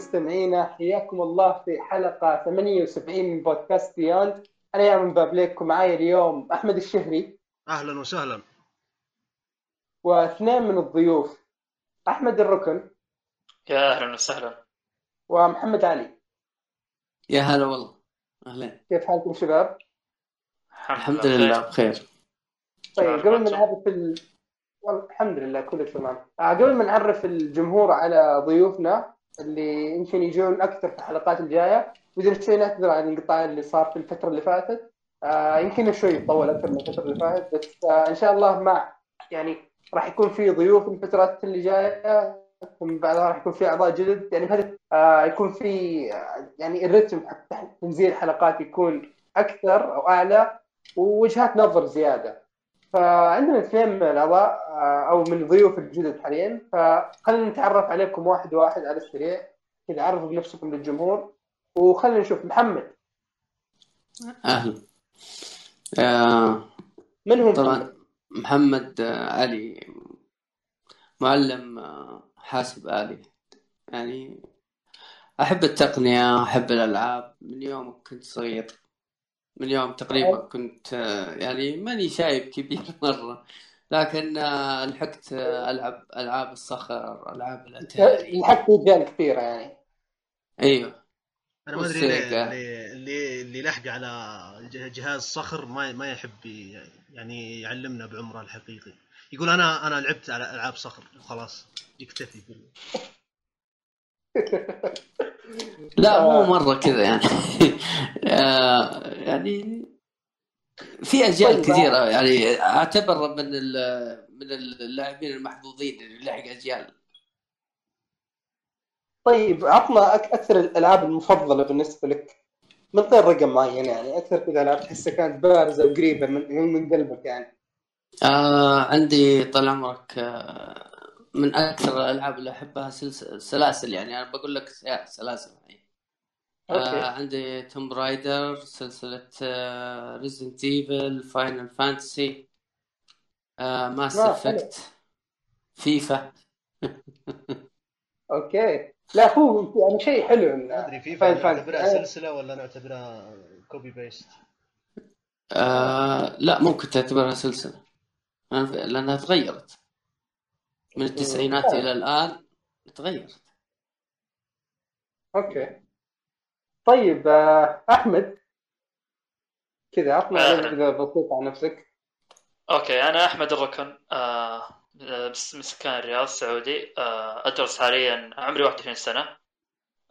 مستمعينا حياكم الله في حلقة 78 من بودكاست بيوند أنا يا من بابليك ومعاي اليوم أحمد الشهري. أهلا وسهلا. واثنين من الضيوف أحمد الركن. يا أهلا وسهلا. ومحمد علي. يا هلا والله. اهلين كيف حالكم شباب؟ الحمد لله. بخير. طيب قبل ما. نعرف ال... والله الحمد لله كله تمام. آه، قبل ما نعرف الجمهور على ضيوفنا اللي يمكن يجون أكثر في الحلقات الجاية. بدنا شوي نعتذر عن الانقطاع اللي صار في الفترة اللي فاتت. آه يمكن شوي طول أكثر من الفترة اللي فاتت بس آه إن شاء الله مع يعني راح يكون في ضيوف الفترات اللي جاية ثم بعدها راح يكون في أعضاء جدد. يعني آه يكون في آه يعني الرتم تنزيل الحلقات يكون أكثر أو أعلى ووجهات نظر زيادة. فعندنا اثنين من الاعضاء آه، أو من الضيوف الجدد حاليا. فخلينا نتعرف عليكم واحد واحد على السريع كذا عرفوا بنفسكم للجمهور. وخلينا نشوف محمد. أهلا. آه من هو طبعا محمد؟ محمد آه، علي. معلم آه، حاسب آلي. يعني أحب التقنية أحب الألعاب من يوم كنت صغير. من يوم تقريبا كنت آه، يعني ماني شايب كبير مرة. لكن آه، لحقت آه، ألعب ألعاب الصخر ألعاب الأتاري لحقت رجال كثيره يعني. أيوه. أنا ما أدري. اللي اللي اللي لحق على جهاز صخر ما ما يحب يعني يعلمنا بعمره الحقيقي. يقول أنا أنا لعبت على ألعاب صخر وخلاص يكتفي بال- لا مو. مرة كذا يعني آه، يعني في أجيال طيب. كثيرة يعني أعتبر من من اللاعبين المحظوظين اللي لحق أجيال طيب عطنا أكثر الألعاب المفضلة بالنسبة لك من غير رقم معين يعني أكثر كذا العاب تحسها كانت بارزة وقريبة من من قلبك يعني آه عندي طال عمرك آه من أكثر الألعاب اللي أحبها سلس- سلاسل يعني. أنا بقول لك سلاسل يعني. آه أوكي عندي Tomb Raider سلسلة Resident Evil Final Fantasy Mass آه، حلو. Effect فيفا أوكي. لا هو يعني شيء حلو ما أدري في فيفا نعتبرها سلسلة ولا نعتبرها copy paste آه لا ممكن تعتبرها سلسلة. لأنها تغيرت. من التسعينات آه. إلى الآن تغيرت أوكي طيب آه، أحمد كذا عطنا أهلا. نبذه بسيطه عن نفسك أوكي أنا أحمد الركن آه بس من سكان الرياض السعودي آه أدرس حاليا عمري 21 سنة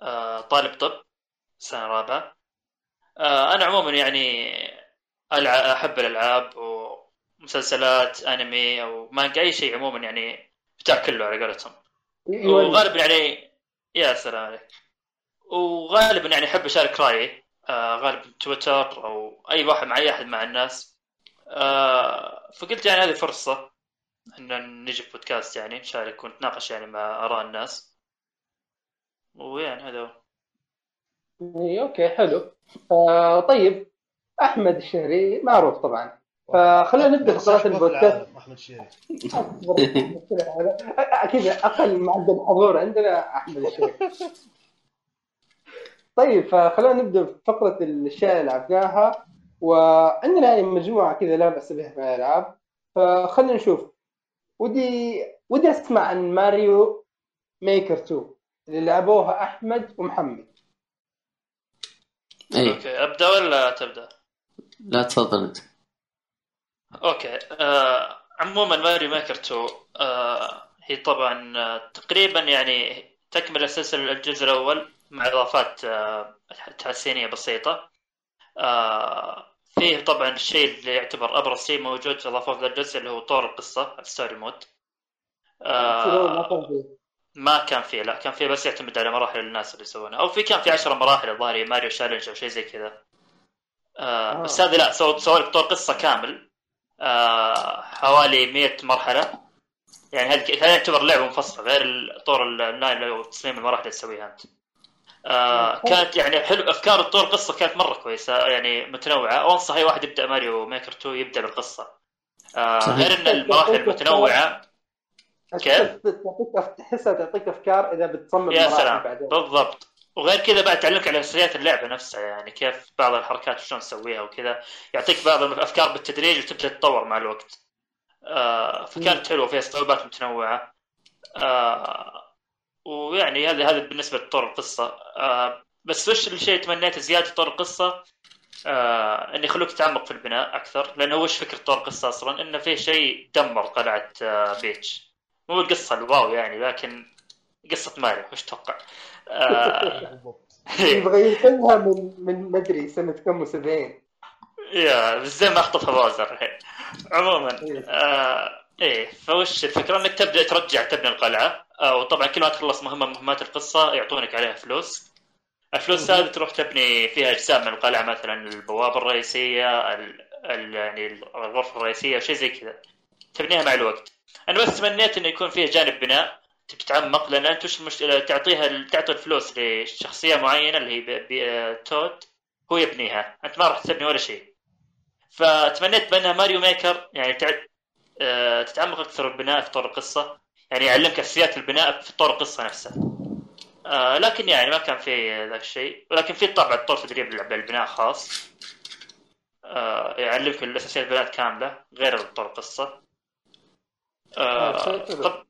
آه طالب طب سنة رابعة آه أنا عموما يعني ألع... أحب الألعاب ومسلسلات أنمي أو مانجا أي شيء عموما يعني بتاع كله على قولتهم. وغالبا يعني يا سلام عليك. وغالبا يعني أحب أشارك رأيي. آه غالبا تويتر أو أي واحد مع أي أحد مع الناس. آه فقلت يعني هذه فرصة إن نجي في بودكاست يعني نشارك ونتناقش يعني مع آراء الناس. ويعني هذا هو. إي، أوكي حلو. آه طيب أحمد الشهري معروف طبعا. فخلينا نبدأ فقرات البودكاست. أحمد شيري أكيد أقل معدل حضور عندنا أحمد الشهري طيب فخلينا نبدأ بفقره الأشياء اللي لعبناها. وعندنا يعني مجموعة كذا لا بأس بها من الألعاب. فخلينا نشوف. ودي ودي أسمع عن Mario Maker 2 اللي لعبوها أحمد ومحمد. أي أوكي أبدأ ولا تبدأ؟ لا تفضل أنت. أوكي. آه عموما Mario Maker 2 آه هي طبعا آه تقريبا يعني تكمل السلسلة الجزء الأول مع إضافات آه تحسينية بسيطة. آه فيه طبعا الشيء اللي يعتبر أبرز شيء موجود في ذا الجزء اللي هو طور القصة ال story mode. ما كان آه فيه. ما كان فيه لا كان فيه بس يعتمد على مراحل الناس اللي يسوونها. أو في كان في 10 مراحل الظاهر Mario Challenge أو شيء زي كذا. آه آه. بس هذه لا سووا سووا لك طور قصة كامل. آه حوالي 100 مرحلة. يعني هذه هذا يعتبر لعبة منفصلة غير الطور الأونلاين أو تصميم المراحل اللي تسويها أنت. آه كانت يعني حلو أفكار الطور قصة كانت مرة كويسة يعني متنوعة. وانصح اي واحد يبدأ ماريو ميكر 2 يبدأ بالقصة. آه صحيح. غير إن المراحل متنوعة. كيف؟ تعطيك تحسها تعطيك أفكار إذا بتصمم يا سلام. بعدين. بالضبط. وغير كذا بعد تعلمك على أساسيات اللعبة نفسها يعني كيف بعض الحركات شلون تسويها وكذا. يعطيك بعض الأفكار بالتدريج وتبدأ تتطور مع الوقت. آه فكانت حلوة فيها صعوبات متنوعة. آه ويعني هذا هذا بالنسبة لطور القصة. آه بس وش الشيء تمنيته زيادة طور القصة؟ آه إنه يخلوك تتعمق في البناء أكثر. لأنه وش فكرة طور القصة أصلا؟ إنه في شيء دمر قلعة آه بيتش. مو القصة الواو يعني لكن قصة ماريو وش تتوقع؟ آه. يبغى ينقلها من من مدري سنة كم و70 يا زي ما أخطفها بازر الحين عموما إيه. آه إيه. فوش الفكرة؟ إنك تبدا ترجع تبني القلعة. آه وطبعا كل ما تخلص مهمة من مهمات القصة يعطونك عليها فلوس. الفلوس هذه تروح تبني فيها أجزاء من القلعة مثلا البوابة الرئيسية ال... ال... يعني الغرفة الرئيسية شيء زي كذا. تبنيها مع الوقت. أنا بس تمنيت إنه يكون فيها جانب بناء. تتعمق لأن أنت وش المشكلة تعطيها تعطي الفلوس لشخصية معينة اللي هي. آه، تود هو يبنيها. أنت ما راح تبني ولا شيء. فتمنيت بأنها ماريو ميكر يعني. آه، تتعمق أكثر بالبناء في طور القصة. يعني يعلمك أساسيات البناء في طور القصة نفسها آه، لكن يعني ما كان في ذاك الشيء. ولكن في طبعا طور تدريب بالبناء خاص. آه، يعلمك الأساسيات البناء كاملة غير طور القصة. آه، شيء حلو. طب... مم.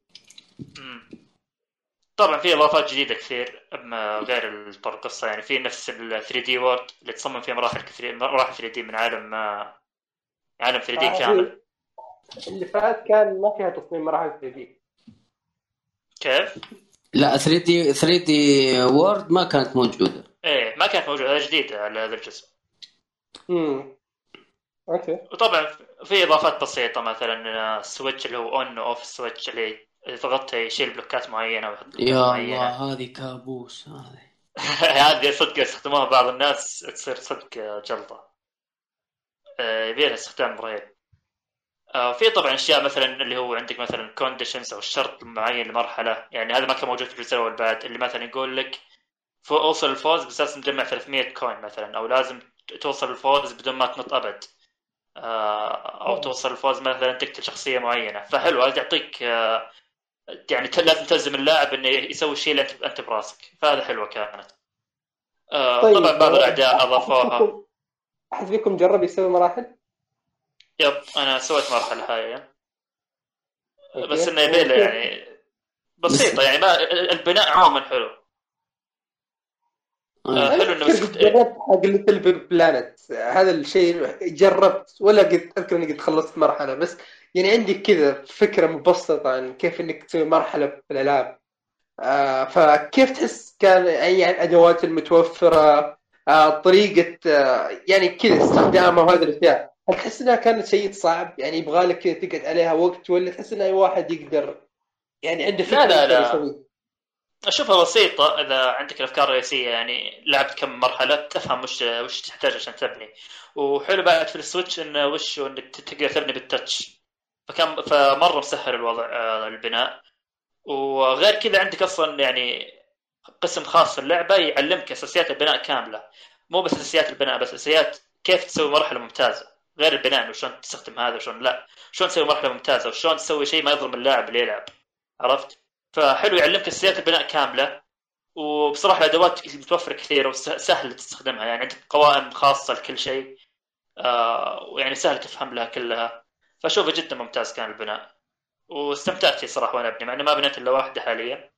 طبعا في إضافات جديدة كثير إما غير طور القصة يعني في نفس ال 3D World اللي تصمم فيه مراحل كثير مراحل 3D من عالم آه، عالم 3D آه، كامل. اللي فات كان ما فيها تصميم مراحل 3D كيف؟ لا 3D 3D World ما كانت موجودة. إيه ما كانت موجودة هذا جديد على هذا الجزء. امم okay. وطبعا في إضافات بسيطة مثلا آه، ال switch اللي هو on off ال switch اللي إذا ضغطته يشيل بلوكات معينة ويحط بلوكات يا معينة. الله هذه كابوس هذه. هذه صدق يستخدموها بعض الناس تصير صدق جلطة. آه، يبيلها استخدام رهيب. آه، في طبعا أشياء مثلا اللي هو عندك مثلا conditions أو الشرط معين لمرحلة. يعني هذا ما كان موجود في الجزء الأول بعد اللي مثلا يقول لك اوصل الفوز بس لازم تجمع 300 coin مثلا أو لازم توصل الفوز بدون ما تنط أبد. آه، أو توصل الفوز مثلا تقتل شخصية معينة. فحلو هذا يعطيك يعني لازم تلزم اللاعب إنه يسوي الشيء اللي انت براسك فهذا حلوة كانت آه، طيب طبعا بعض الأعداء أضافوها أحد فيكم جرب يسوي مراحل؟ yep أنا سويت مرحله هاي. بس إنه يبيله يعني بسيطة يعني ما البناء عموما حلو آه، آه. حلو إنه قد جربت حق ليتل بيق بلانت هذا الشيء جربت ولا قد أذكر إني قد خلصت مرحلة بس يعني عندي كذا فكرة مبسطة عن كيف إنك تسوي مرحلة في الالعاب آه فكيف تحس كان يعني الادوات المتوفرة؟ آه طريقة آه يعني كذا استخدامها وهذه الأشياء. هل تحس إنها كانت شيء صعب؟ يعني يبغى لك كذا تقعد عليها وقت ولا تحس إن أي واحد يقدر يعني عنده فكرة لا، لا. يسويه؟ أشوفها بسيطة إذا عندك الأفكار الرئيسية يعني لعبت كم مرحلة تفهم وش وش تحتاج عشان تبني. وحلو بعد في السويتش انه وش انك تقدر تبني بالتاتش. فكان فمره مسهل الوضع آه، البناء. وغير كذا عندك أصلا يعني قسم خاص في اللعبة يعلمك أساسيات البناء كاملة. مو بس أساسيات البناء بس أساسيات كيف تسوي مرحلة ممتازة. غير البناء إنه شلون تستخدم هذا وشلون لا. شلون تسوي مرحلة ممتازة وشلون تسوي شيء ما يظلم اللاعب اللي يلعب. عرفت؟ فحلو يعلمك أساسيات البناء كاملة. وبصراحة الأدوات المتوفره كثيرة وسهل تستخدمها. يعني عندك قوائم خاصة لكل شيء. آه ويعني سهل تفهم لها كلها. فاشوفه جدا ممتاز كان البناء. واستمتعت فيه صراحة وأنا أبني مع اني ما بنيت إلا واحدة حاليا.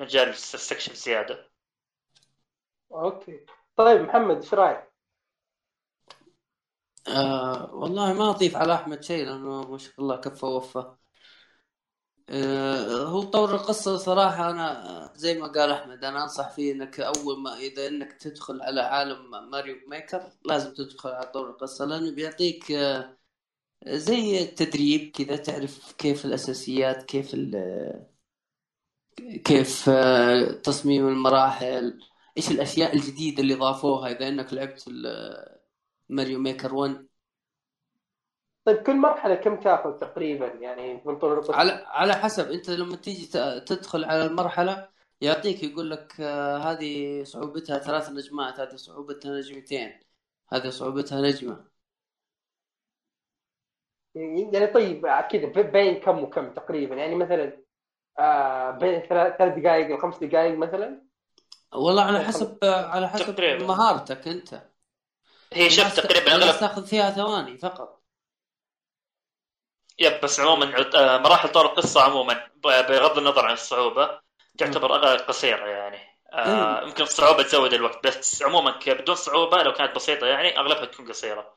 رجال ال section زيادة. okay. طيب محمد إيش رأيك؟ آه والله ما أضيف على أحمد شيء لأنه ما شاء الله كفى ووفى آه هو طور القصة صراحة أنا زي ما قال أحمد أنا أنصح فيه إنك أول ما إذا إنك تدخل على عالم ماريو ميكر لازم تدخل على طور القصة لأنه بيعطيك آه زي التدريب كذا تعرف كيف الأساسيات كيف ال كيف آه، تصميم المراحل إيش الأشياء الجديدة اللي ضافوها إذا إنك لعبت ماريو ميكر 1 طيب كل مرحلة كم تاخذ تقريبا؟ يعني من طول؟ على على حسب. أنت لما تيجي تدخل على المرحلة يعطيك يقول لك آه، هذه صعوبتها ثلاث نجمات هذه صعوبتها نجمتين هذه صعوبتها نجمة. يعني طيب كذا بين كم وكم تقريبا؟ يعني مثلا آه بين ثلاث ثلاث دقائق وخمس دقائق مثلا؟ والله على حسب على حسب تقريباً. مهارتك أنت. هي شفت تقريبا الناس اغلب تاخذ فيها ثواني فقط. يب بس عموما آه، مراحل طور القصة عموما بغض النظر عن الصعوبة تعتبر قصيرة يعني. آه إيه. يمكن الصعوبه تزود الوقت بس عموما بدون صعوبة لو كانت بسيطة يعني أغلبها تكون قصيرة.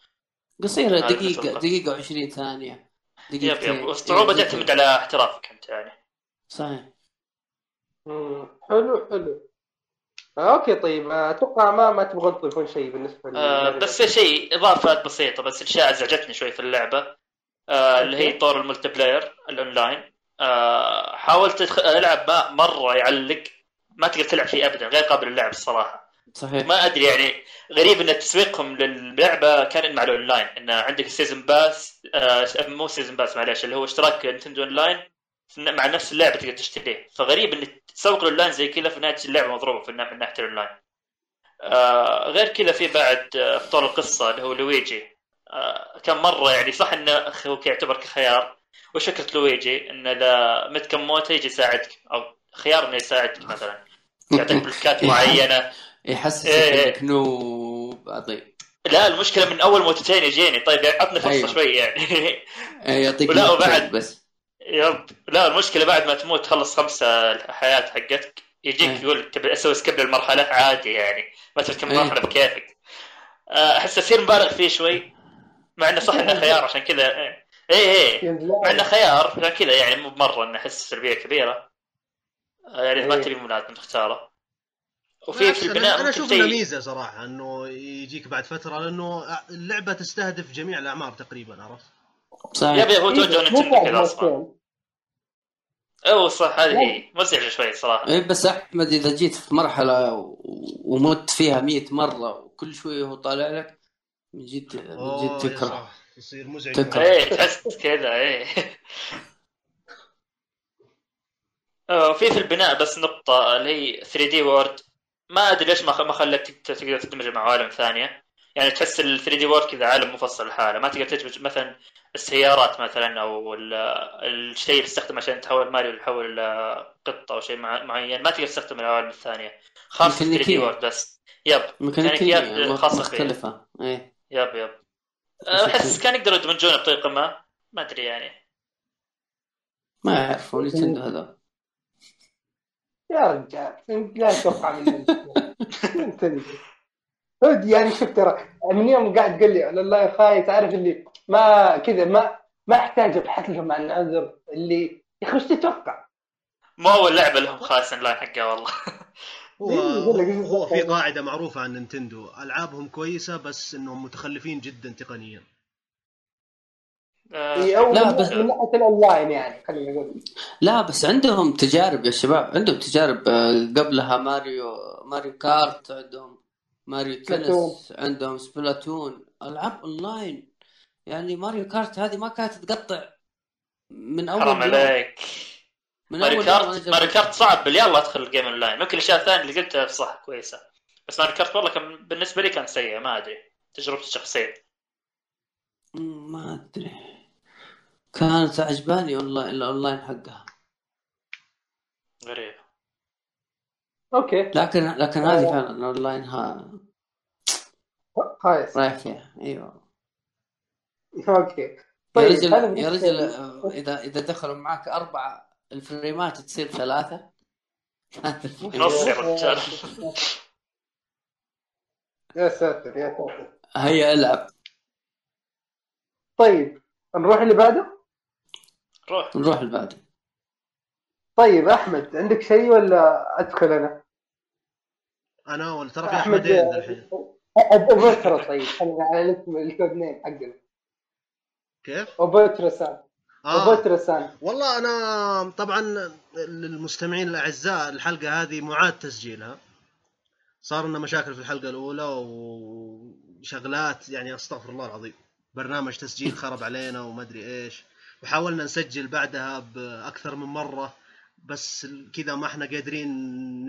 قصيرة دقيقة. دقيقة و20 ثانية. يب دقيقتين. إيه، تعتمد على احترافك أنت يعني. صحيح. مم. حلو حلو. آه okay طيب. آه، أتوقع ما ما تبغون تضيفون شيء بالنسبة آه. بس شيء إضافات بسيطة بس اشياء أزعجتني شوي في اللعبة. آه اللي هي طور ال multiplayer ال online. آه حاولت ألعب ما مرة يعلق. ما تقدر تلعب فيه ابدا غير قابل للعب الصراحة. صحيح. ما أدري يعني غريب إن تسويقهم للعبه كان مع الأونلاين. إن عندك ال season pass آه مو season pass معلش اللي هو اشتراك نتندو أونلاين مع نفس اللعبة تقدر تشتريه. فغريب إن تسوق الأونلاين زي كذا في نهاية اللعبة مضروبة في من ناحية الأونلاين. آه غير كذا في بعد آه القصة اللي هو لويجي. آه كان مرة يعني صح انه أخوك يعتبر كخيار. وش فكره لويجي انه إذا مت كم موتة يجي يساعدك أو خيار إنه يساعدك مثلا. يعطيك بلوكات معينة. يحسسك إيه، إيه. انك noob عظيم. لا المشكلة من أول موتتين يجيني. طيب يعني عطني فرصة أيوه. شوي يعني. إيه، يعطيك ولا، نكتة وبعد- بس. يب. لا المشكلة بعد ما تموت تخلص خمسة الحياة حقتك. يجيك أيه. يقول تبي أسوي سكيب للمرحلة؟ عادي يعني. ما أيه. مرحله بكيفك. آه، أحس يصير مبالغ فيه شوي. مع إنه صح إنه خيار عشان كذا. إيه ينزل- مع إنه خيار عشان كذا يعني مو بمرة إنه أحس سلبية كبيرة. آه، يعني ما إيه. تبي مو لازم تختاره وفي في أنا- البناء أنا أشوف انه ميزة صراحة إنه يجيك بعد فترة لأنه اللعبة تستهدف جميع الأعمار تقريبا عرفت؟ صحيح. يبي هو توجه إيه، بعد كذا أصلا. أو صح هذه هي مزعجة شوي صراحة. إيه بس أحمد إذا جيت في مرحلة ومت فيها مئة مرة وكل شوية هو طالع لك من جد من جد تكره. صح، يصير مزعج. تكره. إيه تحس كذا إيه. آه، في في البناء بس نقطة اللي هي 3 دي وورد ما أدري ليش ما ما خلت تقدر تدمج مع عوالم ثانية. يعني تحس ال 3D World كذا عالم منفصل لحاله ما تقدر تدمج مثلا السيارات مثلا أو ال- الشيء اللي تستخدمه عشان تحول ماريو يحول آه، قطة أو شيء مع- معين. ما تقدر تستخدم العوالم الثانية خاصة في 3D. World بس. yep. ميكانيكيات خاصة فيه. مختلفة. إيه. yep yep. أحس كان يقدروا يدمجونه بطريقة ما. ما أدري يعني. ما يعرفون نتندو هذا. يا رجال لا تتوقع من انت هود يعني شوف ترى من يوم قاعد تقول لي على الله يا خاي تعرف اللي ما كذا ما ما أحتاج أبحث لهم عن عذر اللي يا أخي وش تتوقع؟ مو اول لعبه لهم خاص لاين حقها والله. هو إيه، هو في قاعدة معروفة عن نينتندو. ألعابهم كويسة بس إنهم متخلفين جدا تقنيا. آه، إيه، أو لا، بس- من ناحية الاونلاين يعني خلينا نقول لا بس عندهم تجارب يا شباب عندهم تجارب آه، قبلها ماريو ماريو كارت عندهم ماريو. تنس عندهم سبلاتون ألعاب اونلاين يعني ماريو كارت هذه ما كانت تقطع من أول حرام. عليك. من ماريو كارت. ماريو كارت صعب يلا أدخل ال game online ممكن الاشياء الثانية اللي قلتها صح كويسة. بس ماريو كارت والله كان بالنسبة لي كان سيء ما أدري. تجربتي الشخصية. ما أدري. كانت عاجبتني online ال online حقها. غريب. okay. لكن لكن هذه فعلا الأونلاين ها خايس رايح فيها. أيوه. okay. يا طيب رجل هذا يا رجل آه، اذا إذا دخلوا معك أربعة ال frames تصير ثلاثة. نص يا رجال. يا ساتر يا ساتر. هيا العب. طيب نروح اللي بعده؟ روح. نروح البعد طيب أحمد عندك شيء ولا أدخل أنا؟ أنا ولا ترى في احمدين الحين. اوبوترا طيب خلينا على الاسم ال code name حقنا. كيف؟ اوبوترا سان سان والله أنا طبعا للمستمعين الأعزاء الحلقة هذه معاد تسجيلها. صار لنا مشاكل في الحلقة الأولى وشغلات يعني أستغفر الله العظيم. برنامج تسجيل خرب علينا وما أدري إيش. وحاولنا نسجل بعدها بأكثر من مرة بس كذا ما إحنا قادرين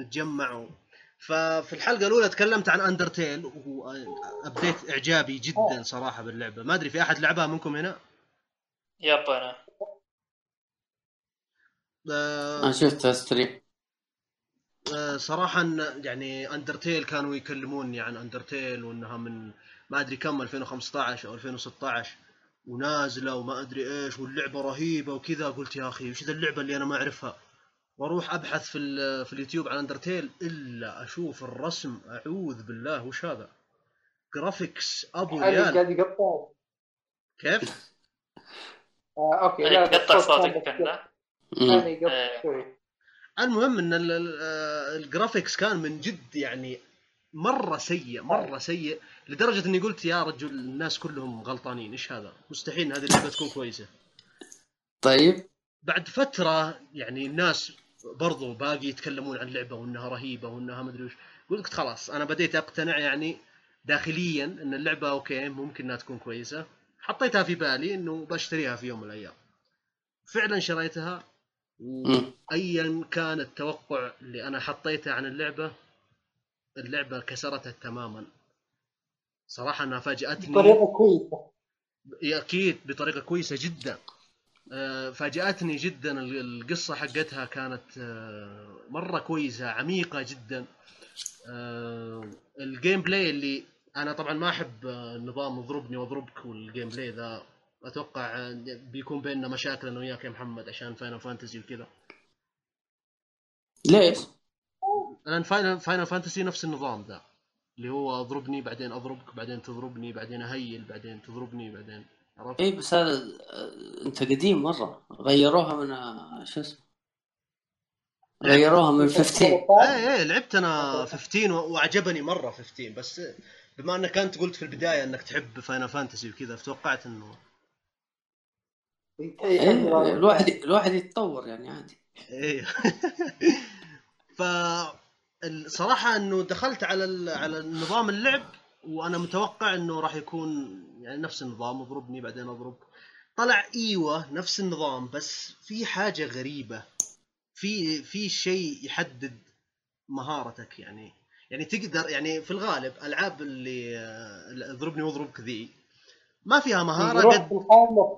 نتجمع. و... ففي الحلقة الأولى تكلمت عن اندرتيل وأبديت إعجابي جدا صراحة باللعبة. ما أدري في أحد لعبها منكم هنا؟ yep أنا. آه، أنا شفت stream آه، صراحة إن- يعني اندرتيل كانوا يكلموني عن اندرتيل وإنها من ما أدري كم 2015 أو 2016 ونازلة وما أدري إيش واللعبة رهيبة وكذا. قلت يا أخي وش ذا اللعبة اللي أنا ما أعرفها؟ وأروح أبحث في ال- في اليوتيوب عن اندرتيل إلا أشوف الرسم. أعوذ بالله وش هذا؟ graphics أبو ريال قاعد يقطع. كيف؟ آه okay لا قطع صوتك كان. شوي. المهم إن ال- ال- آه، ال graphics كان من جد يعني مرة سيء مرة سيء. لدرجة إني قلت يا رجل الناس كلهم غلطانين إيش هذا؟ مستحيل ان هذه اللعبة تكون كويسة. طيب. بعد فترة يعني الناس برضو باقي يتكلمون عن اللعبه وإنها رهيبة وإنها مدري وش قلت خلاص أنا بديت أقتنع يعني داخليا إن اللعبة أوكي ممكن إنها تكون كويسة. حطيتها في بالي إنه بشتريها في يوم من الأيام. فعلا شريتها مم. ايا كان التوقع اللي أنا حطيته عن اللعبة اللعبة كسرتها تماما. صراحة انها فاجأتني. بطريقة كويسة. أكيد بطريقة كويسة جدا. آه، فاجأتني جدا ال- القصة حقتها كانت آه، مرة كويسة عميقة جدا. آه، ال gameplay اللي أنا طبعا ما أحب نظام اضربني وأضربك وال gameplay ذا أتوقع بيكون بيننا مشاكل أنا وياك يا محمد عشان فاينل فانتسي وكذا. ليش؟ لأن فاينل فاينل فانتسي نفس النظام ذا. اللي هو أضربني بعدين أضربك بعدين تضربني بعدين أ heal بعدين تضربني بعدين عرفت؟ اي بس هذا أنت قديم مرة. غيروها من شو اسمه؟ غيروها من 15 إيه إيه لعبت أنا 15 و- وعجبني مرة 15 بس بما أنك أنت قلت في البداية أنك تحب فاينل فانتسي وكذا فتوقعت إنه إيه. الواحد الواحد يتطور يعني عادي. إيه. ف الصراحه إنه دخلت على ال... على نظام اللعب وأنا متوقع إنه راح يكون يعني نفس النظام اضربني بعدين اضربك طلع إيوه نفس النظام بس في حاجة غريبة. في في شيء يحدد مهارتك يعني. يعني تقدر يعني في الغالب ألعاب اللي آه، اضربني واضربك ذي ما فيها مهارة قد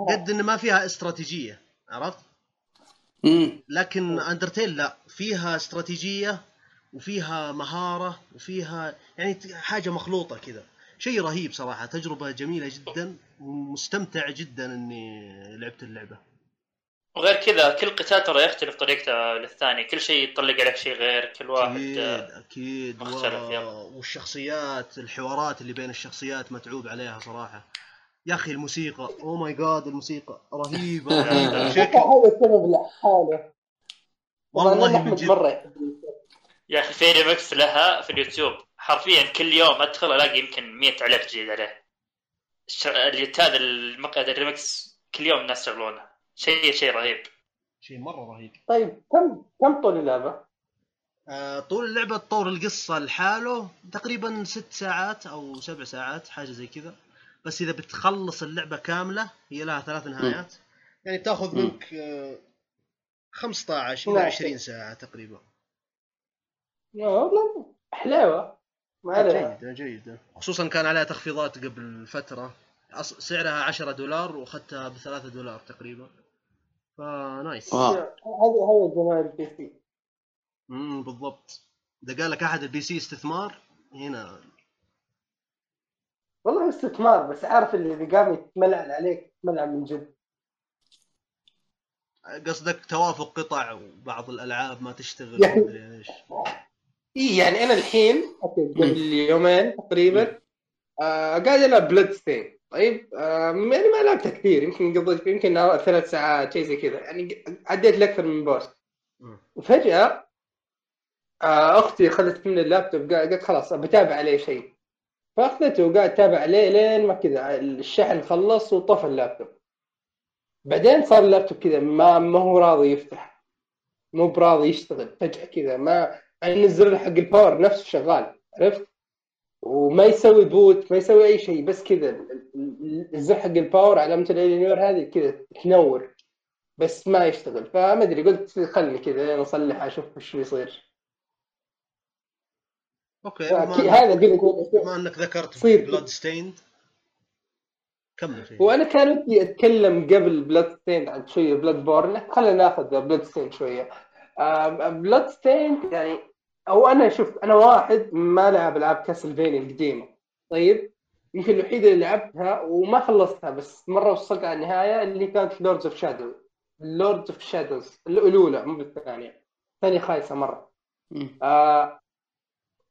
قد إن ما فيها استراتيجية عرفت؟ امم لكن أندرتيل لا فيها استراتيجية وفيها مهارة وفيها يعني حاجة مخلوطة كذا. شيء رهيب صراحة تجربة جميلة جدا ومستمتع جدا إني لعبت اللعبة. وغير كذا كل قتال ترى يختلف طريقته للثاني كل شيء يطلق عليك شيء غير كل واحد أكيد آه، أكيد. و... والشخصيات الحوارات اللي بين الشخصيات متعوب عليها صراحة. يا أخي الموسيقى oh my God الموسيقى رهيبة. بشكل هذا السبب لحاله. والله من جد. يا أخي في ريمكس لها في اليوتيوب. حرفيا كل يوم أدخل ألاقي يمكن 100 تعليق جديد عليه. هذا المقعد الريمكس كل يوم الناس يشغلونه. شيء شيء رهيب. شيء مرة رهيب. طيب كم كم طول اللعبة؟ آه، طول اللعبة تطور القصة لحاله تقريبا ست ساعات أو سبع ساعات حاجة زي كذا. بس إذا بتخلص اللعبة كاملة هي لها ثلاث نهايات. يعني تأخذ. منك آه، 15 إلى نعم. 20 ساعة تقريبا. يا والله حلاوة. جيدة جيدة خصوصا كان عليها تخفيضات قبل فترة. سعرها 10 دولار وأخذتها بثلاثة دولار تقريبا. ف nice wow. هذا هذا جمال ال PC. امم بالضبط. إذا قال لك أحد ال PC استثمار هنا. والله استثمار بس عارف اللي اذا قام يتملعن عليك يتملعن من جد. قصدك توافق القطع وبعض الألعاب ما تشتغل يعني- ومدري إيش. إي يعني أنا الحين قبل يومين تقريبا آه قاعد ألعب بلاد ستين طيب آه يعني ما لعبتها كثير يمكن قضيت يمكن ثلاث ساعات شيء زي كذا. يعني عديت لأكثر من boss مم. وفجأة آه أختي خذت من اللابتوب قا- قالت خلاص بتابع عليه شيء. فأخذته وقاعد أتابع عليه لين ما كذا الشحن خلص وطفى اللابتوب. بعدين صار اللابتوب كذا ما ما هو راضي يفتح مو راضي يشتغل. فجأة كذا ما يعني الزر حق ال power نفسه شغال عرفت؟ وما يسوي boot ما يسوي أي شيء بس كذا ال- ال- الزر حق ال power علامة ال Alienware هذه كذا تنور بس ما يشتغل. فما أدري قلت خلني كذا اصلحها أشوف وش بيصير okay هذا قلت بما أنك ذكرت. بلاد ستيند كمل فيه. وأنا كان ودي أتكلم قبل بلاد ستين عن شوية بلاد بورن خلينا ناخذ بلاد ستين شوية. بلاد ستين يعني أو أنا شوف أنا واحد ما لعب العاب كاسلفينيا القديمة. طيب يمكن الوحيده اللي لعبتها وما خلصتها بس مرة وصلت على النهاية اللي كانت لوردز اوف شادو لوردز اوف شادوز الأولى مو بالثانية الثانية خايسة مرة. آه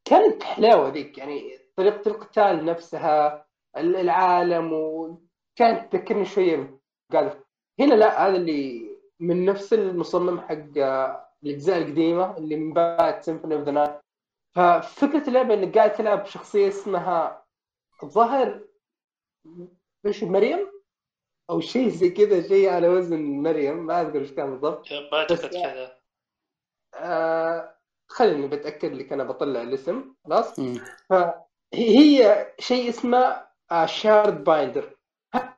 كانت حلاوة ذيك يعني طريقة القتال نفسها ال- العالم وكانت تذكرني شوية قال هنا لا هذا اللي من نفس المصمم حق آه، الأجزاء القديمة اللي من بعد Symphony of the Night ففكرة اللعبة إنك قاعد تلعب شخصيه اسمها الظاهر إيش مريم؟ أو شيء زي كذا شيء على وزن مريم ما أذكر إيش كان بالضبط. بعتقد بس- كذا آه خليني بتاكد لك أنا بطلع الاسم خلاص؟ مم. هي شيء اسمه Shardbinder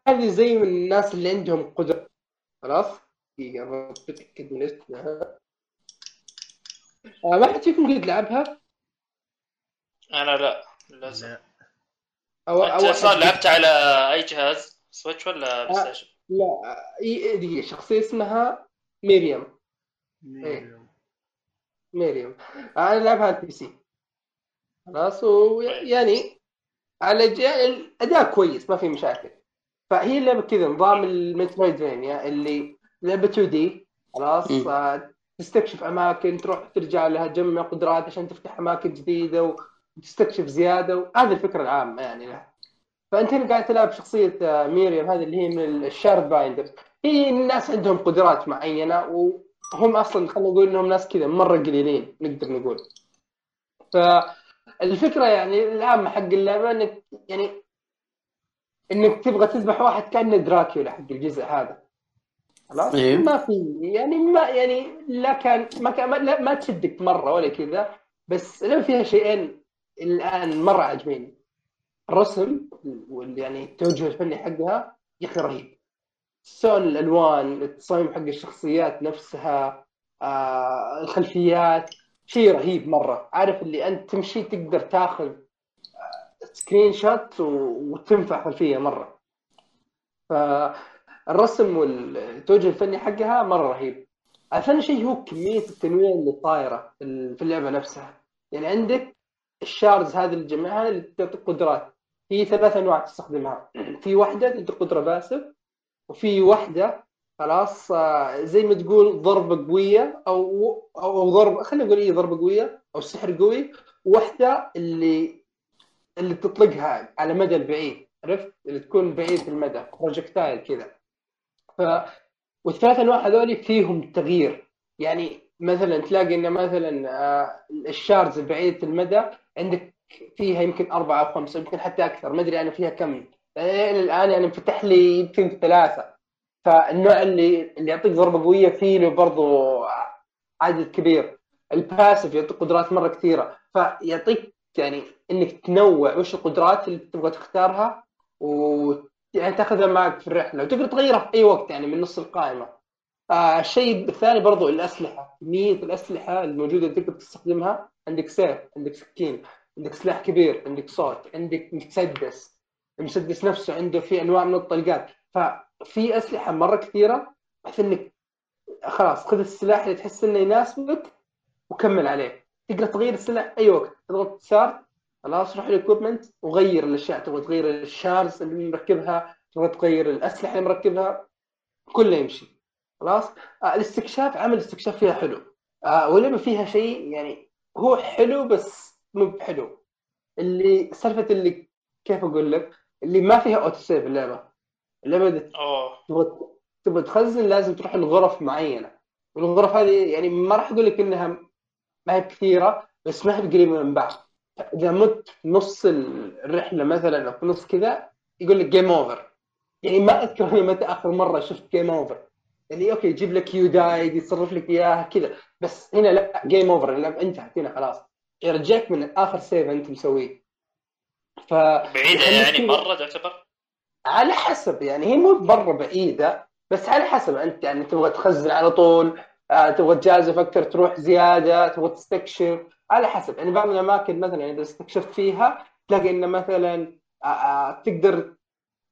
هذه زي من الناس اللي عندهم قدرة. خلاص؟ دقيقة بتأكد من اسمها. آه، ما حد فيكم قد لعبها؟ أنا لا للاسف لا. أو أنت صار لعبت على أي جهاز؟ Switch ولا PlayStation؟ لا آه، إي- دقيقة شخصية اسمها ميريام. ميريم. ميريام. أنا ألعبها على ال PC خلاص ويعني على ج- الأداء كويس ما في مشاكل. فهي اللعبة كذا نظام ال Metroidvania اللي لعبة 2D خلاص. آه، تستكشف أماكن تروح ترجع لها تجمع قدرات عشان تفتح أماكن جديدة وتستكشف زيادة وهذه الفكرة العامة يعني. لها فأنت هنا قاعد تلعب شخصية آه، ميريام هذه اللي هي من ال Shardbinder. هي الناس عندهم قدرات معينة وهم أصلا خلينا نقول إنهم ناس كذا مرة قليلين نقدر نقول. فالفكرة يعني العامة حق اللعبة انك يعني إنك تبغى تذبح واحد كأنه دراكولا حق الجزء هذا. خلاص؟ إيه. ما في يعني ما يعني لا كان ما كان ما, ما تشدك مرة ولا كذا بس لو فيها شيئين الآن مرة عاجبيني. الرسم وال يعني التوجه الفني حقها يا أخي رهيب. سواء الألوان التصاميم حق الشخصيات نفسها آه الخلفيات شيء رهيب مرة. عارف اللي أنت تمشي تقدر تاخذ آه، screenshot و- وتنفع خلفية مرة. فالرسم والتوجه الفني حقها مرة رهيب. ثاني شيء هو كمية التنويع اللي طايرة في ال- في اللعبة نفسها. يعني عندك ال shards هذه اللي تجمعها اللي تعطيك قدرات. في ثلاث انواع تستخدمها. في واحدة تعطيك قدرة passive وفي واحدة خلاص آه، زي ما تقول ضربه قوية أو أو أو ضربه خلينا نقول إيه ضربه قوية أو سحر قوي. واحدة اللي اللي تطلقها على مدى البعيد عرفت؟ اللي تكون بعيد المدى بروجكتايل كذا. والثلاث انواع هذول فيهم تغيير. يعني مثلا تلاقي إن مثلا آه، الشاردز بعيدة المدى عندك فيها يمكن أربعة أو خمسة يمكن حتى أكثر ما أدري أنا فيها كم. إلى الآن يعني انفتح لي يمكن ثلاثة. فالنوع اللي اللي يعطيك ضربة قوية فيه له برضو عدد كبير. الباسف يعطيك قدرات مرة كثيرة. فيعطيك يعني إنك تنوع وش القدرات اللي تبغى تختارها يعني تاخذها معك في الرحلة وتقدر تغيرها في أي وقت يعني من نص القائمة. آه الشيء الثاني برضو الأسلحة كمية الأسلحة الموجودة اللي تقدر تستخدمها عندك سيف عندك سكين عندك سلاح كبير عندك سوط عندك مسدس. المسدس نفسه عنده في أنواع من الطلقات. ففي أسلحة مرة كثيرة بحيث إنك خلاص خذ السلاح اللي تحس إنه يناسبك وكمل عليه. تقدر تغير السلاح أي وقت تضغط start خلاص روح ال equipment وغير الأشياء تبغى تغير ال shards اللي مركبها تبغى تغير الأسلحة اللي مركبها كله يمشي. خلاص؟ آه الاستكشاف عمل الاستكشاف فيها حلو. آه واللعبه فيها شيء يعني هو حلو بس مو بحلو. اللي سالفة اللي كيف أقول لك؟ اللي ما فيها auto save اللعبة. اللعبة تبغى تخزن لازم تروح لغرف معينة. والغرف هذه يعني ما راح أقول لك إنها ما هي كثيرة بس ما هي قريبه من بعض. إذا مت نص الرحلة مثلا أو في نص كذا يقول لك game over يعني ما أذكر أنا متى آخر مرة شفت game over يعني okay يجيب لك you died يصرف لك إياها كذا. بس هنا لا game over اللعبه انتهت. هنا خلاص. يرجعك من آخر save أنت مسويه. ف بعيدة يخليك يعني كذا- مرة تعتبر؟ على حسب. يعني هي مو مره بعيدة. بس على حسب. أنت يعني تبغى تخزن على طول. تبغى تجازف أكثر تروح زيادة تبغى تستكشف. على حسب يعني بعض الأماكن مثلا إذا استكشفت فيها تلاقي إنه مثلا آه، آه، تقدر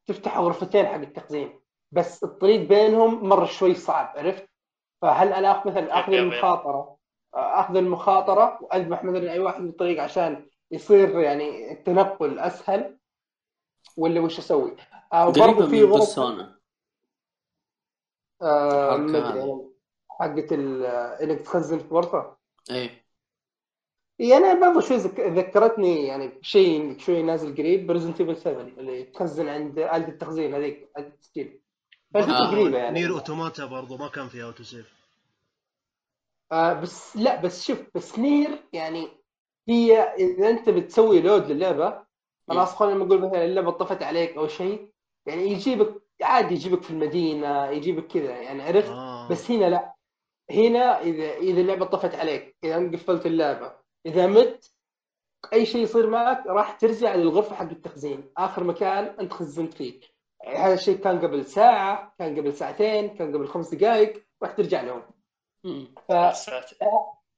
تفتح غرفتين حق التخزين. بس الطريق بينهم مرة شوي صعب عرفت؟ فهل أنا آخذ مثلا آخذ. المخاطرة آخذ المخاطرة وأذبح مثلا أي واحد بالطريق عشان يصير يعني التنقل أسهل؟ ولا وش أسوي؟ آه وبرضه في من غرفة. آه يعني حقت ال- إنك تخزن في غرفه إيه. اي أنا برضه شوي ذك- ذكرتني يعني بشيء شوي نازل قريب ب Resident Evil 7 اللي تخزن عند آلة التخزين هذيك آلة التسجيل آه. قريبة يعني. نير أوتوماتا برضو ما كان فيها auto save آه بس لا بس شوف بس Nier يعني هي إذا أنت بتسوي load للعبة خلاص خلينا نقول مثلا اللعبة طفت عليك أو شيء يعني يجيبك عادي يجيبك في المدينة يجيبك كذا يعني عرفت؟ آه. بس هنا لا. هنا اذا إذا اللعبة طفت عليك إذا قفلت اللعبة إذا مت أي شيء يصير معك راح ترجع للغرفة حق التخزين. آخر مكان أنت خزنت فيه. هذا الشيء كان قبل ساعة كان قبل ساعتين كان قبل خمس دقائق راح ترجع لهم. ف...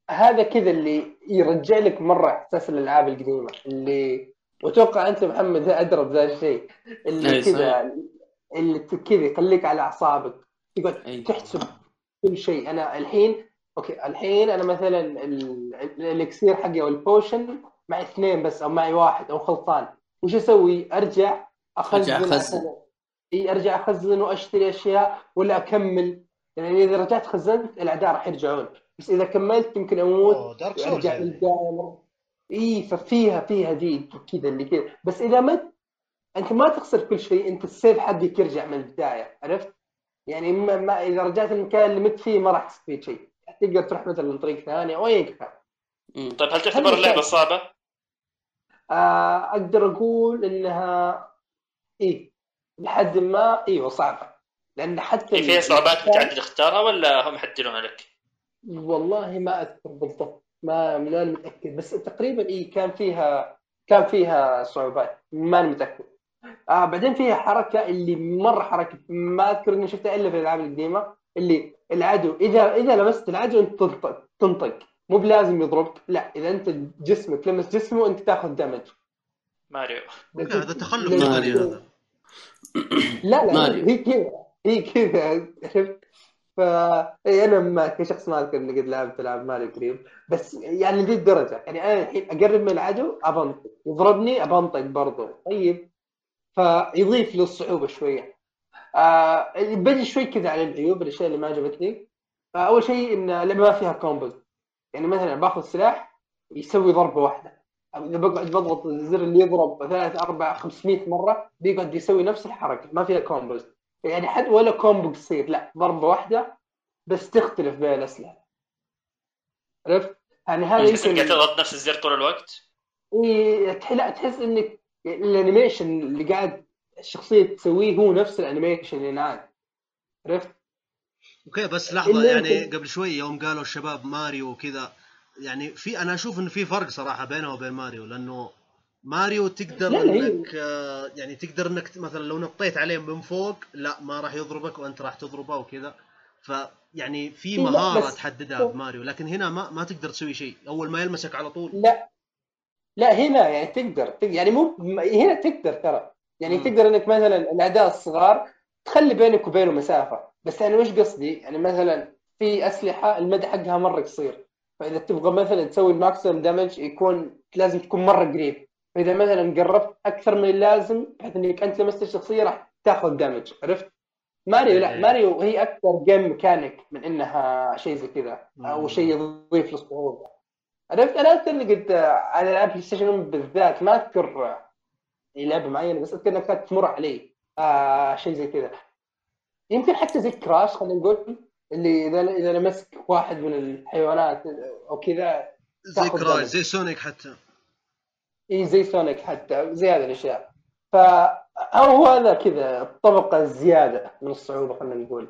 هذا كذا اللي يرجع لك مرة إحساس الألعاب القديمة اللي وأتوقع أنت محمد ادرى بذا الشيء اللي كذا اللي كذا يخليك على أعصابك تقعد. تحسب كل شيء. أنا الحين okay الحين أنا مثلا ال- ال- ال elixir حقي أو ال potion معي اثنين بس أو معي واحد أو خلصان. وش أسوي؟ أرجع أخزن أرجع أخزن. عشان- إي أرجع أخزن وأشتري أشياء ولا أكمل. يعني إذا رجعت خزنت الأعداء راح يرجعون. بس إذا كملت يمكن أموت مره إي ففيها فيها دي كذا اللي كذا. بس إذا مت أنت ما تخسر كل شيء أنت السيف حقك يرجع من البدايه عرفت؟ يعني ما, ما إذا رجعت المكان اللي مت فيه ما راح تستفيد شيء. تقدر تروح مثلا طريق ثاني أو ايا كان. طيب هل تعتبر اللعبة صعبة؟ آه أقدر أقول إنها إيه لحد ما إيوه صعبة. لأن حتى هي فيها صعوبات متعدده تختارها ولا هم يحددونها لك؟ والله ما أذكر بالضبط. ما ما أنا متأكد. بس تقريبا اي كان فيها كان فيها صعوبات. ما أنا متأكد. آه بعدين فيها حركة اللي مرة حركة ما أذكر إني شفتها إلا في الالعاب القديمة اللي العدو إذا إذا لمست العدو أنت تنطق تنطق. مو بلازم يضربك لا إذا أنت جسمك لمس جسمه أنت تاخذ دمج ماريو. هذا تخلف لا- مالي هذا لا لا ماريو. هي كذا هي كذا عرفت؟ ف أنا ما كشخص ما أذكر إني قد لعبت ألعاب ماريو قريب بس يعني ذي الدرجة. يعني أنا الحين أقرب من العدو أبنطق. يضربني أبنطق برضه طيب. فيضيف للصعوبة شوية. آه بجي شوي كذا على العيوب الأشياء اللي ما عجبتني. آه أول شيء إن اللعبه ما فيها combos. يعني مثلا باخذ سلاح يسوي ضربة واحدة. أو إذا بقعد بضغط الزر اللي يضرب ثلاث أربع 500 مرة بيقعد يسوي نفس الحركة. ما فيها combos. يعني حد ولا combo قصير لا ضربة واحدة بس تختلف بين الأسلحة. عرفت؟ يعني هذا قاعد يمكن تضغط نفس الزر طول الوقت؟ لا تحس إنك ال animation اللي قاعد الشخصية تسويه هو نفس ال animation اللي ينعاد عرفت؟ okay بس لحظة يعني قبل شوي يوم قالوا الشباب ماريو وكذا يعني في أنا أشوف انه في فرق صراحة بينه وبين ماريو لأنه ماريو تقدر لا، إنك آه، يعني تقدر إنك مثلا لو نطيت عليه من فوق لا ما راح يضربك وأنت راح تضربه وكذا. فيعني في مهارة تحددها بماريو لكن هنا ما ما تقدر تسوي شيء. أول ما يلمسك على طول. لا لا هنا يعني تقدر تقدر- يعني مو م- هنا تقدر ترى. يعني مم. تقدر إنك مثلا الاعداء الصغار تخلي بينك وبينه مسافة. بس أنا وش قصدي؟ يعني مثلا في أسلحة المدى حقها مرة قصير. فإذا تبغى مثلا تسوي ال maximum damage يكون لازم تكون مرة قريب. فإذا مثلا قربت أكثر من اللازم بحيث إنك أنت لمست الشخصيه راح تاخذ damage عرفت؟ ماريو لا إيه. ماريو هي أكثر game mechanic من إنها شيء زي كذا. أو. شيء يضيف للصعوبه عرفت أنا أذكر إني قد لعبت العاب بلاي ستيشن بالذات ما أذكر اي لعبه معينه بس أذكر انها كانت تمر علي آه شيء زي كذا. يمكن حتى زي كراش خلينا نقول اللي إذا إذا لمسك واحد من الحيوانات أو كذا زي كراش. زي سونيك حتى. إي زي سونيك حتى زي هذه الأشياء. فهو هذا كذا الطبقة الزيادة من الصعوبة خلينا نقول.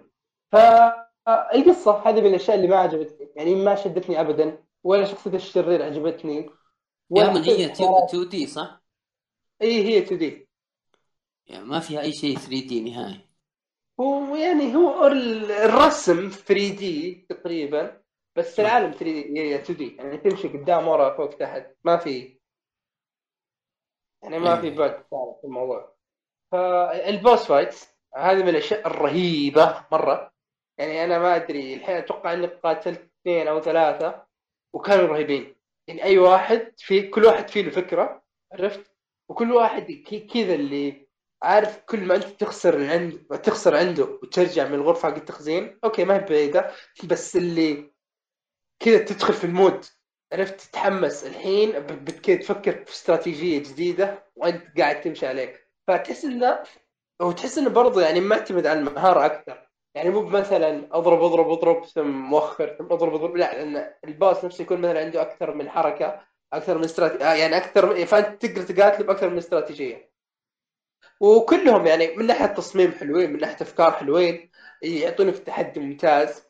فالقصة هذه من الأشياء اللي ما عجبتني يعني ما شدتني ابدا. ولا شخصية الشرير عجبتني ولا من هي حتى 2D صح؟ اي هي 2D. يعني ما فيها أي شيء 3D نهائي. هو يعني هو ال- الرسم 3D تقريبا بس العالم 3D هي 2D. يعني تمشي قدام ورا فوق تحت. ما في يعني ما في بعد ثالث في الموضوع. فال boss fights هذه من الأشياء الرهيبة مرة. يعني أنا ما أدري الحين أتوقع إني قاتلت اثنين أو ثلاثة. وكانوا رهيبين. يعني أي واحد في كل واحد فيه له فكرة عرفت؟ وكل واحد كذا اللي عارف كل ما أنت تخسر عنده تخسر عنده وترجع من الغرفة حق التخزين أوكي ما هي بعيدة بس اللي كذا تدخل في ال mood عرفت؟ تتحمس. الحين بت- بت- كذا تفكر في استراتيجية جديدة وأنت قاعد تمشي عليه فتحس إنه وتحس إنه برضه يعني معتمد على المهارة أكثر. يعني مو مثلا أضرب أضرب أضرب ثم موخر ثم أضرب أضرب. لا لأن الباص نفسه يكون مثلا عنده أكثر من حركة أكثر من استراتيجيه يعني أكثر فأنت تقدر تقاتله بأكثر من استراتيجية. وكلهم يعني من ناحية تصميم حلوين من ناحية أفكار حلوين يعطونك تحدي ممتاز.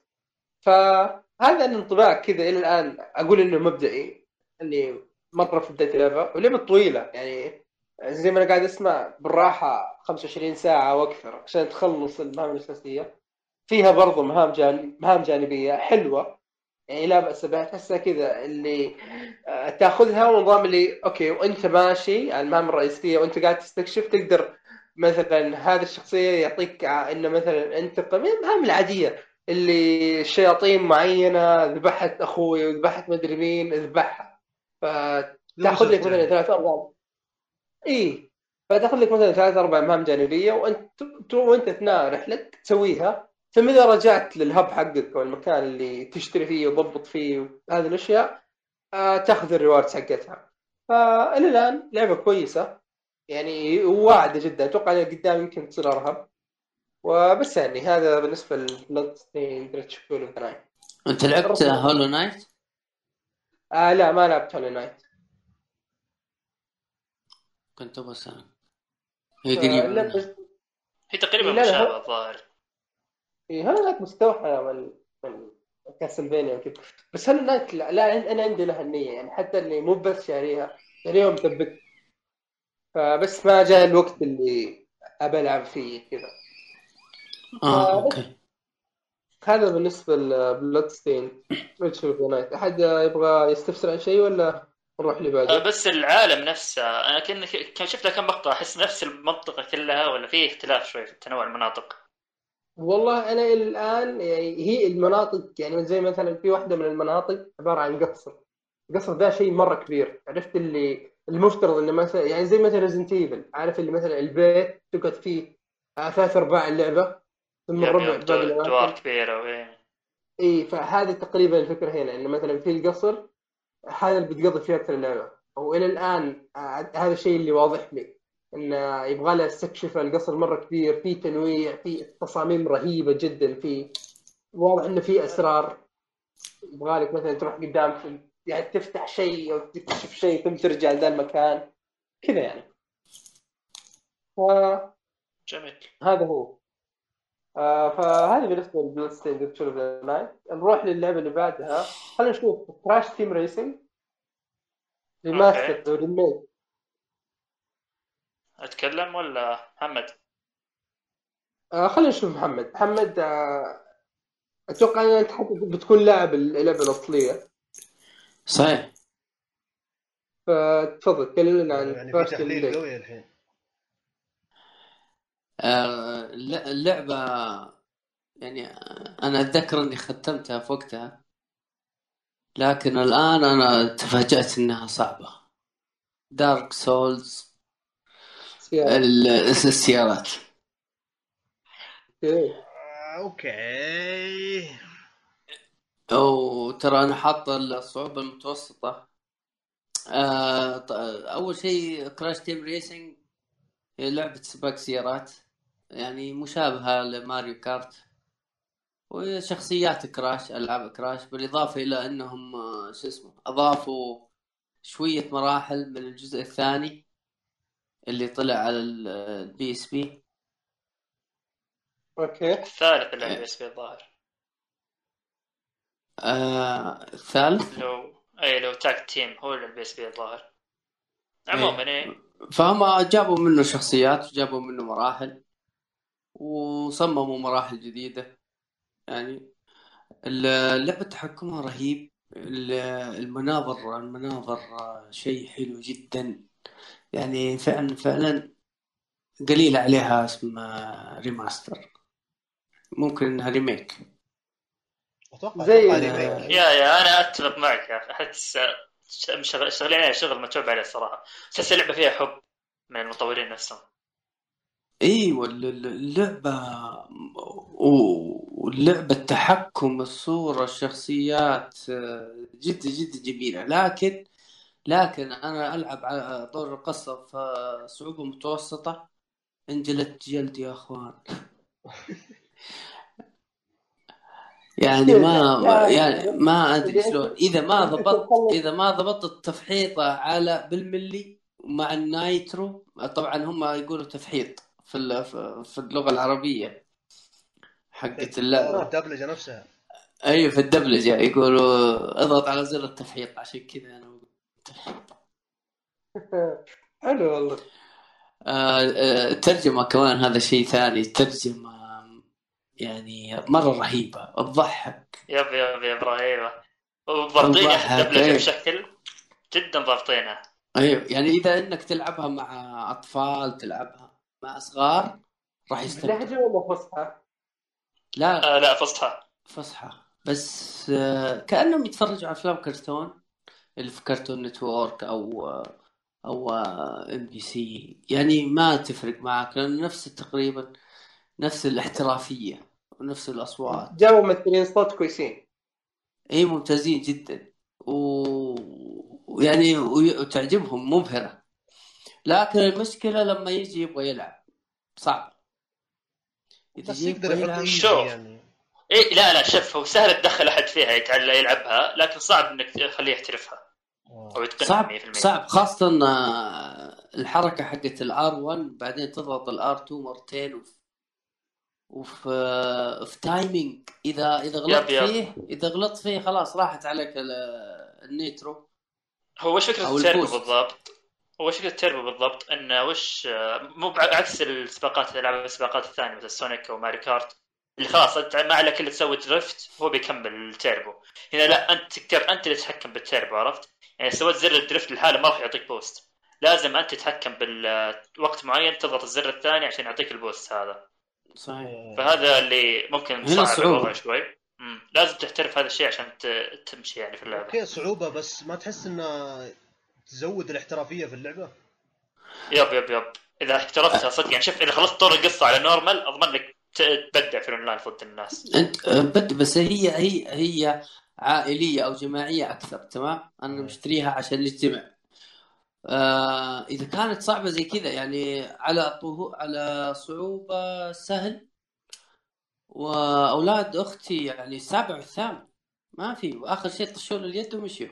فهذا الانطباع كذا إلى الآن أقول إنه مبدئي إني مرة في بداية اللعبه ولعبه طويلة. يعني زي ما أنا قاعد أسمع بالراحة 25 ساعة وأكثر عشان تخلص المهام الأساسية. فيها برضو مهام جانب مهام جانبية حلوة. يعني لا بأس بها. تحسها كذا اللي آه، تأخذها ونظام اللي أوكي وأنت ماشي على المهام الرئيسية وأنت قاعد تستكشف تقدر مثلا هذه الشخصية يعطيك ع- إنه مثلا أنتقم. يعني المهام العادية اللي شياطين معينة ذبحت أخوي وذبحت مدري مين اذبحها فتأخذ لك مثلا ثلاث أربع إي فتأخذ لك مثلا ثلاث أربع مهام جانبية وأنت وأنت أثناء رحلتك تسويها ثم اذا رجعت لل hub حقك أو المكان اللي تشتري فيه وتضبط فيه هذه الأشياء؟ آه، تأخذ ال rewards حقتها. فإلى الآن لعبة كويسة. يعني واعدة جدا. أتوقع أنها قدام يمكن تصير أرهب. وبس يعني هذا بالنسبة ل Bloodstained Ritual of the أنت لعبت Hollow Knight؟ آه لا ما لعبت Hollow Knight. كنت بس أنا هي قريبة آه، هي تقريبا مشابهة الظاهر. إيه Knight مستوحى من من Castlevania وكذا؟ بس Hollow Knight لا, لا أنا عندي لها النية يعني حتى اللي مو بس شاريها شاريها ومثبت. فبس ما جاء الوقت اللي أبى ألعب فيه كذا. آه okay. هذا بالنسبة ل Bloodstained Night أحد يبغى يستفسر عن شيء ولا نروح اللي آه، بعده؟ بس العالم نفسه أنا كان شفت كم مقطع أحس نفس المنطقة كلها ولا في اختلاف شوي في تنوع المناطق. والله أنا إلى الآن يعني هي المناطق يعني زي مثلا في واحدة من المناطق عبارة عن قصر. القصر ده شيء مرة كبير. عرفت اللي المفترض إنه مثلا يعني زي مثلا Resident Evil عارف اللي مثلا البيت تقعد فيه ثلاث أرباع اللعبة ثم باقي دو- الأماكن. دوار كبيرة وايه اي فهذه تقريبا الفكرة هنا إنه مثلا في القصر هذا اللي بتقضي فيه أكثر اللعبة. وإلى الآن آه، هذا الشيء اللي واضح لي. انه يبغى له استكشف القصر مرة كبير في تنويع في تصاميم رهيبة جدا في واضح إنه في أسرار. يبغى لك مثلا تروح قدام يعني تفتح شيء أو تكتشف شيء ثم ترجع لذا المكان. كذا يعني. فهذا جميل. هو. آه فهذه بالنسبة ل Bloodstained Ritual Night نروح للعبة اللي بعدها. خلينا نشوف Crash Team Racing remaster remake أتكلم ولا محمد؟ آه خلينا نشوف محمد. محمد آه أتوقع أن أنت بتكون لاعب اللعبه الأصلية. صحيح. فتفضل كلمنا عن يعني في تحليل قوي الحين. آه، الل- اللعبة يعني أنا أتذكر إني ختمتها في وقتها لكن الآن أنا تفاجأت إنها صعبة. Dark Souls. السيارات. okay. آه، أوكي. وترى أنا حاط الصعوبة المتوسطة. آه، ط- أول شيء Crash Team Racing هي لعبة سباق سيارات. يعني مشابهة ل Mario Kart. وشخصيات كراش ألعاب كراش بالإضافة إلى أنهم آه، شو اسمه أضافوا شوية مراحل من الجزء الثاني. اللي طلع على ال PSP. okay. الثالث اللي على PSP الظاهر. آه الثالث؟ لو اي لو Tag Team هو اللي PSP الظاهر. عموما إيه. فهم جابوا منه شخصيات وجابوا منه مراحل وصمموا مراحل جديدة. يعني ال- لعبة تحكمها رهيب. ال- المناظر المناظر شيء حلو جدا. يعني فعلا فعلا قليل عليها اسم remaster ممكن إنها remake أتوقع زي- remake. يا يا أنا أتفق معك يا أخي. احس شغالين عليها شغل متعوب عليه الصراحة. تحس اللعبة فيها حب من المطورين نفسهم. أيوه الل- الل- اللعبة و- واللعبة التحكم الصورة الشخصيات آه، جدا جدا جميلة. لكن لكن أنا ألعب على دور القصة في صعوبة متوسطة. انجلت جلدي يا أخوان. يعني ما يعني ما أدري شلون. إذا ما ضبطت إذا ما ضبطت التفحيطة على بالملي مع النايترو طبعا هم يقولوا تفحيط في ال- في اللغة العربية حقت اللعبة الدبلجة نفسها. أيوه في الدبلجة يقولوا اضغط على زر التفحيط عشان كذا أنا حلو والله. آه، آه، الترجمة كمان هذا شيء ثاني الترجمة يعني مرة رهيبة تضحك. يب يب يب والله الدبلجة حكيت. بشكل جدا ضابطينها أيوه يعني إذا إنك تلعبها مع أطفال تلعبها مع صغار راح يستمتعوا لهجه ولا فصحى؟ لا. آه لا فصحى فصحى بس آه، كأنهم يتفرجوا على أفلام كرتون. اللي في Cartoon Network أو أو MBC. يعني ما تفرق معك لأنه نفس تقريبا نفس الاحترافية ونفس الأصوات. جابوا ممثلين صوت كويسين. إي ممتازين جدا. و... ويعني وي- وتعجبهم مبهرة. لكن المشكلة لما يجي يبغى يلعب صعب. إذا يقدر يلعب شوف. يعني إيه لا لا شوف هو سهل تدخل أحد فيها يتعلم يلعبها لكن صعب إنك تخليه يحترفها آه. أو يتقنها صعب 100% صعب خاصة آه، الحركة حقت ال R1 بعدين تضغط ال R2 مرتين وف... وفي آه، في timing إذا اذا غلطت yep yep. فيه إذا غلطت فيه خلاص راحت عليك ال- ال nitro هو وش فكرة التيربو. بالضبط؟ هو وش فكرة التيربو بالضبط؟ إنه وش مو بعكس السباقات الالعاب السباقات الثانية مثل Sonic أو Mario Kart اللي خلاص انت ما عليك إلا تسوي drift هو بيكمل التيربو هنا لا أنت تقدر أنت اللي تتحكم بالتيربو عرفت؟ يعني سويت زر ال drift لحاله ما راح يعطيك boost لازم أنت تتحكم بالوقت معين تضغط الزر الثاني عشان يعطيك ال boost هذا. صحيح. فهذا اللي ممكن صعب صعوبة. الوضع شوي. مم. لازم تحترف هذا الشيء عشان تمشي يعني في اللعبة. okay صعوبة بس ما تحس إنه تزود الاحترافية في اللعبة؟ yep yep yep. إذا احترفتها صدق يعني شوف إذا خلصت طور القصة على normal أضمن لك تبدع في الاونلاين ضد الناس. أنت آه، بد بس هي هي هي عائلية أو جماعية أكثر تمام؟ أنا مشتريها عشان نجتمع آه إذا كانت صعبة زي كذا يعني على طهو على صعوبة سهل. وأولاد أختي يعني السابع والثامن ما في واخر شيء طشوا له اليد ومشيوا.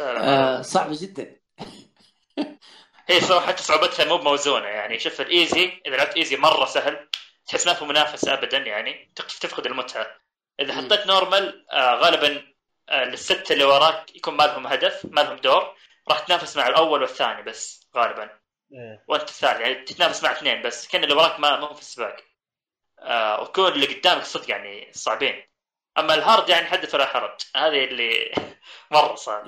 آه صعبة جدا. هي صراحة حتى صعوبتها مو موزونه يعني شوف ال easy إذا لعبت easy مرة سهل تحس ما في منافسة ابدا يعني تفقد المتعة. إذا. حطيت normal آه غالبا آه الستة اللي وراك يكون ما لهم هدف ما لهم دور راح تنافس مع الأول والثاني بس غالبا. إيه. وأنت الثالث يعني تتنافس مع اثنين بس كأن اللي وراك ما هو في السباق. آه وكون اللي قدامك صدق يعني صعبين. أما ال hard يعني حدث ولا حرج. هذه اللي مرة صعب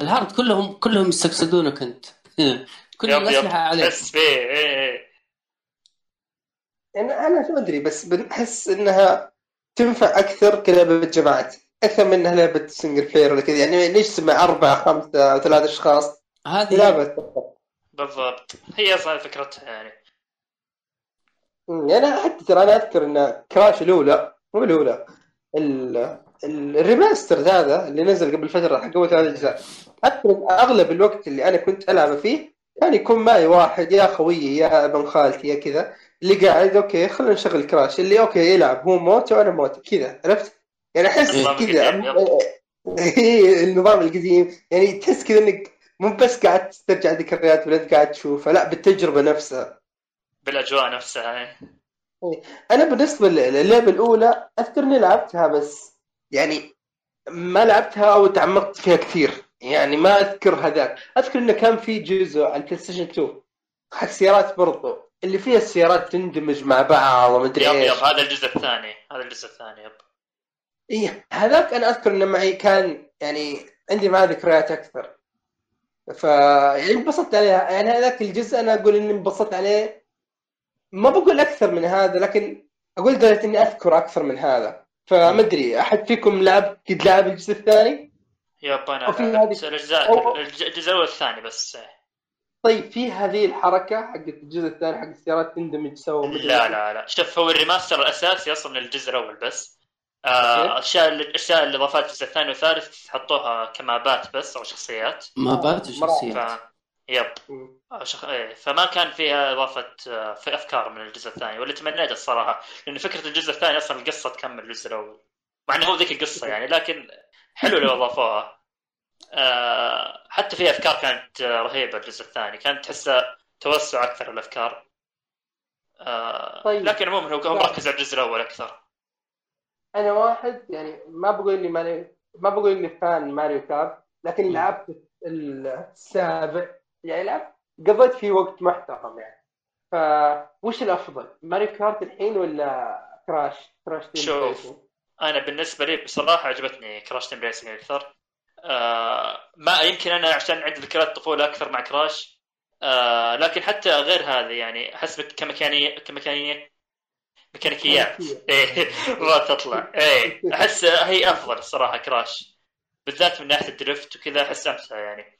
ال hard كلهم كلهم يستقصدونك أنت. كل الاسلحة عليك. تحس فيه إيه. يعني أنا شو أدري بس بنحس إنها تنفع أكثر كلعبة جماعات. أكثر من إنها لعبة single player ولا كذا. يعني ليش تسمع أربعة خمسة أو ثلاث أشخاص؟ هذه لعبة. بالضبط. هي أصلا فكرتها يعني. أمم، يعني أنا حتى ترى أنا أذكر إن Crash الأولى مو الأولى ال- ال- ال remaster هذا اللي نزل قبل فترة حق أول ثلاث أجزاء اذكر أغلب الوقت اللي أنا كنت ألعب فيه كان يكون معي واحد يا خويي يا أبن خالتي يا كذا اللي قاعد okay خلينا نشغل Crash اللي okay يلعب هو موت وأنا موت كذا عرفت؟ يعني أحس كذا هي النظام القديم يعني تحس كذا إنك مو بس قاعد تسترجع ذكريات ولا قاعد تشوفها لا بالتجربة نفسها بالأجواء نفسها إيه. أنا بالنسبة للعبة الأولى أذكر إني لعبتها بس يعني ما لعبتها أو تعمقت فيها كثير. يعني ما أذكر هذاك. أذكر إنه كان في جزء على ال PlayStation 2 حق سيارات برضو. اللي فيها السيارات تندمج مع بعض وما أدري yep إيش. yep هذا الجزء الثاني. هذا الجزء الثاني يب. إيه هذاك أنا أذكر إنه معي كان يعني عندي معاه ذكريات أكثر. ف يعني انبسطت عليها. يعني هذاك الجزء أنا أقول إني انبسطت عليه. ما بقول أكثر من هذا لكن أقول لدرجه إني أذكر أكثر من هذا. فما أدري أحد فيكم لعب قد لعب الجزء الثاني؟ يب أنا وفي هذه- الاجزاء الجزء الأول والثاني بس طيب في هذه الحركة حقت الجزء الثاني حق السيارات تندمج سوا لا. لا لا شوف هو ال remaster الأساسي أصلا من الجزء الأول بس okay. آه، الاشياء اللي الاشياء اللي إضافات الجزء الثاني والثالث حطوها كمابات بس أو شخصيات مابات ف وشخصيات yep. أو شخ... إيه. فما كان فيها إضافة آه، في أفكار من الجزء الثاني واللي تمنيت الصراحة لأن فكرة الجزء الثاني أصلا القصة تكمل الجزء الأول مع إنه هو ذيك القصة يعني لكن حلو لو اضافوها آه، حتى في أفكار كانت آه، رهيبة الجزء الثاني كانت تحسها توسع أكثر الأفكار آه، طيب. لكن عموما هو. مركز على الجزء الأول أكثر أنا واحد يعني ما بقول إني ما بقول إني fan Mario Kart لكن لعبت السابع يعني لعبت قضيت فيه وقت محترم يعني. فوش الأفضل؟ Mario Kart الحين ولا Crash؟ Crash Team شوف. أنا بالنسبة لي بصراحة عجبتني Crash Team Racing أكثر. آه ما يمكن أنا عشان عندي ذكريات طفولة أكثر مع Crash. آه لكن حتى غير هذا يعني أحس كميكانيه كميكانيه ميكانيكيات. إيه ما تطلع. إيه أحس هي أفضل الصراحه Crash. بالذات من ناحية ال drift وكذا أحس أمتع يعني.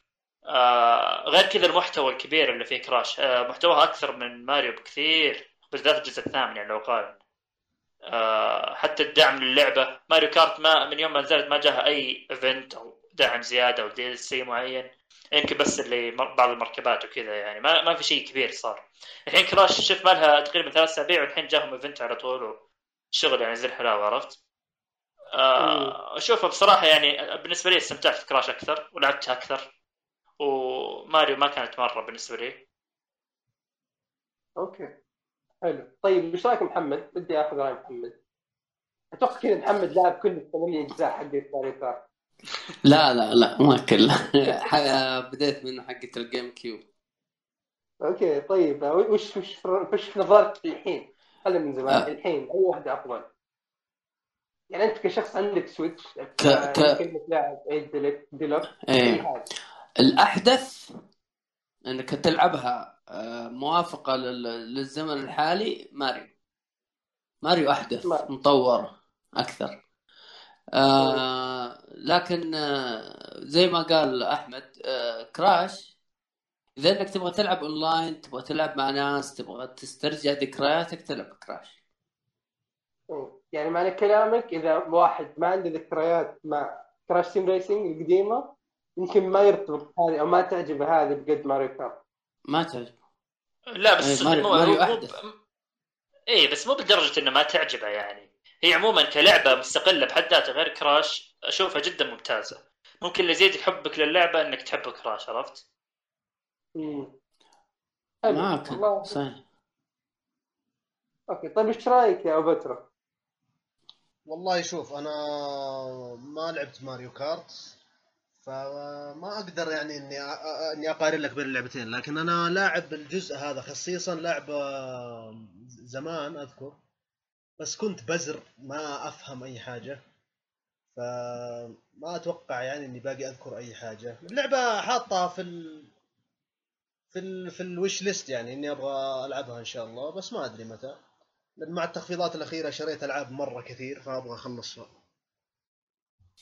آه غير كذا المحتوى الكبير اللي فيه Crash. آه محتواها أكثر من ماريو بكثير بالذات الجزء الثامن يعني لو قارن. آه حتى الدعم للعبة. Mario Kart ما من يوم ما نزلت ما جاها أي event أو دعم زيادة أو DLC معين. يمكن بس اللي بعض المركبات وكذا يعني. ما ما في شيء كبير صار. الحين Crash شفت ما لها تقريبا ثلاث أسابيع والحين جاهم event على طول وشغل يعني زي الحلاوة عرفت؟ آه اشوفها بصراحة يعني بالنسبة لي استمتعت في Crash أكثر ولعبتها أكثر. وماريو ما كانت مرة بالنسبة لي. okay. حلو. طيب إيش رأيك محمد؟ بدي أخذ رأي محمد. أتوقع كذا محمد لعب كل الثمانية أجزاء حق Mario Kart لا لا لا ما كله ح- بديت من حقة ال GameCube okay طيب. وش وش وش في نظرك الحين؟ خلينا من زمان. آه. الحين أي واحدة أفضل؟ يعني أنت كشخص عندك Switch ك- ك- كلمة لاعب ديلوك إيه. الأحدث أنك تلعبها آه، موافقة لل- للزمن الحالي ماريو. ماريو أحدث ماريو. مطور أكثر. آه لكن آه زي ما قال أحمد آه Crash إذا إنك تبغى تلعب أونلاين تبغى تلعب مع ناس تبغى تسترجع ذكرياتك تلعب Crash. يعني معنى كلامك إذا واحد ما عنده ذكريات مع Crash Team Racing القديمة يمكن ما يرتبط هذه أو ما تعجبه هذه بقد Mario Kart ما تعجب لا بس إيه، ماريو- مو- ماريو. إيه بس مو بدرجة إنه ما تعجبه يعني هي عموما كلعبة مستقلة بحد ذاتها غير Crash أشوفها جدا ممتازة ممكن اللي يزيد حبك للعبة إنك تحب Crash عرفت؟ مم. حلو. معك صحيح okay طيب إيش رأيك يا ابو بترا؟ والله شوف أنا ما لعبت Mario Kart فما أقدر يعني إني إني أقارن لك بين اللعبتين لكن أنا لاعب الجزء هذا خصيصا لعب زمان أذكر بس كنت بزر ما أفهم أي حاجة فما أتوقع يعني إني باقي أذكر أي حاجة. اللعبة حاطها في ال... في ال... في الوش ليست يعني إني أبغى ألعبها إن شاء الله بس ما أدري متى. لأن مع التخفيضات الأخيرة شريت ألعاب مرة كثير فأبغى أخلصها.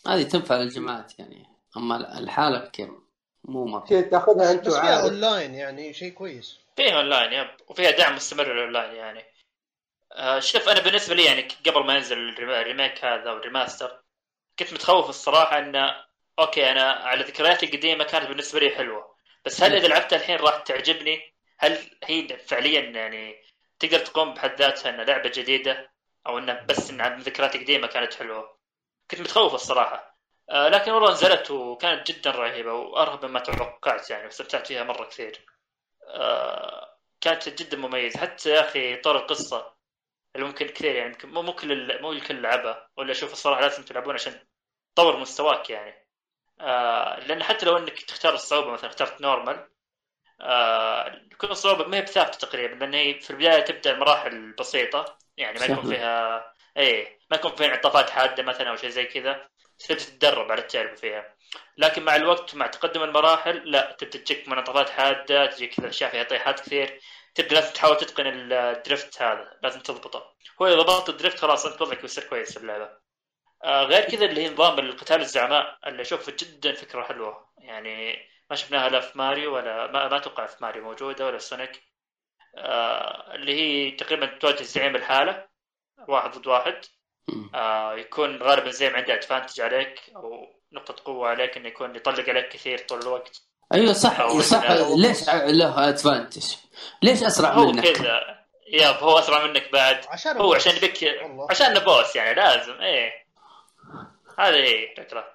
هذه تنفع للجماعات يعني. اما الحالة كم مو مرة. شيء تأخذها أنت بس فيها اونلاين يعني شيء كويس. فيها online yep. وفيها دعم مستمر للاونلاين يعني. آه شوف أنا بالنسبة لي يعني قبل ما ينزل ال remake هذا وال remaster كنت متخوف الصراحة انه okay أنا على ذكرياتي القديمة كانت بالنسبة لي حلوة. بس هل إذا لعبتها الحين راح تعجبني؟ هل هي فعليا يعني تقدر تقوم بحد ذاتها انها لعبة جديدة؟ أو انها بس إن عن ذكريات قديمه كانت حلوة؟ كنت متخوف الصراحة. لكن والله نزلت وكانت جدا رهيبة وأرهب مما توقعت يعني واستمتعت فيها مرة كثير. آه كانت جدا مميزة حتى يا أخي طور القصة اللي ممكن كثير يعني مو مو كل مو الكل لعبها ولا أشوف الصراحة لازم تلعبون عشان تطور مستواك يعني آه لأن حتى لو إنك تختار الصعوبة مثلا اخترت نورمال آه كل الصعوبة ما هي بثابتة تقريبا لأن هي في البداية تبدأ المراحل بسيطة يعني ما يكون. فيها إيه ما يكون فيها انعطافات حادة مثلا أو شيء زي كذا تتدرب على التجربه فيها. لكن مع الوقت مع تقدم المراحل لا تبدأ تجيك منعطفات حادة تجيك كذا أشياء فيها طيحات كثير تبدأ لازم تحاول تتقن ال drift هذا لازم تضبطه. هو إذا ضبطت ال drift خلاص أنت وضعك بيصير كويس في اللعبة. آه غير كذا اللي هي نظام القتال الزعماء اللي أشوفه جدا فكرة حلوة. يعني ما شفناها لا في ماريو ولا ما, ما أتوقع في ماريو موجودة ولا في سونيك. آه اللي هي تقريبا تواجه الزعيم الحالة واحد ضد واحد. آه يكون غالبا الزعيم عنده ادفانتج عليك أو نقطة قوة عليك إنه يكون يطلق عليك كثير طول الوقت. أيوه صح صح. ليش له ادفانتج؟ ليش أسرع هو منك؟ كذا. ياب هو أسرع منك بعد. عشان هو. عشان يبك والله. عشان بوس يعني لازم إيه. هذه هي الفكرة.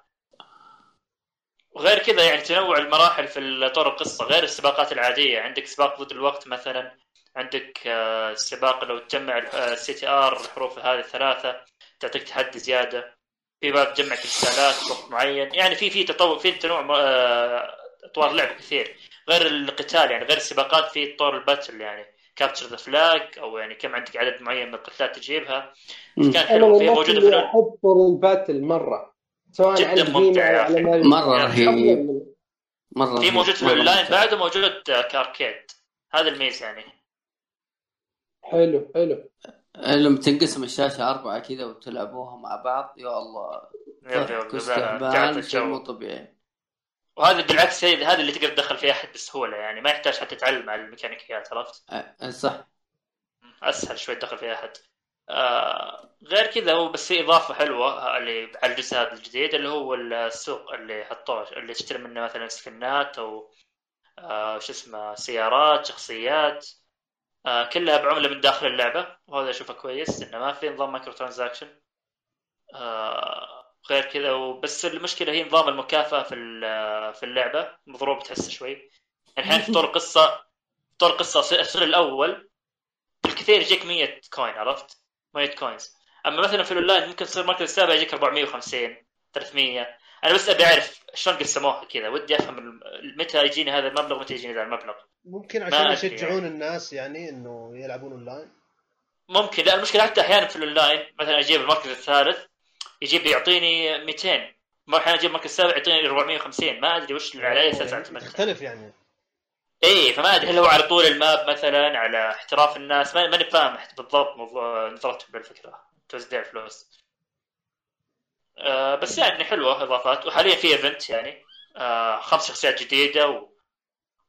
وغير كذا يعني تنوع المراحل في طور القصة غير السباقات العادية. عندك سباق ضد الوقت مثلا عندك آه، سباق لو تجمع ال CTR الحروف هذه الثلاثة. تعطيك تحدي زيادة في map تجمع كريستالات في وقت معين. يعني في في تطور في تنوع آه، أطوار لعب كثير. غير القتال يعني غير السباقات في طور ال battle يعني. capture the flag أو يعني كم عندك عدد معين من القتالات تجيبها. كان أنا حلو في موجودة في احب طور ال battle مرة. سواء جداً على ممتع يا. مرة يعني رهيب. مرة في موجود في الأونلاين. بعده موجود كأركيد. هذا الميز يعني. حلو حلو. لما تنقسم الشاشة أربعة كذا وتلعبوها مع بعض يا الله. ضحك واستهبال شيء مو طبيعي. وهذا بالعكس هي- هذا اللي تقدر تدخل فيه أحد بسهولة يعني ما يحتاج حتى تتعلم على الميكانيكيات عرفت؟ أه، صح. أسهل شوي تدخل فيه أحد. آه غير كذا هو بس في إضافة حلوة اللي على الجزء هذا الجديد اللي هو السوق اللي حطوه اللي تشتري منه مثلا سكنات أو آه شو اسمه سيارات شخصيات. آه كلها بعملة من داخل اللعبة وهذا أشوفه كويس إنه ما في نظام micro transaction آه غير كذا وبس المشكلة هي نظام المكافأة في ال- في اللعبة. مضروب تحسه شوي. الحين في طور في طور القصة السر الأول. بالكثير يجيك 100 coin عرفت؟ 100 coins أما مثلا في الأونلاين ممكن تصير المركز السابع يجيك 450 300 أنا بس أبي أعرف شلون قسموها كذا. ودي أفهم متى يجيني هذا المبلغ متى يجيني ذا المبلغ. ممكن ما عشان يشجعون يعني. الناس يعني إنه يلعبون أونلاين. ممكن. لا المشكلة حتى أحيانا في الأونلاين مثلا أجيب المركز الثالث يجيب يعطيني 200 مرة أحيانا أجيب المركز السابع يعطيني 450 ما أدري وش على أي أساس أعتمد. تختلف يعني. إي فما أدري. هل هو على طول ال map مثلا على احتراف الناس؟ ما- ماني فاهم بالضبط موضوع نظرتهم بالفكرة. توزيع الفلوس. آه بس يعني حلوة إضافات. وحاليا في event يعني. آه خمس شخصيات جديدة و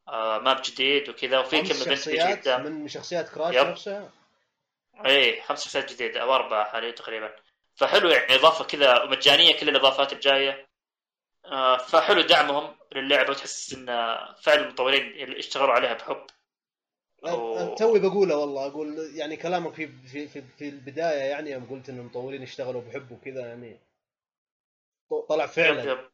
آه map جديد وكذا وفي كم خمس event بيجي شخصيات؟ قدام من شخصيات Crash yep. نفسها اي خمس شخصيات جديدة أو أربعة حاليا تقريبا. فحلو يعني إضافة كذا مجانيه كل الإضافات الجاية. آه فحلو دعمهم للعبة وتحس إن فعلا المطورين اشتغلوا عليها بحب. أنا توي بقولها والله أقول يعني كلامك في في في, في البداية يعني يوم قلت إن المطورين اشتغلوا بحب وكذا يعني. طلع فعلا. يب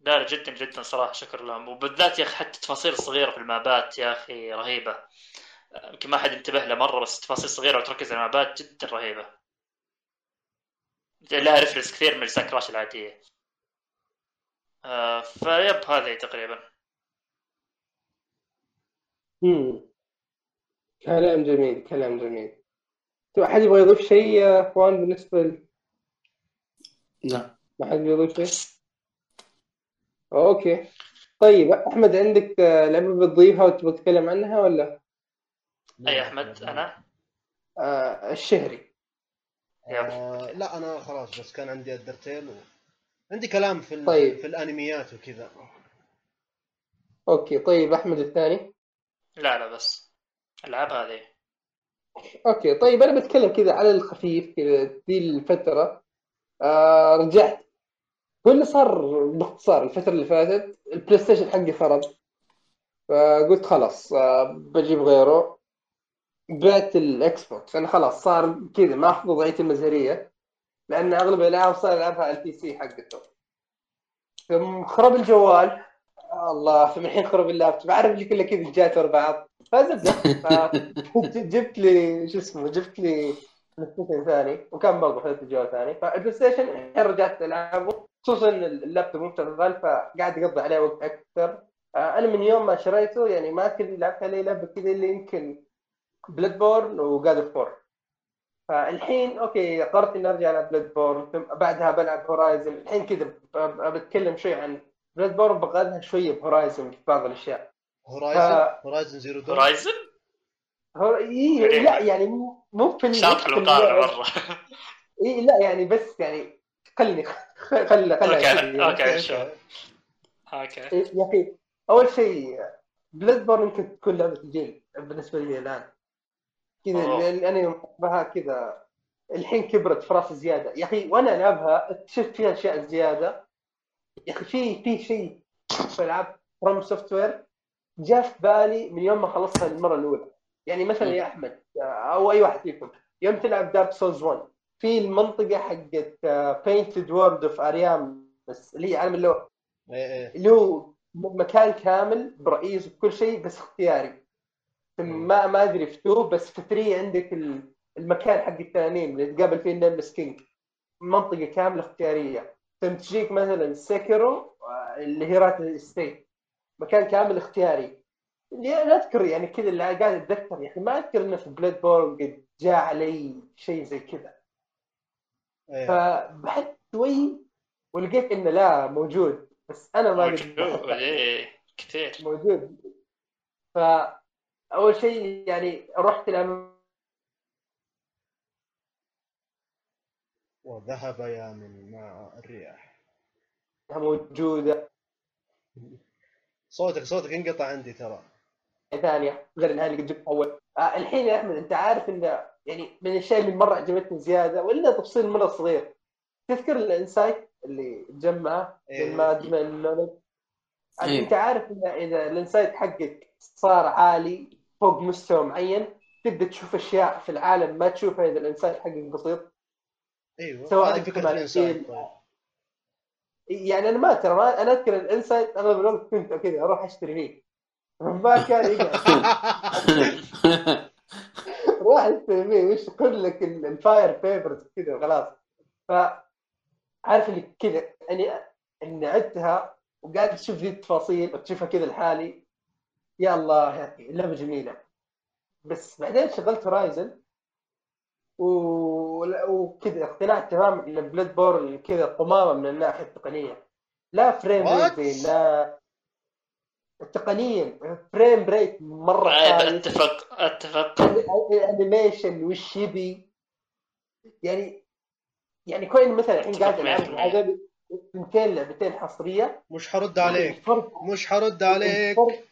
لا لا جدا جدا صراحة شكر لهم. وبالذات يا أخي حتى التفاصيل الصغيرة في المابات يا أخي رهيبة. يمكن ما حد انتبه له مرة بس تفاصيل صغيره وتركز على المابات جدا رهيبة. لها ريفرنس كثير من اجزاء كراش العادية. آه ف yep هذه تقريبا. مم. كلام جميل كلام جميل. تو أحد يبغى يضيف شيء يا إخوان بالنسبة لا ما حد يضيف شيء؟ okay. طيب أحمد عندك آه، لعبة بتضيفها وتبغى تتكلم عنها ولا؟ أي أحمد أنا؟ آه الشهري. آه لا أنا خلاص بس كان عندي الدرتيل و... عندي كلام في ال... طيب. في الأنميات وكذا. okay طيب أحمد الثاني. لا لا بس العاب هذه. okay طيب أنا بتكلم كذا على الخفيف كذا ذي الفترة. آه رجعت. هو اللي صار باختصار الفترة اللي فاتت ال PlayStation حقي خرب فقلت خلاص آه بجيب غيره. بعت ال Xbox. أنا خلاص صار كذا ماخذ وضعية المزهرية لأن اغلب الألعاب صار العبها على ال PC حقته. ثم خرب الجوال. الله ثم الحين خرب اللابتوب. عارف لي كلها كذا جات ورا بعض. فزبده جبت لي شو اسمه جبت لي Station ثاني وكان برضه خذيت الجوال ثاني. فال PlayStation الحين رجعت ألعبه. خصوصا اللابتوب مو شغال فقاعد يقضي عليه وقت أكثر. آه، أنا من يوم ما شريته يعني ما كنت لعبت عليه لعبة كذا اللي يمكن Bloodborne و God of War فالحين okay قررت إني أرجع ألعب Bloodborne ثم بعدها بلعب Horizon الحين كذا بتكلم شوي عن Bloodborne بقعدها شوية ب Horizon في بعض الأشياء. Horizon ف- Horizon Zero Dawn Horizon هو إيه لا يعني مو مو في شاطح اللعب. مرة. إيه لا يعني بس يعني خلني خل خل okay okay شوف أوكي يا أخي أول شيء Bloodborne يمكن تكون لعبة الجيل بالنسبة لي الآن. كذا أوه. لأن أنا يوم كذا الحين كبرت في راسي زيادة. يا أخي وأنا ألعبها اكتشفت فيها أشياء زيادة. يا أخي في في شيء في العاب FromSoftware جاء في بالي من يوم ما خلصتها المرة الأولى. يعني مثلا يا أحمد أو أي واحد فيكم يوم تلعب Dark Souls 1 في المنطقة حقت Painted World of Ariamis اللي هي عالم اللوحة إيه اللي هو مكان كامل برئيس وكل شيء بس اختياري. ما ما أدري في 2 بس في 3 عندك ال- المكان حق التنانين اللي تقابل فيه ال Nameless King منطقة كاملة اختيارية. ثم تجيك مثلا Sekiro آه، اللي Hirata Estate مكان كامل اختياري. أنا أذكر يعني كذا اللي قاعد أتذكر يا أخي. ما أذكر إنه في بلاد بورن قد جاء علي شيء زي كذا. إيه. فبحثت شوي ولقيت إنه لا موجود. بس أنا ما موجود. إيه كثير. موجود. فاول شيء يعني رحت الأم... وذهب يامن مع الرياح. موجودة. صوتك صوتك انقطع عندي ترى. ثانية غير إنها اللي قد جبت أول. آه الحين يا أحمد أنت عارف انه يعني من الاشياء اللي مرة عجبتني زيادة ولا تفصيل مرة صغير. تذكر ال Insight اللي جمعه؟ إيه. ال Madman's Knowledge إيه. أنت عارف إن إذا ال Insight حقك صار عالي فوق مستوى معين تبدأ تشوف أشياء في العالم ما تشوفها إذا ال Insight حقك بسيط. إيوه سواء فكرة مع الانسان الجيل. طيب. يعني أنا ما ترى أنا أذكر الإنسايت أغلب الوقت كنت كذا أروح أشتري فيه. ما كان اشتري فيه وش كل لك ال- الفاير بيبرز كذا وخلاص. ف عارف اللي كذا اني إني عدتها وقاعد أشوف ذي التفاصيل وتشوفها كذا لحالي. يا الله يا أخي اللعبه جميلة. بس بعدين شغلت هورايزن و... وكذا اقتنعت تماما إن بلاد بورن كذا قمامة من الناحية التقنية. لا فريم لا التقنيا فريم ريت مرة خايف اتفق اتفق. الانيميشن وش يبي؟ يعني يعني كون مثلا الحين قاعد العب 100%. هذا اثنتين لعبتين حصرية. مش حرد عليك. الفرق مش حرد عليك. الفرق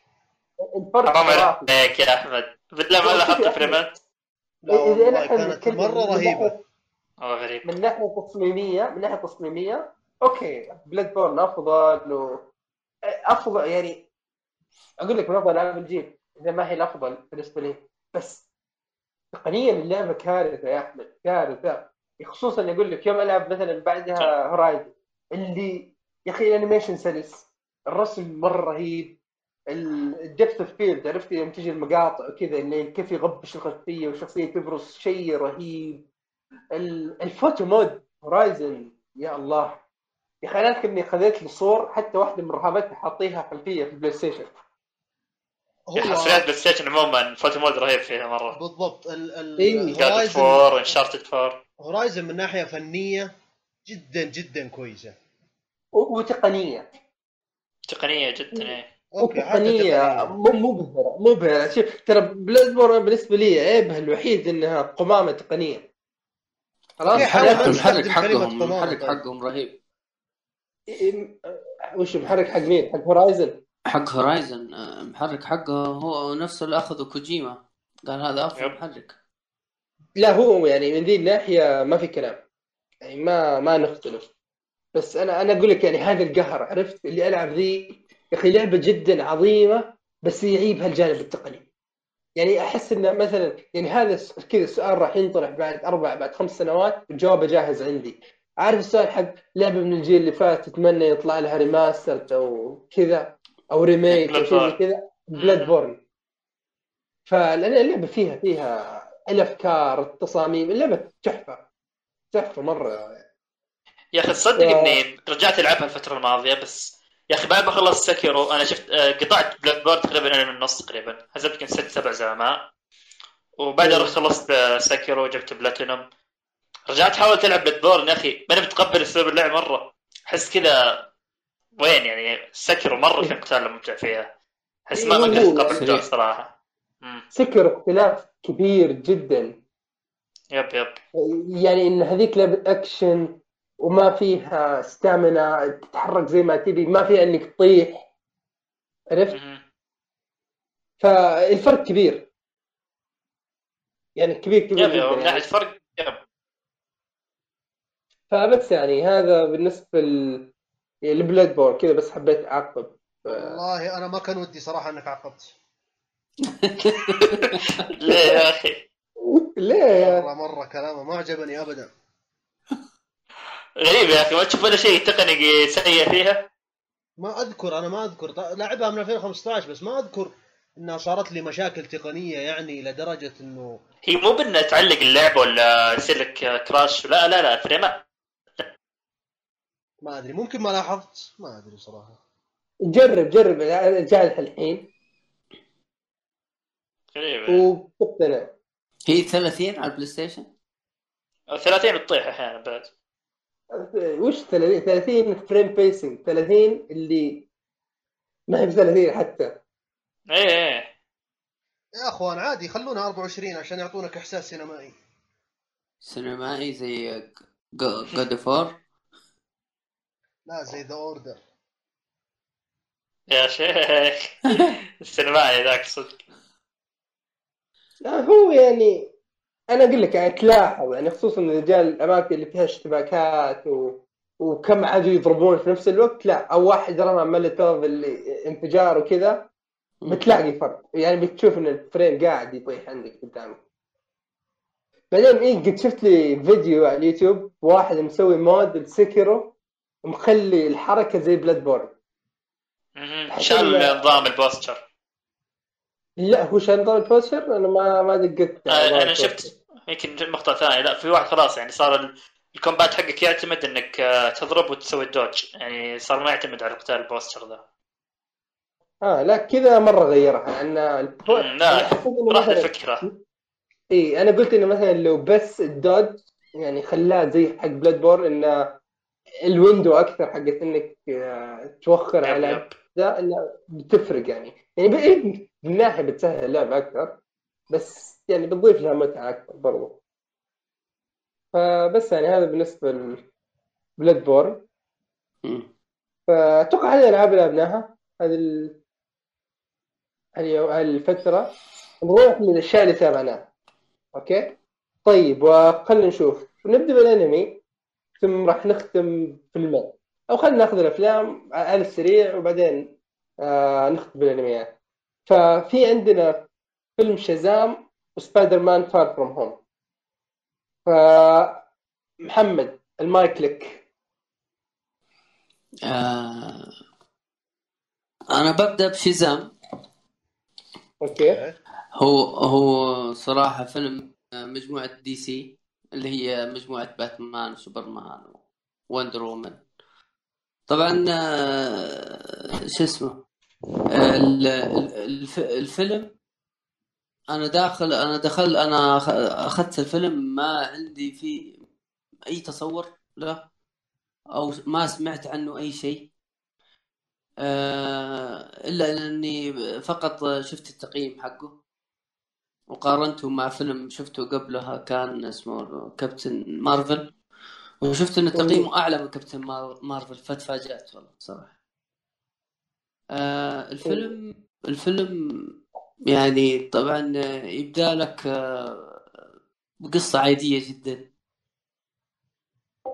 الفرق حرام. عليك. يا أحمد. بالله ما لاحظت فريمات. لا إذا والله كانت مرة من رهيبة. غريب. من ناحية تصميمية من ناحية تصميمية. okay Bloodborne أفضل و... أفضل يعني أقول لك من افضل العاب الجيل إذا ما هي الأفضل بالنسبة لي. بس تقنيا اللعبة كارثة يا أحمد كارثة. خصوصا يقول لك يوم ألعب مثلا بعدها Horizon اللي يا أخي ال animation سلس الرسم مرة رهيب ال depth of field عرفت؟ يوم تجي المقاطع وكذا إنه كيف يغبش الخلفيه والشخصيه تبرز شيء رهيب. ال- ال photo mode Horizon يا الله. يا أخي أنا أذكر إني خذيت لي صور حتى واحدة من رهابتها حاطيها خلفية في ال PlayStation. يا أخي حصريات PlayStation عموما photo mode رهيب فيها مرة. بالضبط. ال ال إيه. Horizon four Uncharted 4 Horizon من ناحية فنية جدا جدا كويسة. وتقنية. تقنية جدا إيه. تقنيه تقنية. مو مبهره مبهره شوف ترى Bloodborne بالنسبة لي عيبها الوحيد إنها قمامة تقنية. خلاص؟ ما المحرك حقهم قمامة المحرك طيب. حقهم رهيب. وش المحرك حق مين؟ حق Horizon حق Horizon آه، المحرك حقه هو نفسه اللي أخذه كوجيما. قال هذا افضل. محرك. لا هو يعني من ذي الناحية ما في كلام. يعني ما ما نختلف. بس أنا أنا أقول لك يعني هذا القهر عرفت؟ اللي ألعب ذي يا أخي لعبة جدا عظيمة بس يعيبها الجانب التقني. يعني أحس إنه مثلا يعني هذا كذا السؤال راح ينطرح بعد أربع بعد خمس سنوات جوابه جاهز عندي. عارف السؤال حق لعبة من الجيل اللي فات تتمنى يطلع لها ريماستر أو كذا؟ أو remake أو شيء. كذا. Bloodborne فلأن اللعبة فيها فيها الافكار التصاميم اللعبة تحفة. تحفة مرة. يا أخي تصدق يا- إني رجعت ألعبها الفترة الماضية بس يا أخي بعد ما خلصت Sekiro أنا شفت آه، قطعت Bloodborne تقريبا أنا من النص تقريبا. هزمت يمكن ست سبع زعماء. وبعدها. رحت خلصت Sekiro وجبت بلاتينوم رجعت حاولت ألعب Blood يا أخي ماني متقبل أسلوب اللعب مرة. أحس كذا وين يعني؟ Sekiro مرة في قتال ممتع فيها. أحس ما إيه، سريع. الصراحه مم. Sekiro اختلاف كبير جدا. yep yep. يعني إن هذيك لعبة أكشن وما فيها stamina تتحرك زي ما تبي ما فيها إنك تطيح. عرفت. فالفرق كبير. يعني كبير كبير yep yep. من يعني. ناحيه فرق yep. فبس يعني هذا بالنسبة ل- لبلاد بور كذا بس حبيت أعقب. والله أنا ما كان ودي صراحة إنك عقبت. ليه يا أخي؟ ليه يا مرة مرة كلامه ما عجبني ابدا. غريب يا أخي ما تشوف ولا شيء تقني سيء فيها؟ ما أذكر أنا ما أذكر. لاعبها من 2015 بس ما أذكر إنها صارت لي مشاكل تقنية يعني لدرجة إنه هي مو بأنها تعلق اللعبة ولا يصير لك crash لا لا لا فريمات ما أدري ممكن ما لاحظت ما أدري صراحة. جرب جرب جالح الحين. وتقتنع هي 30 على ال PlayStation 30 بتطيح أحيانا بعد. وش 30 30 frame pacing 30 اللي ما هي ب 30 حتى. إيه إيه. يا أخوان عادي خلونا 24 عشان يعطونك إحساس سينمائي. سينمائي زي جود فور لا زي ذا اوردر يا شيخ. السينمائي ذاك صدق. لا هو يعني أنا أقول لك يعني تلاحظ يعني خصوصا الرجال الأماكن اللي فيها اشتباكات و... وكم عادوا يضربون في نفس الوقت لا أو واحد رمى ملتوف الانفجار وكذا بتلاقي فرق. يعني بتشوف إن ال frame قاعد يطيح عندك قدامك. بعدين إيه قد شفت لي فيديو على اليوتيوب واحد مسوي mod ل Sekiro ومخلي الحركة زي Bloodborne. شال نظام ال posture. لا هو شال نظام ال posture أنا ما ما على آه، أنا. شفت يمكن مقطع ثاني لا في واحد خلاص يعني صار ال- ال combat حقك يعتمد إنك آه، تضرب وتسوي ال dodge يعني صار ما يعتمد على قتال ال posture ذا. آه لا كذا مرة غيرها. أن ال po... لا، راح الفكرة اي أنا قلت إنه مثلا لو بس ال dodge يعني خلاه زي حق Bloodborne إنه ال window أكثر حقت إنك آه، توخر على ذا انه بتفرق يعني. يعني إيه، من ناحية بتسهل اللعبه أكثر بس يعني بتضيف لها متعة أكثر برضو. فبس يعني هذا بالنسبة ل Bloodborne مم. فأتوقع هذه الالعاب اللي لعبناها. هذه ال... هذه هذه الفترة. نروح للاشياء اللي تابعناها. أوكي؟ طيب وخلنا نشوف. نبدأ بالأنمي. ثم راح نختم فيلمين أو خلينا ناخذ الأفلام على السريع وبعدين آه نختم بالأنميات ففي عندنا فيلم Shazam و Spider-Man Far From Home فمحمد المايك لك. آه أنا ببدأ ب Shazam okay. هو هو صراحة فيلم آه، مجموعة DC. اللي هي مجموعة باتمان وسوبرمان و Wonder Woman. طبعا آه، شو اسمه؟ ال- ال- الف- الفيلم أنا داخل أنا دخل أنا أخذت الفيلم ما عندي فيه أي تصور له أو ما سمعت عنه أي شيء. آه، إلا إني فقط شفت التقييم حقه. وقارنته مع فيلم شفته قبلها كان اسمه كابتن مارفل. وشفت إن تقييمه أعلى من كابتن مار- مارفل فتفاجات والله صراحة آه الفيلم الفيلم يعني طبعا يبدأ لك آه، بقصة عادية جدا.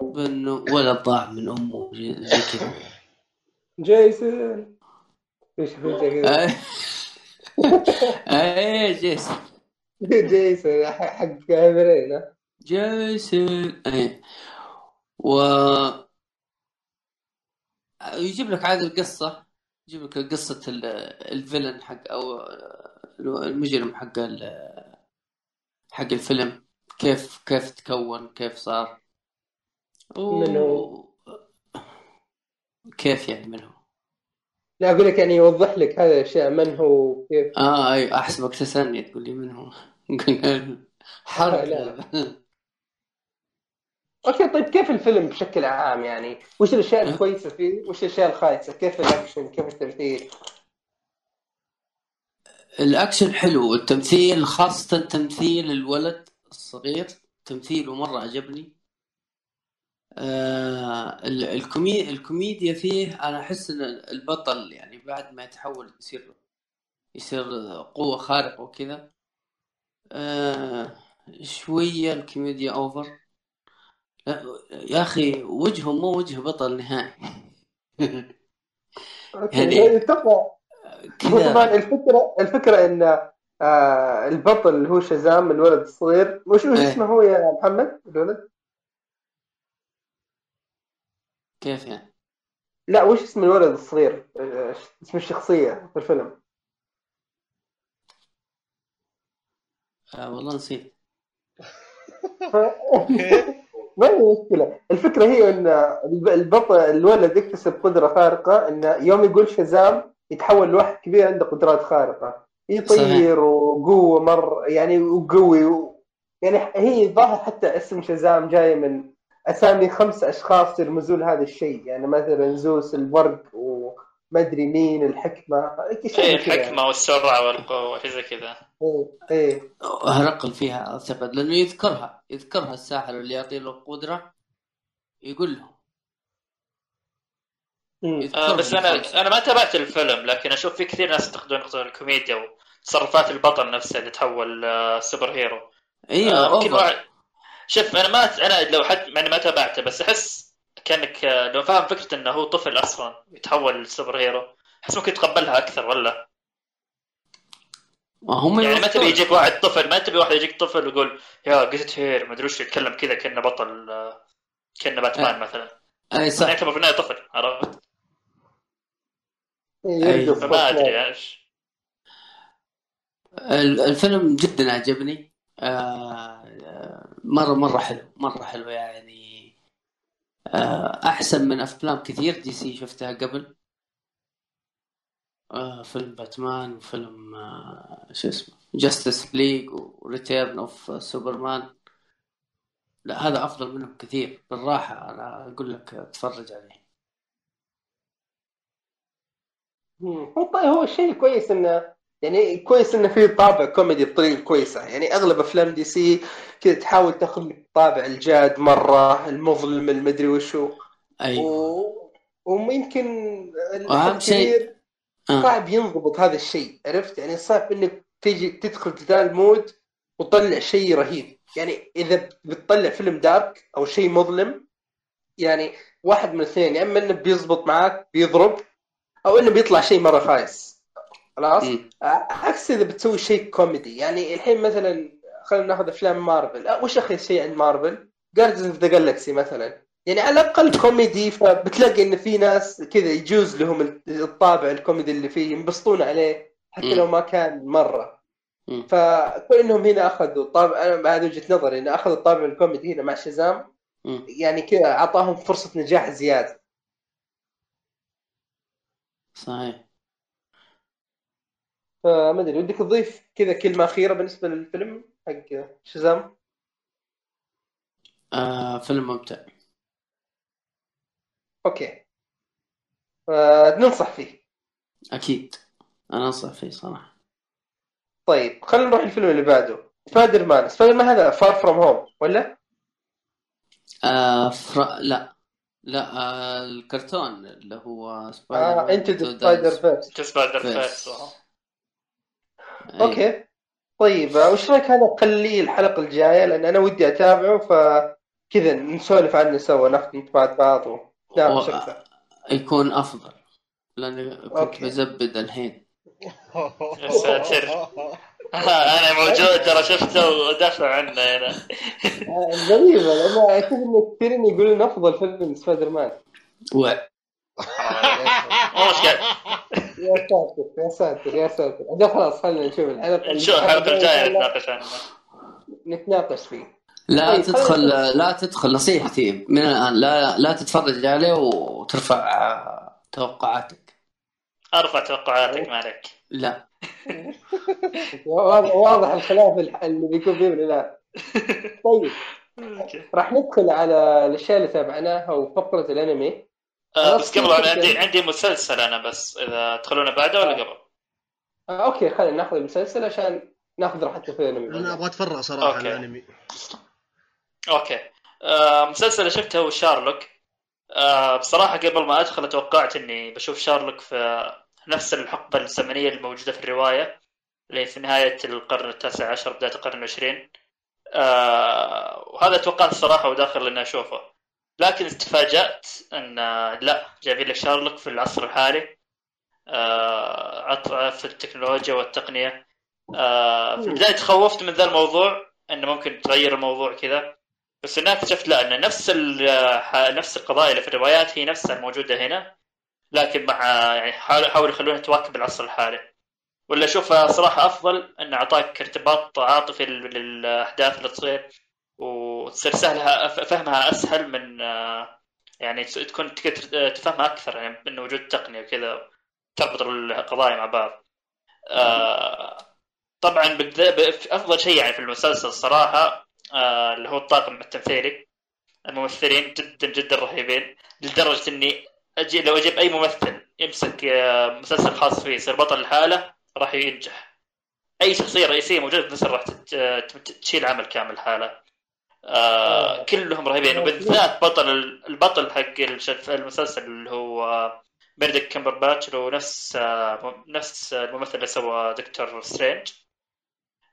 بأنه ولد ضاع من أمه زي كذا. جيسون! إيش. إيه جيسون. جيسون حق هامرين جيسون إيه. و يجيب لك عاد القصة يجيب لك قصة ال- الفيلن حق أو المجرم حق ال- حق الفيلم. كيف كيف تكون كيف صار. و... من هو؟ كيف يعني من هو؟ لا أقول لك يعني يوضح لك هذه الأشياء من هو كيف آه أي أحسبك تسألني تقول لي من هو. حرق. okay طيب كيف الفيلم بشكل عام يعني؟ وش الأشياء الكويسة فيه؟ وش الأشياء الخايسة؟ كيف الأكشن؟ كيف التمثيل؟ الأكشن حلو التمثيل خاصة تمثيل الولد الصغير تمثيله مرة عجبني آه ال- الكومي... الكوميديا فيه أنا أحس إن البطل يعني بعد ما يتحول يصير يصير قوة خارقة وكذا آه شوية الكوميديا أوفر لا، يا أخي وجهه مو وجه بطل نهائي يعني- طبعا كذا الفكرة الفكرة إن آه البطل اللي هو شازام الولد الصغير وش وش إيه. اسمه هو يا محمد الولد؟ كيف يعني لا وش اسم الولد الصغير؟ آه، اسم الشخصية في الفيلم آه والله نسيت. ما هي مشكلة الفكرة هي إن الب- البطل الولد يكتسب قدرة خارقة انه يوم يقول شازام يتحول لواحد كبير عنده قدرات خارقة. يطير وقوة مرة يعني وقوي و... يعني هي ظاهر حتى اسم شازام جاي من أسامي خمس أشخاص يرمزون لهذا الشيء. يعني مثلا زوس البرق وما أدري مين الحكمة شيء إيه. الحكمة والسرعة والقوة شيء زي كذا إيه إيه هرقل فيها اعتقد لأنه يذكرها يذكرها الساحر اللي يعطي له القدرة يقول له. آه بس أنا. أنا ما تابعت الفيلم لكن أشوف في كثير ناس يستخدمون نقطه الكوميديا وتصرفات البطل نفسه اللي تحول آه سوبر هيرو أيوه آه شوف أنا ما أنا لو حد يعني ما تابعته بس أحس كأنك آه، لو فاهم فكرة إنه هو طفل أصلا يتحول لسوبر هيرو أحس ممكن تقبلها أكثر ولا؟ ما هم يعني ما. تبي يجيك واحد طفل ما تبي واحد يجيك طفل ويقول يا جيت هير ما أدري وش يتكلم كذا كأنه بطل آه، كأنه باتمان مثلا. أي صح. يعتبر في النهاية طفل عرفت؟ إيه، فما أدري إيش. ال- الفيلم جدا عجبني. آه، مرة مرة حلو مرة حلو يعني. آه، أحسن من أفلام كثير DC شفتها قبل. آه، فيلم باتمان وفيلم آه، شو اسمه Justice League و Return of Superman لا هذا أفضل منهم كثير. بصراحة أنا أقول لك اتفرج عليه. هو طيب هو شيء كويس إنه يعني كويس إنه في طابع كوميدي بطريقة كويسة. يعني أغلب أفلام DC كذا تحاول تاخذ لك طابع الجاد مرة المظلم المدري وشو. أيوه. و... ويمكن وأهم شيء- آه. صعب ينضبط هذا الشيء عرفت؟ يعني صعب إنك تيجي تدخل في ذا ال mood وتطلع شيء رهيب. يعني إذا بتطلع فيلم dark أو شيء مظلم يعني واحد من الاثنين يا إما إنه بيزبط معاك بيضرب أو إنه بيطلع شيء مرة خايس خلاص. عكس إذا بتسوي شيء كوميدي يعني الحين مثلا خلينا ناخذ أفلام مارفل أه، وش اخر شيء عند Marvel؟ Guardians of the Galaxy مثلا يعني على الأقل كوميدي فبتلاقي إن في ناس كذا يجوز لهم الطابع الكوميدي اللي فيه ينبسطون عليه حتى. لو ما كان مرة. فكون إنهم هنا أخذوا طابع أنا هذه وجهة نظري إن أخذوا الطابع الكوميدي هنا مع Shazam مم. يعني كذا أعطاهم فرصة نجاح زيادة صحيح فما أدري ودك تضيف كذا كلمة أخيرة بالنسبة للفيلم حق شازام آه فيلم ممتع. أوكي. آه ننصح فيه. أكيد. أنا أنصح فيه صراحة. طيب خلينا نروح الفيلم اللي بعده. Spider-Man Spider-Man هذا Far From Home ولا؟ آه فر... لا. لا آه الكرتون اللي هو Spider آه Man انت Spider. Verse Spider-Verse. أيوة. okay طيب وش رأيك هذا خليه الحلقة الجاية لأن أنا ودي أتابعه فكذا نسولف عنه سوا ناخذ انطباعات بعض ونتناقش و- أكثر يكون أفضل لأني كنت okay. بزبد الحين يا ساتر. أنا موجود ترى شفته ودافع عنه هنا آه، غريبة لأن أكيد إن كثيرين يقولون أفضل فيلم سبايدر مان و... مو مشكلة يا ساتر يا ساتر يا ساتر. أجل خلاص خلينا نشوف الحلقة نشوف الحلقة الجاية إن شاء الله نتناقش عنه نتناقش فيه. لا طيب، تدخل لا تدخل نصيحتي من الآن. لا لا تتفرج عليه وترفع توقعاتك. أرفع توقعاتك ما عليك. لا. واضح الخلاف اللي بيكون فيه من الآن. طيب. راح ندخل على الأشياء اللي تابعناها وفقرة الأنمي. آه بس قبل أنا. عندي عندي مسلسل أنا بس إذا تدخلون بعده ولا قبل؟ آه okay خلينا ناخذ المسلسل عشان ناخذ راحتنا في الأنمي. أنا أبغى اتفرغ صراحة okay. ال anime. okay. آه مسلسل شفته هو شارلوك. آه بصراحة قبل ما أدخل توقعت إني بشوف شارلوك في نفس الحقبة الزمنية الموجودة في الرواية اللي في نهاية القرن التاسع عشر بداية القرن العشرين. آه وهذا توقعت الصراحه وداخل إني أشوفه. لكن تفاجأت أن آه، لا جايبين لك شارلوك في العصر الحالي آه في التكنولوجيا والتقنية. آه في البداية تخوفت من ذا الموضوع أنه ممكن تغير الموضوع كذا بس هناك اكتشفت لا أن نفس ح- نفس القضايا اللي في الروايات هي نفسها الموجوده هنا لكن مع يعني حاولوا يخلونها تواكب العصر الحالي. ولا اشوفها صراحة أفضل انه أعطاك ارتباط عاطفي لل- للأحداث اللي تصير. وتصير سهلها فهمها أسهل من آه، يعني تكون تقدر تفهمها أكثر يعني من وجود تقنية وكذا تربط القضايا مع بعض. آه، طبعا أفضل شيء يعني في المسلسل الصراحه آه، اللي هو الطاقم التمثيلي. الممثلين جدا جدا رهيبين لدرجة إني أجي لو أجيب أي ممثل يمسك آه، مسلسل خاص فيه يصير بطل الحاله راح ينجح. أي شخصية رئيسية موجودة في المسلسل راح تشيل عمل كامل حاله. آه كلهم رهيبين. وبالذات بطل البطل حق المسلسل اللي هو بيردك كمبرباتش اللي هو نفس آه، نفس الممثل اللي سوى دكتور سترينج.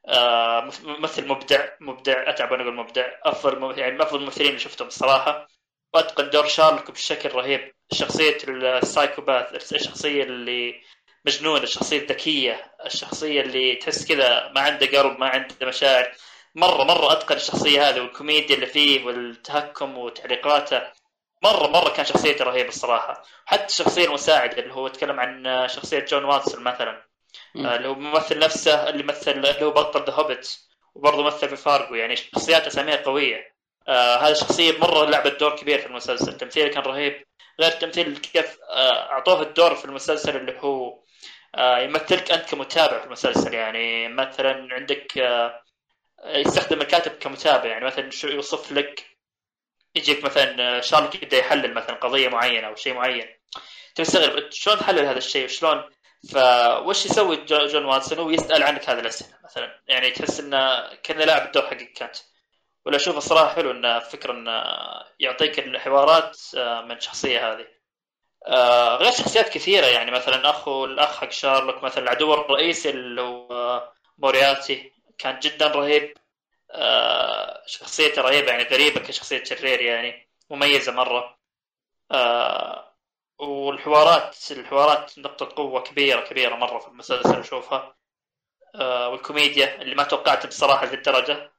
آه، ممثل مبدع مبدع أتعب وأنا أقول مبدع. أفضل يعني من أفضل الممثلين اللي شفتهم الصراحه وأتقن دور شارلوك بشكل رهيب. شخصية السايكوباث الشخصية اللي مجنونة الشخصية الذكية الشخصية اللي تحس كذا ما عنده قلب ما عنده مشاعر. مرة مرة اتقن الشخصية هذه والكوميديا اللي فيه والتهكم وتعليقاته. مرة مرة كان شخصيته رهيبة الصراحة. حتى الشخصيه المساعده اللي هو تكلم عن شخصية جون واتسون مثلا. آه، اللي هو الممثل نفسه اللي مثل اللي هو بطل ذا هوبيت وبرضه مثل في فارجو يعني شخصيات اساميها قوية. آه هذه الشخصية مرة لعبت دور كبير في المسلسل. تمثيله كان رهيب. غير التمثيل كيف آه أعطوه الدور في المسلسل اللي هو آه يمثلك أنت كمتابع في المسلسل. يعني مثلا عندك آه يستخدم الكاتب كمتابع يعني مثلا شو يوصف لك يجيك مثلا آه، شارلوك يبدا يحلل مثلا قضية معينة أو شيء معين. تستغرب شلون تحلل هذا الشيء؟ وشلون؟ فوش يسوي جو- جون واتسون؟ هو يسأل عنك هذه الأسئلة مثلا. يعني تحس انه كأنه لاعب الدور حقك انت ولا أشوف الصراحة حلو انه فكرة انه يعطيك الحوارات آه، من الشخصيه هذه. آه، غير شخصيات كثيرة يعني مثلا أخو الأخ حق شارلوك مثلا العدو الرئيسي اللي هو مورياتي. كان جدا رهيب. آه، شخصيته رهيبة يعني غريبة كشخصية شرير يعني مميزة مرة. آه، والحوارات الحوارات نقطة قوة كبيرة كبيرة مرة في المسلسل أشوفها. آه والكوميديا اللي ما توقعت بصراحة للدرجة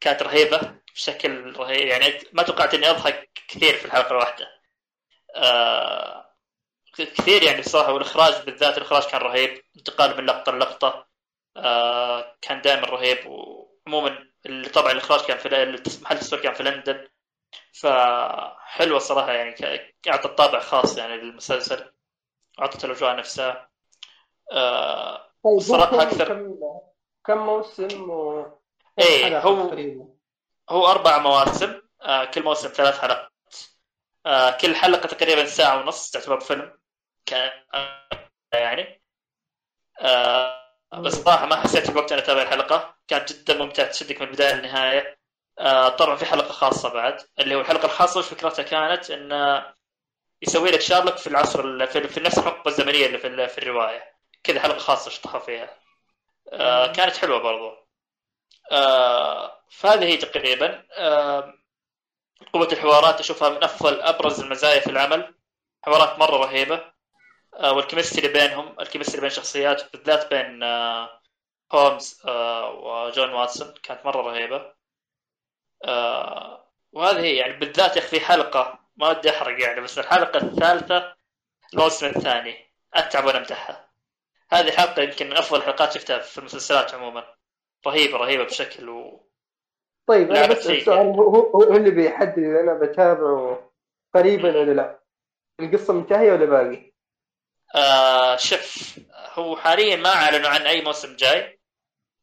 كانت رهيبة بشكل رهيب. يعني ما توقعت إني أضحك كثير في الحلقة الواحدة. آه كثير يعني بصراحة والإخراج بالذات الإخراج كان رهيب. انتقال من لقطة للقطة. آه كان دائما رهيب وعموما طبعا الإخراج كان في محل التصوير كان في لندن فحلوة صراحة يعني ك- أعطت طابع خاص يعني للمسلسل أعطت الأجواء نفسها آه طيب صراحة كم- أكثر. كم موسم و حلقة هو-؟ هو أربع مواسم آه كل موسم ثلاث حلقات آه كل حلقة تقريبا ساعة ونص تعتبر فيلم كان يعني آه بس صراحة ما حسيت بوقت أنا أتابع الحلقة. كانت جدا ممتعة تشدك من البداية للنهاية. آه طبعا في حلقة خاصة بعد. اللي هو الحلقة الخاصة وش فكرتها كانت؟ إنه يسوي لك شرلوك في العصر ال- في, في نفس الحقبة الزمنية اللي في, في الرواية. كذا حلقة خاصة شطحها فيها. آه كانت حلوة برضو. آه فهذه هي تقريبا. قوة الحوارات أشوفها من أفضل أبرز المزايا في العمل. حوارات مرة رهيبة. وال chemistry بينهم ال chemistry بين الشخصيات بالذات بين آه هولمز آه وجون واتسون كانت مرة رهيبة. آه وهذه هي يعني بالذات يا أخي في حلقة ما ودي أحرق يعني بس الحلقة الثالثة الموسم الثاني. أتعب وأنا أمدحها هذه حلقة يمكن من أفضل الحلقات شفتها في المسلسلات عموما. رهيبة رهيبة بشكل و... طيب أنا بس. السؤال هو, هو, هو اللي بيحدد إذا أنا بتابعه قريبا ولا لا؟ القصة منتهيه ولا باقي؟ آه شف هو حاليا ما أعلنوا عن أي موسم جاي.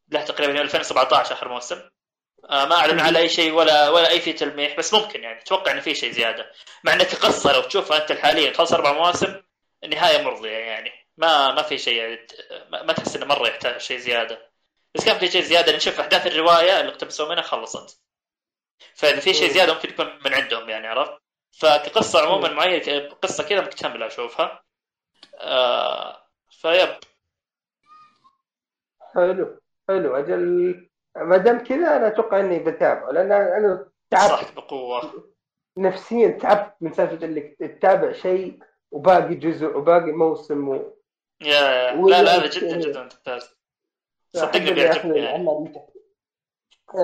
له تقريبا 2017 آخر موسم. آه ما أعلنوا على أي شيء ولا ولا أي في تلميح بس ممكن يعني أتوقع انه في شيء زيادة. مع انك قصه لو تشوفها أنت حاليا خلص أربع مواسم النهاية مرضية يعني. ما ما في شيء يعني ما ما تحس إنه مرة يحتاج شيء زيادة. بس كان في شيء زيادة نشوف أحداث الرواية اللي اقتبسوا منها خلصت. فإذا في شيء زيادة ممكن يكون من عندهم يعني عرفت؟ فكقصة عموما معي قصة كذا مكتملة أشوفها. آه فيب. حلو حلو. أجل ما دام كذا أنا أتوقع إني بتابعه لأن أنا تعبت. بقوة. نفسيا تعبت من سالفة إنك تتابع شيء وباقي جزء وباقي موسم و... يا يا. لا لا هذا جدا جدا ممتاز. صدقني بيعجبني يعني.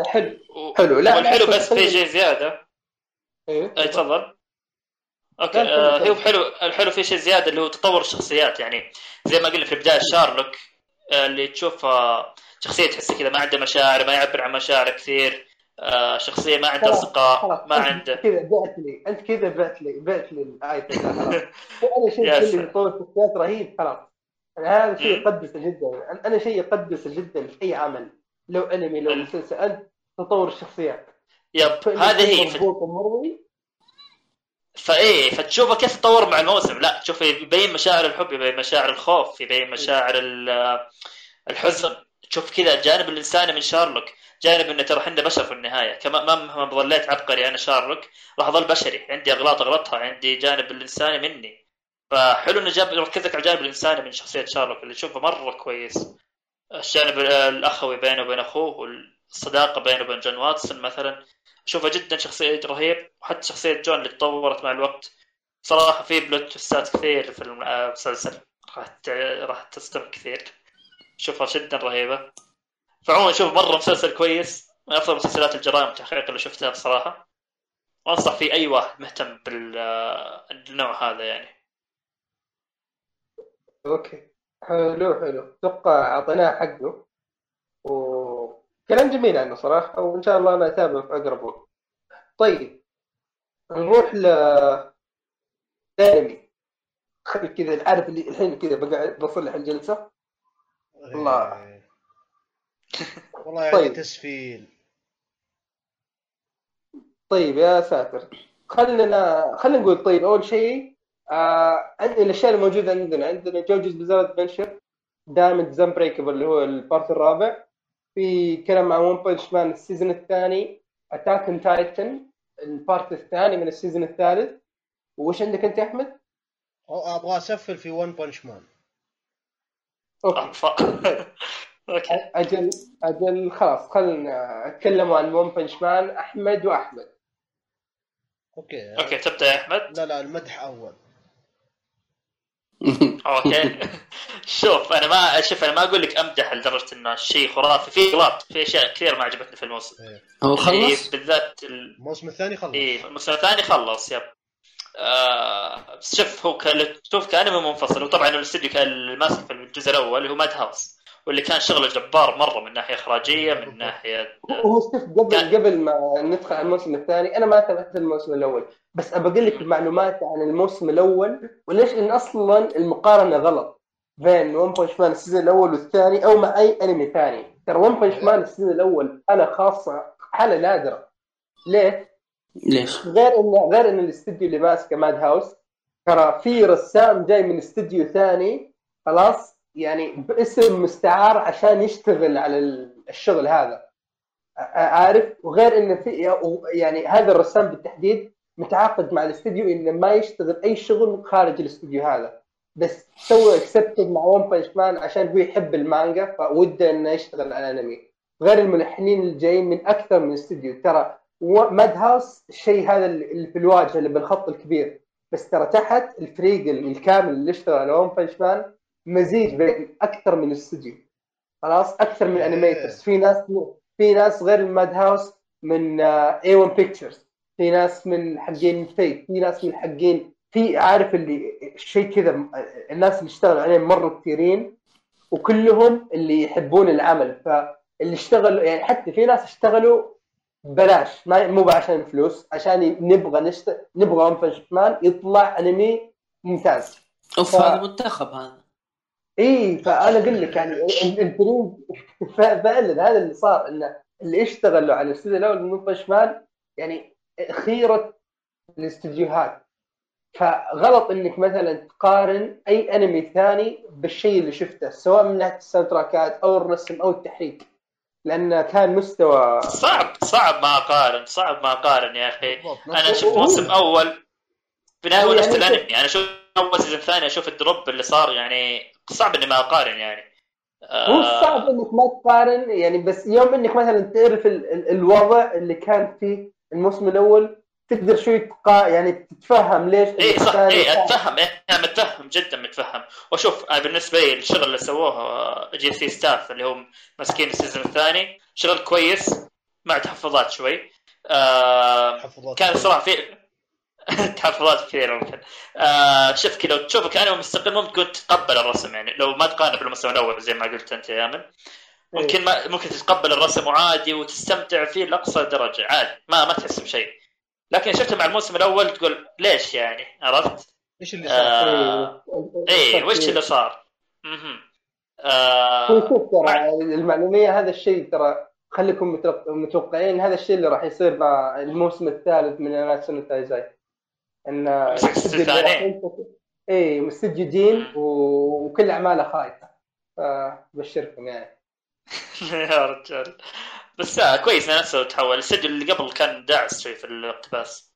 حلو. حلو. لا والحلو بس في شيء زيادة. إيه أي تفضل. أوكي آه هو حلو. الحلو في شيء زيادة اللي هو تطور الشخصيات يعني زي ما قلنا في البداية شارلوك آه اللي تشوف آه شخصية تحسه كذا ما عنده مشاعر ما يعبر عن مشاعر كثير آه شخصية ما عنده أصدقاء ما عنده. كذا بعت لي أنت كذا بعت لي بعت لي خلاص أنا شيء اللي يطور شخصيات رهيب خلاص. هذا شيء يقدسه جدا. أنا شيء يقدسه جدا في أي عمل لو أنمي لو مسلسل انت تطور الشخصيات. يب هذه هي فإيه فتشوفه كيف تطور مع الموسم. لا تشوف يبين مشاعر الحب يبين مشاعر الخوف يبين مشاعر الحزن. تشوف كذا الجانب الانساني من شارلوك. جانب إنه ترى إحنا بشر في النهاية. كما مهما ظليت عبقري أنا شارلوك راح اظل بشري. عندي أغلاط أغلطها عندي جانب الإنساني مني. فحلو إنه جاب يركز لك على الجانب الإنساني من شخصية شارلوك اللي تشوفه مرة كويس. الجانب الأخوي بينه وبين أخوه والصداقة بينه وبين جون واتسون مثلا. اشوفها جدا شخصية رهيب وحتى شخصية جون اللي تطورت مع الوقت. صراحة في plot twist ات كثير في المسلسل راح راح تستمر كثير. اشوفها جدا رهيبة. فعموما أشوف مرة مسلسل كويس. من أفضل مسلسلات الجرائم التحقيق اللي شفتها بصراحة. وانصح فيه أي واحد مهتم بالنوع هذا يعني. أوكي. حلو حلو. أتوقع أعطيناه حقه. وكلام جميل عنه صراحة وإن شاء الله أنا اتابعه في أقرب وقت. طيب نروح ل انمي خلي كذا عارف اللي الحين كذا بقعد بصلح الجلسة؟ الله. والله يعني طيب. تسفيل طيب يا ساتر. خلينا خلينا نقول طيب أول شيء آه الأشياء الموجودة عندنا عندنا JoJo's Bizarre Adventure Diamond is Unbreakable اللي هو ال part الرابع. في كلام عن One Punch Man ال season الثاني Attack on Titan ال part الثاني من ال season الثالث. وش عندك أنت يا أحمد؟ أبغى أسفل في One Punch Man okay. أجل أجل خلاص خلينا أتكلم عن One Punch Man أحمد وأحمد. okay. okay تبدأ يا أحمد؟ لا لا المدح أول. okay. شوف أنا ما شوف أنا ما أقول لك أمدح لدرجة إنه شيء خرافي. في غلط في أشياء كثير ما عجبتني في الموسم. إيه. هو خلص؟ بالذات الموسم الثاني خلص. إيه الموسم الثاني خلص yep. آه بس شوف هو شوف كانمي منفصل. وطبعا الاستوديو كان ماسك في الجزء الأول اللي هو Madhouse واللي كان شغله جبار مرة من ناحية إخراجية من ناحية هو شوف قبل كان... قبل ما ندخل على الموسم الثاني أنا ما تابعت الموسم الأول. بس أبى أقول لك معلومات عن الموسم الأول وليش؟ ان أصلا المقارنة غلط. بين One Punch Man ال season الأول والثاني أو مع أي أنمي ثاني. ترى One Punch Man ال season الأول حالة خاصة حالة نادرة. ليه؟ ليش؟ غير انه غير إن الاستديو اللي ماسكه Madhouse ترى في رسام جاي من استديو ثاني خلاص؟ يعني باسم مستعار عشان يشتغل على الشغل هذا. عارف؟ وغير انه في يعني هذا الرسام بالتحديد متعاقد مع الاستديو انه ما يشتغل أي شغل خارج الاستديو هذا. بس سوى accepted مع One Punch Man عشان هو يحب المانجا فوده إنه يشتغل على انمي غير الملحنين اللي جايين من أكثر من استديو ترى Madhouse الشيء هذا اللي في الواجهة اللي بالخط الكبير. بس ترى تحت الفريق الكامل اللي اشتغل على One Punch Man مزيج بين أكثر من استوديو خلاص؟ أكثر من animators في ناس في ناس غير ال Madhouse من A-1 Pictures في ناس من حقين Fate في ناس من حقين في عارف اللي شيء كذا الناس اللي اشتغلوا عليه مره كثيرين وكلهم اللي يحبون العمل. فاللي اشتغلوا يعني حتى في ناس اشتغلوا ببلاش ما مو عشان فلوس عشان نبغى نشت... نبغى One مان يطلع أنمي ممتاز. أوف ف... هذا منتخب هذا. إي فأنا أقول لك يعني ال- الفريق فعلا هذا اللي صار انه اللي اشتغلوا على الاستوديو الأول من منطقه شمال يعني خيرة الاستديوهات. فغلط إنك مثلا تقارن أي أنمي ثاني بالشيء اللي شفته سواء من ناحية ال soundtrack ات أو الرسم أو التحريك لأنه كان مستوى صعب صعب ما أقارن صعب ما أقارن يا أخي. أنا شفت موسم أول بناء هو نفس يعني الأنمي. أنا أشوف أول season ثاني أشوف ال drop اللي صار يعني صعب إني ما أقارن يعني. هو آه، صعب إنك ما تقارن يعني بس يوم إنك مثلا تعرف ال ال الوضع اللي كان فيه الموسم الأول تقدر شوي تقا يعني تتفهم ليش اي صح. اي أتفهم. إيه، أنا متفهم جدا متفهم. وشوف أنا بالنسبة لي الشغل اللي سووه J.C. Staff اللي هم ماسكين ال season الثاني شغل كويس مع تحفظات شوي. آه تحفظات. كان الصراحه في تحفظات كثيرة ممكن. آه شوف كذا لو تشوفه كانه مستقل ممكن تتقبل الرسم يعني لو ما تقارن بالمستوى الأول زي ما قلت أنت يا آمن. ممكن ما ممكن تتقبل الرسم عادي وتستمتع فيه لأقصى درجة عادي. ما ما تحس بشيء. لكن شفته مع الموسم الأول تقول ليش يعني؟ عرفت؟ إيش اللي صار؟ آه إيه وش اللي صار؟ آه هو شوف ترى مع- المعلوميه هذا الشيء ترى خليكم متوق- متوقعين هذا الشيء اللي راح يصير مع الموسم الثالث من اناتسو تايزاي إن. اي مستجدين وكل أعماله خايسه فبشركم يعني. يا رجال. بس آه كويس نفسه تحول. الاستوديو اللي قبل كان داعس شوي في الاقتباس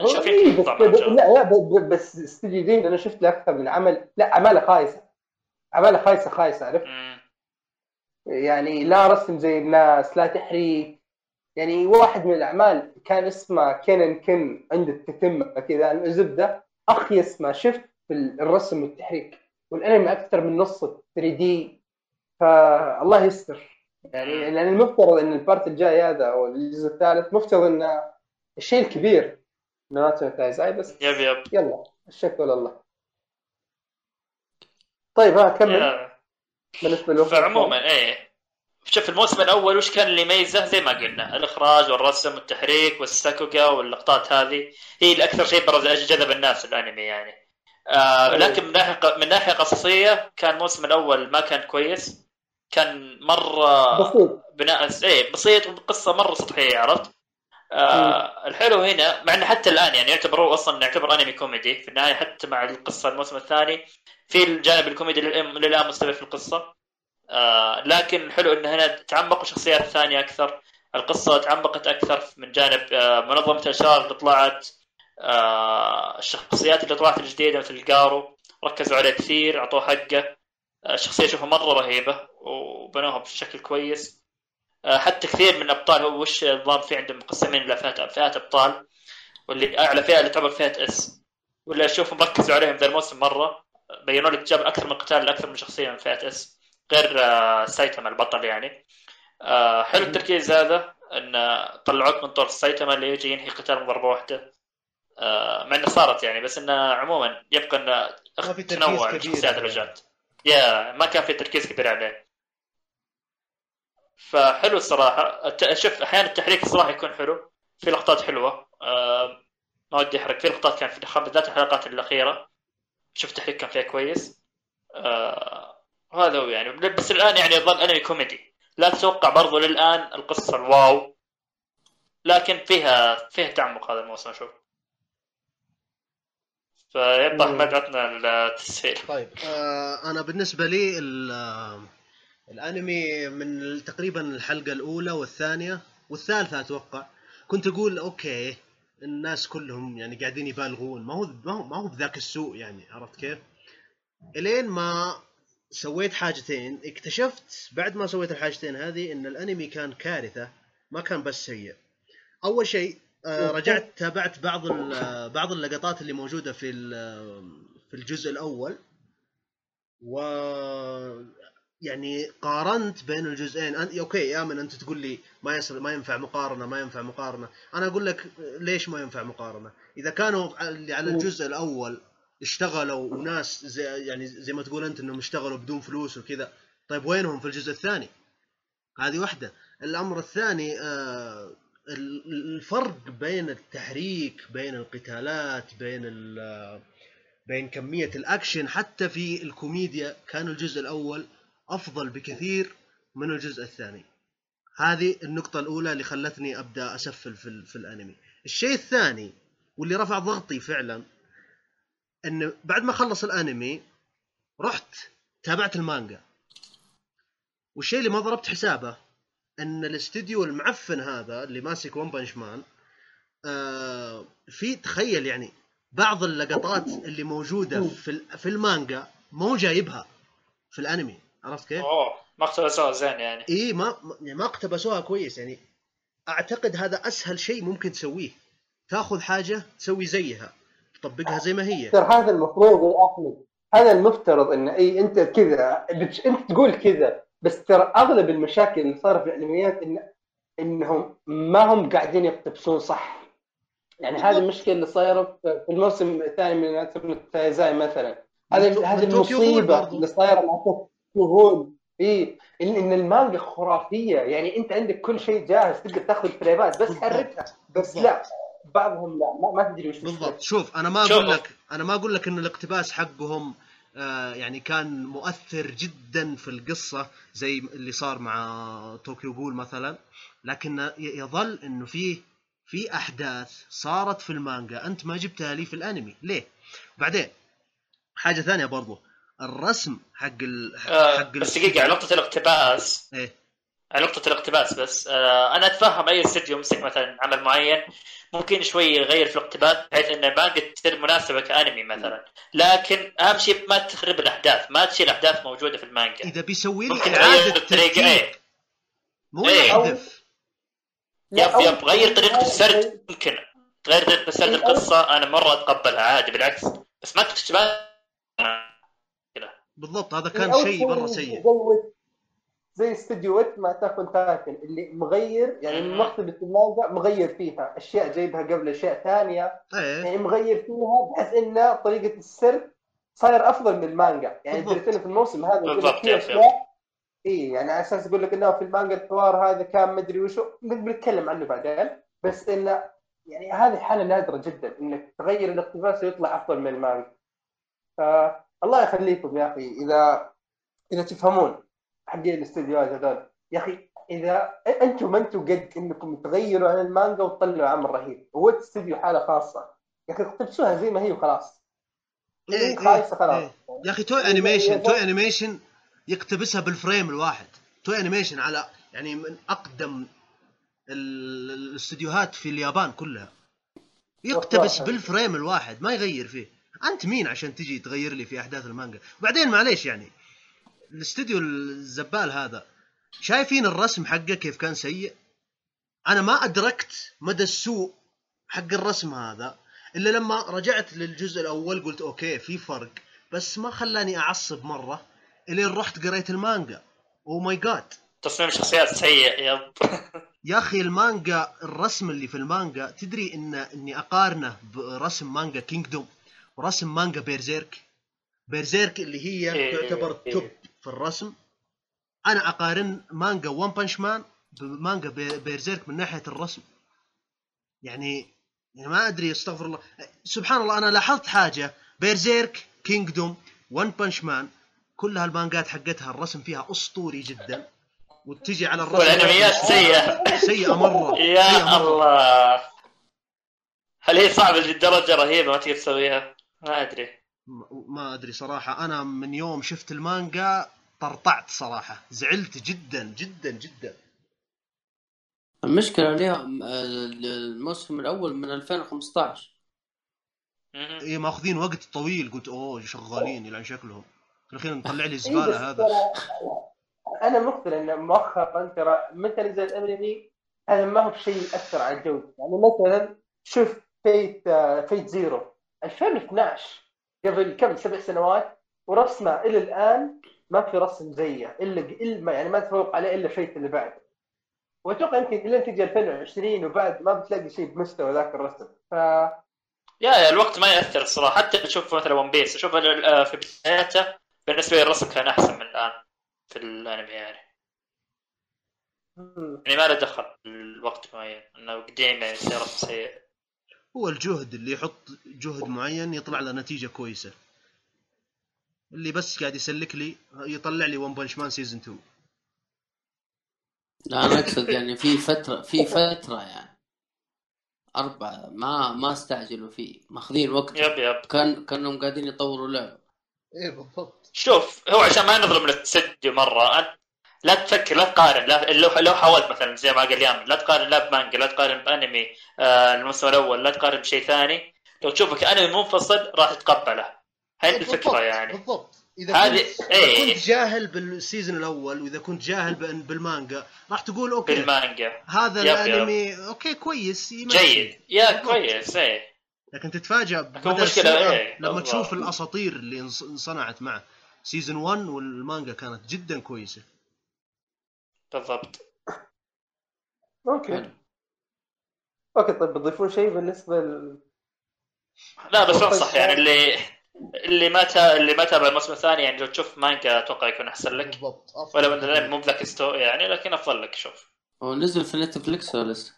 هو نشوف إيه بس. لا لا بس استوديو دين أنا شفت له أكثر من عمل. لا اعماله خايسة. اعماله خايسة خايسة عرفت. يعني لا رسم زي الناس لا تحريك. يعني واحد من الأعمال كان اسمه كينن كن عند التتمة كذا الزبدة. اخيس ما شفت في الرسم والتحريك. والأنمي أكثر من نص 3 دي فالله يستر. يعني لأن المفترض إن البارت الجاي هذا أو الجزء الثالث مفترض انه الشيء الكبير ناتو تايزاي بس. يب يب. يلا الشكوى لله طيب ها كمل. بالنسبة له فعموما إيه. شوف الموسم الأول وش كان اللي يميزه؟ زي ما قلنا الإخراج والرسم والتحريك والساكوكا واللقطات هذه. هي الأكثر شيء برز جذب الناس الأنمي يعني. آه لكن من ناحية من ناحية قصصية كان الموسم الأول ما كان كويس. كان مرة بسيط. بناء إيه بسيط وقصه مرة سطحية عرفت؟ آه الحلو هنا مع إنه حتى الآن يعني يعتبر هو أصلا يعتبر أنمي كوميدي في النهاية حتى مع القصة الموسم الثاني في الجانب الكوميدي للآن مستمر في القصة. آه لكن الحلو انه هنا تعمقوا شخصيات ثانية أكثر القصة تعمقت أكثر من جانب آه منظمة الإشرار اللي طلعت آه الشخصيات اللي طلعت الجديدة مثل جارو ركزوا عليه كثير أعطوه حقه. الشخصيه اشوفها مرة رهيبة وبنوها بشكل كويس. آه، حتى كثير من الأبطال هو وش النظام في عندهم مقسمين إلى فئات أبطال واللي أعلى فئة اللي تعتبر فئة S واللي أشوفهم ركزوا عليهم ذا الموسم مرة بينوا لك جاب أكثر من قتال لأكثر من شخصية من فئة S غير آه، سايتاما البطل يعني. آه، حلو التركيز هذا إن طلعوك من طور سايتاما اللي يجي ينهي قتال بضربه واحدة. مع إنه صارت يعني بس إنه عموما يبقى إنه تنوع كبير الشخصيات يعني. اللي جات يا ما كان في تركيز كبير عليه. فحلو الصراحة. الت- شوف أحيانا التحريك الصراحة يكون حلو. في لقطات حلوة. آه، ما ودي احرق في لقطات كان في بالذات الحلقات الأخيرة. شفت التحريك كان فيها كويس. آه، وهذا هو يعني. بس الآن يعني يظل أنمي كوميدي. لا تتوقع برضو للآن القصة الواو. لكن فيها فيها تعمق هذا الموسم أشوف. فيبقى. احمد عطنا التسهيل طيب آه أنا بالنسبة لي آه، الأنمي من تقريبا الحلقة الأولى والثانية والثالثة أتوقع كنت أقول okay الناس كلهم يعني قاعدين يبالغون ما هو ما هو, ما هو بذاك السوء يعني عرفت كيف؟ إلين ما سويت حاجتين اكتشفت بعد ما سويت الحاجتين هذه إن الأنمي كان كارثة ما كان بس سيء أول شيء رجعت تابعت بعض آه، بعض اللقطات اللي موجودة في ال- في الجزء الأول. و يعني قارنت بين الجزئين. أنت أوكي يا من أنت تقول لي ما يصل ما ينفع مقارنة ما ينفع مقارنة. أنا أقول لك ليش ما ينفع مقارنة؟ إذا كانوا اللي على الجزء الأول اشتغلوا وناس زي يعني زي ما تقول أنت إنهم اشتغلوا بدون فلوس وكذا طيب وينهم في الجزء الثاني؟ هذه واحدة. الأمر الثاني آه الفرق بين التحريك بين القتالات بين بين كمية الأكشن. حتى في الكوميديا كان الجزء الأول أفضل بكثير من الجزء الثاني. هذه النقطة الأولى اللي خلتني أبدأ أسفل في, في الأنمي. الشيء الثاني واللي رفع ضغطي فعلا أن بعد ما خلص الأنمي رحت تابعت المانجا. والشيء اللي ما ضربت حسابه أن الاستديو المعفن هذا اللي ماسك ون بنش مان آه في تخيل يعني بعض اللقطات اللي موجودة في, في المانجا مو جايبها في الأنمي عرفت كيف؟ أوه ما اقتبسوها زين يعني. إي ما ما- يعني ما اقتبسوها كويس يعني. أعتقد هذا أسهل شيء ممكن تسويه. تاخذ حاجة تسوي زيها تطبقها زي ما هي. ترى هذا المفروض يا أحمد هذا المفترض إن إي أنت كذا بتش... أنت تقول كذا. بس ترى أغلب المشاكل اللي صارت في الأنميات إن... إنهم ما هم قاعدين يقتبسون صح. يعني هذه المشكلة اللي صايرة في الموسم الثاني من تايزاي مثلا. هذه هذه المصيبة. اللي صايرة مع غول اي ان إن المانجا خرافية. يعني أنت عندك كل شيء جاهز تقدر تاخذ فريمات بس. حركها. بس. لا. بعضهم لا. ما, ما تدري وش بالضبط. شوف أنا ما. أقول لك أنا ما أقول لك إن الاقتباس حقهم آه يعني كان مؤثر جدا في القصة زي اللي صار مع طوكيو جول مثلا. لكن يظل إنه في في أحداث صارت في المانجا. أنت ما جبتها لي في الأنمي. ليه؟ بعدين حاجة ثانية برضو. الرسم حق ال... آه حق بس دقيقة على نقطة الاقتباس. إيه. على نقطة الاقتباس بس. آه أنا أتفهم أي استديو يمسك مثلا عمل معين ممكن شوي يغير في الاقتباس بحيث أن المانجا تصير مناسبة كأنمي مثلا. لكن أهم شيء ما تخرب الأحداث ما تشيل أحداث موجودة في المانجا. إذا بيسوي لي ممكن إعادة تغير الطريقة ترتيب إيه. مو إيه. يحذف. لا، يب يب غير طريقة السرد. ممكن تغير طريقة سرد أو- القصة أنا مرة أتقبلها عادي بالعكس. بس ما تكتبها بالضبط هذا كان شيء مرة سيء. زي ويت مع تاكون تاكن اللي مغير يعني مم. مقتبس المانجا مغير فيها أشياء جايبها قبل أشياء ثانية. إيه. يعني مغير فيها بحيث إن طريقة السرد صاير أفضل من المانجا. يعني في الموسم هذا بالضبط، في yep، أشياء اي يعني على أساس يقول لك إنه في المانجا الحوار هذا كان مدري وشو بنتكلم عنه بعدين. بس انه يعني هذه حالة نادرة جدا إنك تغير الاقتباس ويطلع أفضل من المانجا. فالله يخليكم يا أخي إذا إذا تفهمون. حقين الاستديوهات هذول. يا أخي إذا أنتم ما أنتم قد إنكم تغيروا عن المانجا وتطلعوا عمل رهيب هو استديو حالة خاصة. يا أخي اقتبسوها زي ما هي وخلاص. إيه، هي خايسة خلاص. إيه. يا أخي توي انيميشن توي انيميشن يقتبسها بالفريم الواحد. توي انيميشن على يعني من أقدم ال- الاستديوهات في اليابان كلها. يقتبس. بال frame الواحد ما يغير فيه. أنت مين عشان تجي تغير لي في أحداث المانجا؟ وبعدين معليش يعني الاستديو الزبال هذا شايفين الرسم حقه كيف كان سيء؟ أنا ما أدركت مدى السوء حق الرسم هذا إلا لما رجعت للجزء الأول قلت okay في فرق. بس ما خلاني أعصب مرة إلين رحت قريت المانجا. oh my God تصميم شخصيات سيء yep. يا أخي المانجا الرسم اللي في المانجا تدري إن إني أقارنه برسم مانجا كينجدوم ورسم مانجا بيرزيرك بيرزيرك اللي هي إيه، تعتبر. top في الرسم. أنا أقارن مانجا ون بانش مان بمانجا بي- بيرزيرك من ناحية الرسم. يعني يعني ما أدري استغفر الله. سبحان الله أنا لاحظت حاجة. بيرزيرك كينجدوم ون بانش مان كلها المانجات حقتها الرسم فيها أسطوري جدا. وتجي على الرسم والأنميات سيئة. سيئة مرة. سيئة يا مرة. الله. هل هي صعبة للدرجة رهيبة ما تقدر تسويها؟ ما أدري. ما أدري صراحة. أنا من يوم شفت المانجا طرطعت صراحة. زعلت جدا جدا جدا. المشكلة اليوم آه، الموسم الأول من 2015 مهم. اي ماخذين وقت طويل. قلت أوه شغالين يلعن شكلهم. في الأخير مطلع لي إيه زبالة هذا. أنا مقتنع إن مؤخرا ترى متى نزل الانمي هذا ما هو بشيء يأثر على الجودة. يعني مثلا شوف فيت فيت زيرو 2012 قبل كم؟ سبع سنوات. ورسمه إلى الآن ما في رسم زيه إلا إلا يعني ما تفوق عليه إلا فيت اللي بعده وأتوقع يمكن الين تجي 2020 وبعد ما بتلاقي شيء بمستوى ذاك الرسم. ف يا يا الوقت ما يأثر الصراحة. حتى تشوف مثلا ون بيس أشوف آه، في بدايته بالنسبة لي الرسم كان أحسن من الآن في الأنمي يعني. يعني ما له دخل الوقت معين إنه قديم يعني رسم سيء. هو الجهد اللي يحط جهد معين يطلع له نتيجة كويسة. اللي بس قاعد يسلك لي يطلع لي ون بنش مان season 2 لا أنا أقصد يعني في فترة في فترة يعني. أربعة ما ما استعجلوا فيه. ماخذين وقت. yep yep. كان كأنهم قاعدين يطوروا لعبة. إيه بالضبط. شوف هو عشان ما نظلم الاستديو مرة. أنت لا تفكر لا تقارن لا لو لو حاولت مثلا زي ما قال يامن لا تقارن لا بمانجا لا تقارن بأنمي آه المستوى الأول لا تقارن بشيء ثاني لو تشوفه كانمي منفصل راح تتقبله هاي الفكرة بالضبط، يعني بالضبط إذا هذه- كنت. إذا كنت جاهل بالسيزون الأول وإذا كنت جاهل بال- بالمانجا راح تقول okay بالمانجا هذا yep yep. الأنمي okay كويس يمشي. جيد يا بالضبط. كويس إيه لكن تتفاجأ بمدى مشكلة إيه، لما بالضبط. تشوف الأساطير اللي انص- انصنعت معه season 1 والمانجا كانت جدا كويسة بالضبط. okay. حلو. okay طيب بتضيفون شيء بالنسبة ل... لا بس طيب، انصح يعني اللي اللي ما تا... اللي ما تابع الموسم الثاني يعني لو تشوف مانجا أتوقع يكون أحسن لك. بالضبط. ولو ان الانمي مو بذاك الستو يعني لكن أفضل لك شوف. هو نزل في نتفلكس ولا لسه؟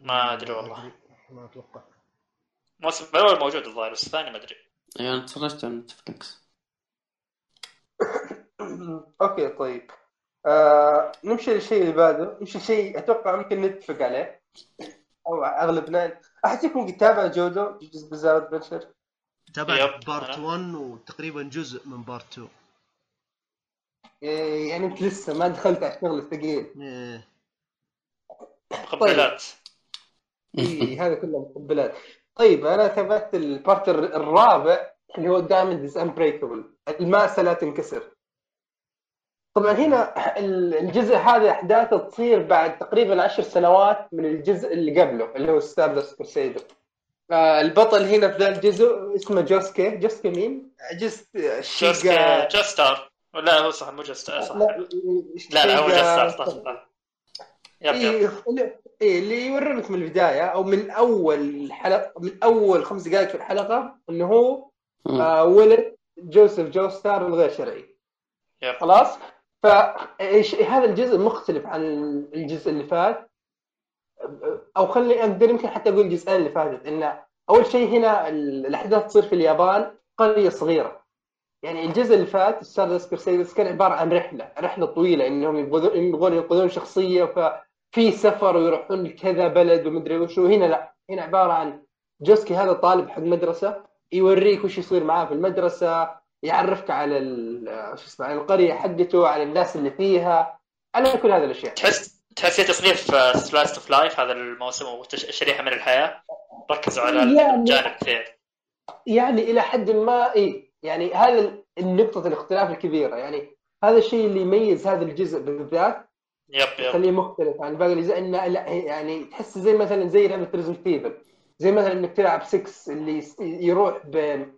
ما أدري والله. ما أتوقع. الموسم الأول موجود الظاهر بس الثاني ما أدري. أيوه أنا تفرجت على نتفلكس okay طيب. آه نمشي للشيء اللي بعده. نمشي شيء أتوقع ممكن نتفق عليه. أو أغلبنا. احد فيكم قد تابع جوجو's Bizarre Adventure تابعت part أنا- 1 وتقريبا جزء من part 2 إيه، يعني أنت لسه ما دخلت على الشغل الثقيل. إيه. مقبلات. إيه هذا كله مقبلات. طيب أنا تابعت ال part الر- الرابع اللي هو Diamond is Unbreakable الماسه لا تنكسر. طبعا هنا ال- الجزء هذا أحداثه تصير بعد تقريبا عشر سنوات من الجزء اللي قبله اللي هو Stardust Crusaders آه البطل هنا في ذا الجزء اسمه جوسكي. جوسكي مين؟ هيجاشيكاتا جوستار. لا هو صح مو جوستار صح. لا لا لا هو جوستار صح صح. yep yep. إيه اللي- يوريك من البداية أو من أول حلقه من أول خمس دقائق في الحلقة انه هو. آه ولد جوزيف جوستار الغير شرعي. yep. خلاص؟ فايش هذا الجزء مختلف عن الجزء اللي فات. أو خلي أقدر يمكن حتى أقول الجزئين اللي فاتت انه أول شيء هنا ال- الأحداث تصير في اليابان قرية صغيرة. يعني الجزء اللي فات Stardust Crusaders كان عبارة عن رحلة رحلة طويلة إنهم يبغون ينقذون شخصية ففي سفر ويروحون لكذا بلد ومدري وشو هنا لا هنا عبارة عن جوسكي هذا طالب حق مدرسة يوريك وش يصير معاه في المدرسة يعرفك على شو اسمه على القرية حقته على الناس اللي فيها على كل هذه الأشياء. تحس تحس هي تصنيف slice of life هذا الموسم وشريحه من الحياة. ركزوا على يعني- الجانب كثير يعني إلى حد ما إي يعني هذا النقطة الاختلاف الكبيرة. يعني هذا الشيء اللي يميز هذا الجزء بالذات yep yep. يخليه مختلف عن باقي الأجزاء. إنه لا يعني تحس زي مثلا زي لعبة Resident Evil زي مثلا إنك تلعب 6 اللي يروح بين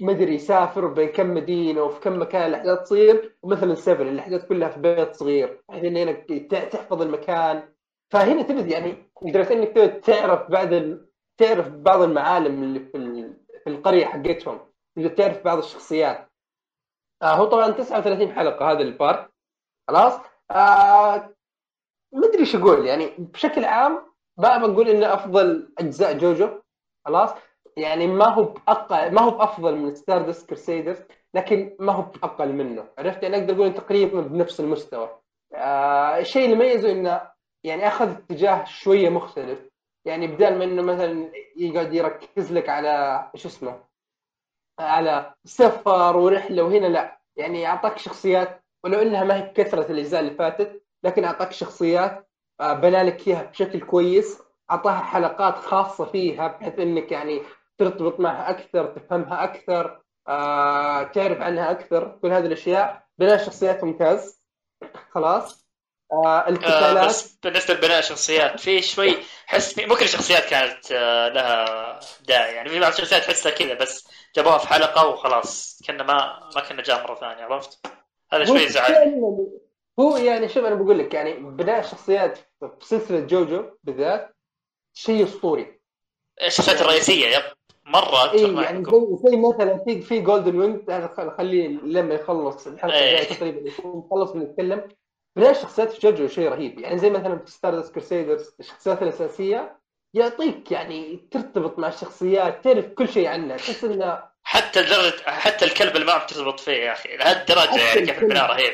ما أدري يسافر بين كم مدينة وفي كم مكان الأحداث تصير ومثلا 7 الأحداث كلها في بيت صغير بحيث انك ت- تحفظ المكان. فهنا تبدأ يعني لدرجه إنك تعرف بعد ال... تعرف بعض المعالم اللي في ال... في القرية حقتهم تعرف بعض الشخصيات. آه هو طبعا 39 حلقة هذا ال part. خلاص؟ آه ما أدري إيش أقول يعني بشكل عام ما بقول إنه أفضل أجزاء جوجو. خلاص؟ يعني ما هو بأقل ما هو بأفضل من Stardust Crusaders لكن ما هو بأقل منه. عرفت؟ يعني أقدر أقول تقريبا بنفس المستوى. آه الشيء اللي ميزه إنه يعني أخذ اتجاه شوية مختلف. يعني بدال ما إنه مثلا يقعد يركز لك على شو اسمه؟ على سفر ورحلة وهنا لا. يعني أعطاك شخصيات ولو إنها ما هي بكثرة الأجزاء اللي فاتت لكن أعطاك شخصيات آه، بنى لك إياها بشكل كويس. أعطاها حلقات خاصة فيها بحيث إنك يعني ترتبط معها أكثر تفهمها أكثر آه، تعرف عنها أكثر كل هذه الأشياء بناء الشخصيات ممتاز خلاص. آه، آه بس بالنسبة لبناء الشخصيات في شوي حس في مو كل الشخصيات كانت آه لها داعي يعني في بعض الشخصيات تحسها كذا بس جابوها في حلقة وخلاص كأنه ما ما كأنه جاء مرة ثانية عرفت؟ هذا شوي زعل. هو يعني شوف أنا بقول لك يعني بناء الشخصيات في سلسلة جوجو بالذات شيء أسطوري. الشخصيات الرئيسية yep. مرة اي معك يعني زي زي مثلا في في Golden Wind خليه لما يخلص الحلقة إيه. الجاية تقريبا يكون مخلص بنتكلم بناء الشخصيات في جوجو شيء رهيب. يعني زي مثلا في ستاردست كرسيدرز الشخصيات الأساسية يعطيك يعني ترتبط مع الشخصيات تعرف كل شيء عنها. تحس إنه حتى لدرجه حتى الكلب اللي معه بترتبط فيه يا أخي. لهالدرجة يعني كيف البناء رهيب.